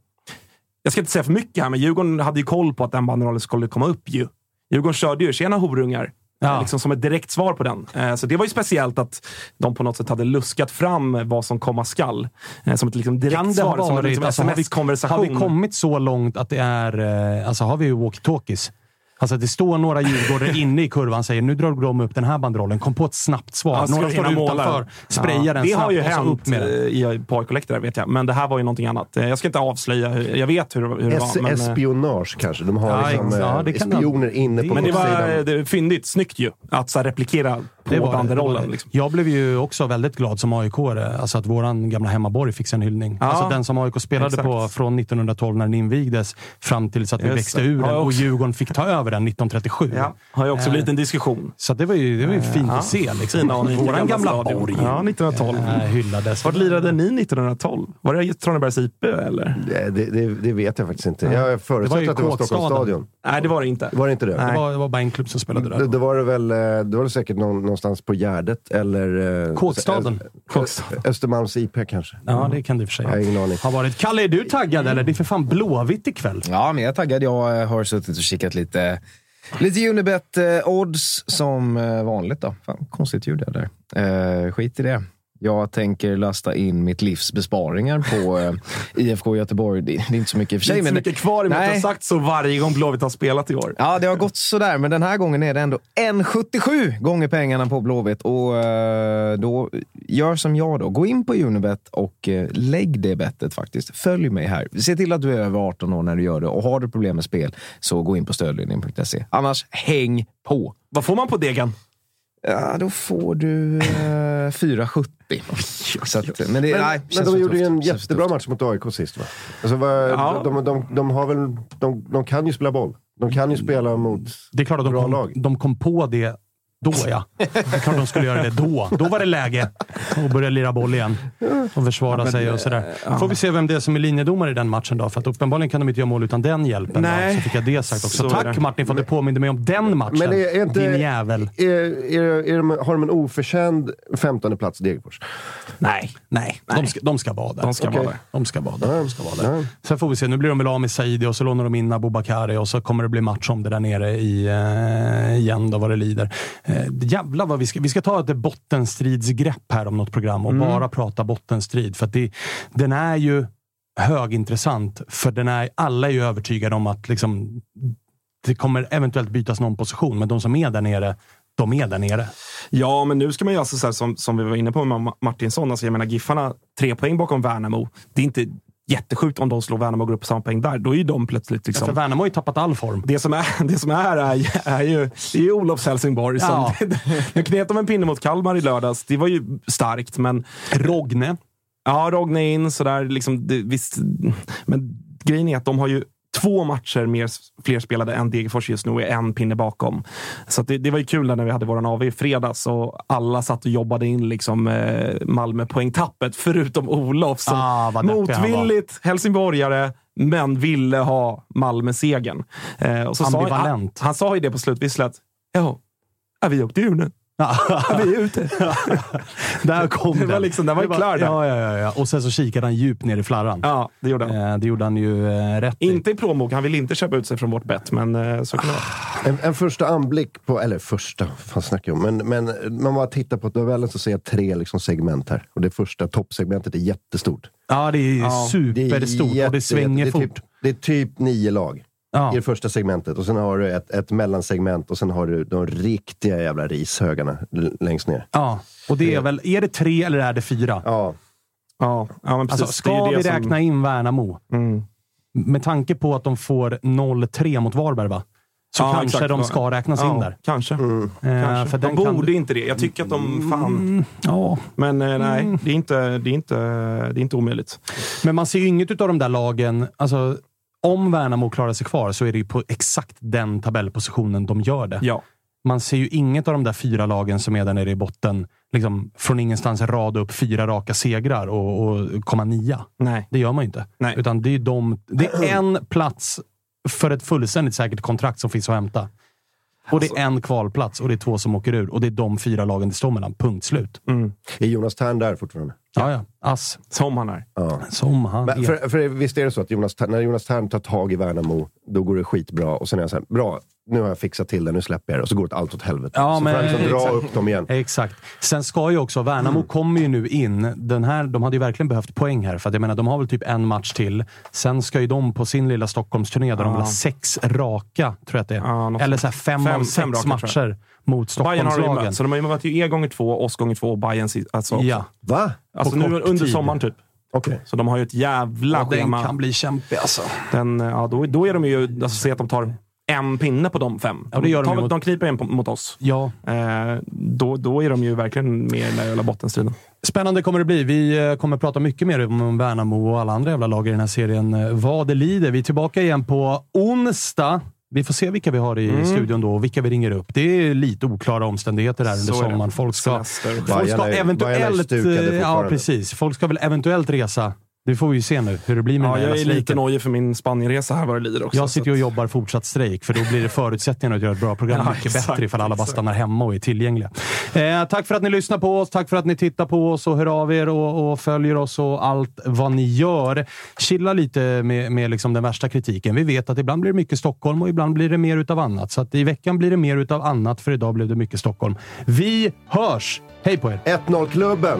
Jag ska inte säga för mycket här, men Djurgården hade ju koll på att den banderollen skulle komma upp ju. Djurgården körde ju “Tjena horungar” Ja. liksom som ett direkt svar på den. Eh, Så det var ju speciellt att de på något sätt hade luskat fram vad som komma skall. Eh, Som ett liksom direkt Kan det svar, som en liksom Alltså, har, vi, sms-konversation. har vi kommit så långt att det är... eh, Alltså har vi walkie-talkies? Alltså det står några djurgårdare inne i kurvan och säger nu drar de upp den här banderollen. Kom på ett snabbt svar. Ja, några står utanför, sprayar Ja, den Det snabbt har ju och så hänt upp med den. eh, i på AIK Läktare, vet jag. Men det här var ju någonting annat. Eh, Jag ska inte avslöja. hur- Jag vet hur, hur det var. Men, eh, espionage kanske. De har Ja, liksom, ja, det kan spioner inne på men det var det är fyndigt. Snyggt ju. Att så här, replikera Det var banderollen. det. Liksom. Jag blev ju också väldigt glad som aik alltså att våran gamla hemmaborg fick en hyllning. Ja, alltså den som AIK spelade exakt. på från 1912 när den invigdes fram tills att vi växte ur den och. Djurgården fick ta över den 1937. Ja, har ju också Eh, blivit en diskussion. Så det var ju, det var ju fint Ja. att se. Liksom. Våran gamla stadion. borg Ja, 1912. eh, hyllades. Vart lirade ni 1912? Var det Tranebergs IP eller? Det, det, det, vet jag faktiskt inte. Jag Det var ju förutsätter att det var. Stockholms stadion. Nej, det var det inte. Var det inte det? Det var, det var bara en klubb som spelade där. Det, det var det väl eh, det var det säkert någon, någonstans på Gärdet eller... eh, Kåkstaden. Ö- Östermalms IP kanske. Ja, det kan det och för sig Jag har ingen aning. ha varit. Kalle, är du taggad eller? Det är för fan Blåvitt ikväll. Ja, men jag är taggad. Jag eh, har suttit och kikat lite, lite Unibet-odds som eh, vanligt. Då. Fan, konstigt ljud jag där. Eh, skit i det. Jag tänker lasta in mitt livs besparingar på eh, IFK Göteborg. Det, det är inte så mycket i och för Det är sig. inte så mycket kvar i och med att Nej. sagt så varje gång Blåvitt har spelat i år. Ja, det har gått sådär, men den här gången är det ändå 1,77 gånger pengarna på Blåvitt. Och eh, då, gör som jag då. Gå in på Unibet och eh, lägg det bettet faktiskt. Följ mig här. Se till att du är över 18 år när du gör det. Och har du problem med spel, så gå in på stödlinjen.se. Annars, häng på! Vad får man på degen? Ja, då får du eh, 4,70. Så att, men det, Men, nej, men de gjorde ju en jättebra match mot AIK sist va? Alltså, vad, Ja. de, de, de, har väl, de, de kan ju spela boll. De kan ju spela mot Det är klart att de bra kom, lag. de kom på det då, ja. Det är klart de skulle göra det då. Då var det läge att börja lira boll igen och försvara sig och sådär. Får vi se vem det är som är linjedomare i den matchen då, för att uppenbarligen kan de inte göra mål utan den hjälpen. Nej. Då. Så fick jag det sagt också. Så Tack det. Martin för att du påminde mig om den matchen. Men är, är inte, Din jävel. Är, är, är de, har de en oförtjänt 15 plats Degerfors? Nej. Nej, De, ska, de ska vara där. De ska Okej. vara där. De ska vara där. De ska vara där. Ja. Sen får vi se. Nu blir de väl av med Saidi och så lånar de in Abubakari och så kommer det bli match om det där nere i, eh, igen då vad det lider. Eh, jävlar vad vi ska... Vi ska ta ett bottenstridsgrepp här om något program och bara prata bottenstrid. För det, den är ju högintressant. För den är, alla är ju övertygade om att liksom, det kommer eventuellt bytas någon position, men de som är där nere, de är där nere. Ja, men nu ska man ju alltså, så här, som, som vi var inne på med Ma- Martinsson, alltså, jag menar Giffarna, tre poäng bakom Värnamo. Det är inte jättesjukt om de slår Värnamo och går upp på samma poäng där. Då är ju de plötsligt För liksom... Värnamo har ju tappat all form. Det som är, det som är, är, är ju, det är ju Olofs Helsingborg. Som, Ja. nu knep de en pinne mot Kalmar i lördags. Det var ju starkt, men Rogne. Ja, Rogne in sådär. Liksom, det, visst, men grejen är att de har ju två matcher mer, fler spelade än Degerfors just nu och är en pinne bakom. Så det, det var ju kul när vi hade våran AV i fredags och alla satt och jobbade in liksom, eh, Malmö-poängtappet, förutom Olof som Ah, motvilligt helsingborgare men ville ha Malmö-segern. Eh, och så sa, han, Ambivalent. han sa ju det på slutvisslet. Ja, vi åkte ur nu. Ja, vi är ute. Där kom Det var den. liksom- den var ju Det klar där. Ja, ja, ja, ja. Och sen så kikade han djupt ner i flarran. Ja, det gjorde han. Eh, det gjorde han ju eh, rätt. Inte i plånbok. Han vill inte köpa ut sig från vårt bett, men eh, så kan det vara. En, en första anblick på, eller första, vad fan snackar jag om? Men, men man bara tittar på tabellen så ser jag tre liksom segment här. Och det första toppsegmentet är jättestort. Ja, det är Ja, superstort och jätte- det svänger det är fort. Typ, det är typ nio lag Ja. i det första segmentet. Och sen har du ett, ett mellansegment och sen har du de riktiga jävla rishögarna längst ner. Ja, och det är väl... Är det tre eller är det fyra? Ja, Ja, ja men precis. Alltså, Det är ska vi det som- räkna in Värnamo? Mm. Med tanke på att de får 0-3 mot Varberg, va? Så Ja, kanske exakt. de ska räknas in ja, där. Kanske. Eh, kanske. För de borde kan... inte det. Jag tycker att de... Fan. Ja, Men eh, nej, Mm. det, är inte, det, är inte, det är inte omöjligt. men man ser ju inget av de där lagen... Alltså, om Värnamo klarar sig kvar så är det ju på exakt den tabellpositionen de gör det. Ja. Man ser ju inget av de där fyra lagen som är där nere i botten liksom, från ingenstans rada upp fyra raka segrar och, och komma nia. Nej. Det gör man ju inte. Nej. Utan det är, de, det är en plats för ett fullständigt säkert kontrakt som finns att hämta. Och det är en kvalplats och det är två som åker ur. Och det är de fyra lagen det står mellan. Punkt slut. Mm. är Jonas Tern där fortfarande? Ja, ja. Ass. Som han är. Ja. Som han Men är. för, för visst är det så att Jonas, när Jonas Tern tar tag i Värnamo, då går det skitbra. Och sen är han så här, bra, nu har jag fixat till det, nu släpper jag det. Och så går det allt åt helvete. Ja, så men- får liksom dra exakt. upp dem igen. Exakt. Sen ska ju också, Värnamo kommer ju nu in. Den här, de hade ju verkligen behövt poäng här, för att jag menar, de har väl typ en match till. Sen ska ju de på sin lilla Stockholmsturné, där de vill ha sex raka, tror jag att det är. Ja, Eller så här fem, Fem- av sex fem raka, matcher mot Bayern har de Stockholmslagen. mött. Så de har ju mött er gånger två, oss gånger två och Bayern si- alltså, också. Ja, Va? alltså på nu under tid. sommaren typ. Okej. Så de har ju ett jävla den schema. kan bli kämpig alltså. Den, ja, då, då är de ju... Alltså, säg att de tar en pinne på de fem. Ja, det gör de väl- mot- de kniper en på, mot oss. Ja, Eh, då, då är de ju verkligen med i den där jävla bottenstriden. Spännande kommer det bli. Vi eh, kommer prata mycket mer om Värnamo och alla andra jävla lag i den här serien. eh, Vad det lider. Vi är tillbaka igen på onsdag. Vi får se vilka vi har i studion då och vilka vi ringer upp. Det är lite oklara omständigheter här under sommaren. Folk ska, Semester. folk ska eventuellt... eh, Ja, precis. Folk ska väl eventuellt resa Det får vi ju se nu hur det blir med Ja, jag är lite nojig för min Spanienresa här vad det lider också. Jag sitter ju och jobbar fortsatt strejk, för då blir det förutsättningarna att göra ett bra program Ja, mycket exakt, bättre ifall alla bara stannar hemma och är tillgängliga. Eh, tack för att ni lyssnar på oss, tack för att ni tittar på oss och hör av er och, och följer oss och allt vad ni gör. Chilla lite med, med liksom den värsta kritiken. Vi vet att ibland blir det mycket Stockholm och ibland blir det mer utav annat. Så att i veckan blir det mer utav annat, för idag blev det mycket Stockholm. Vi hörs! Hej på er! 1-0-klubben!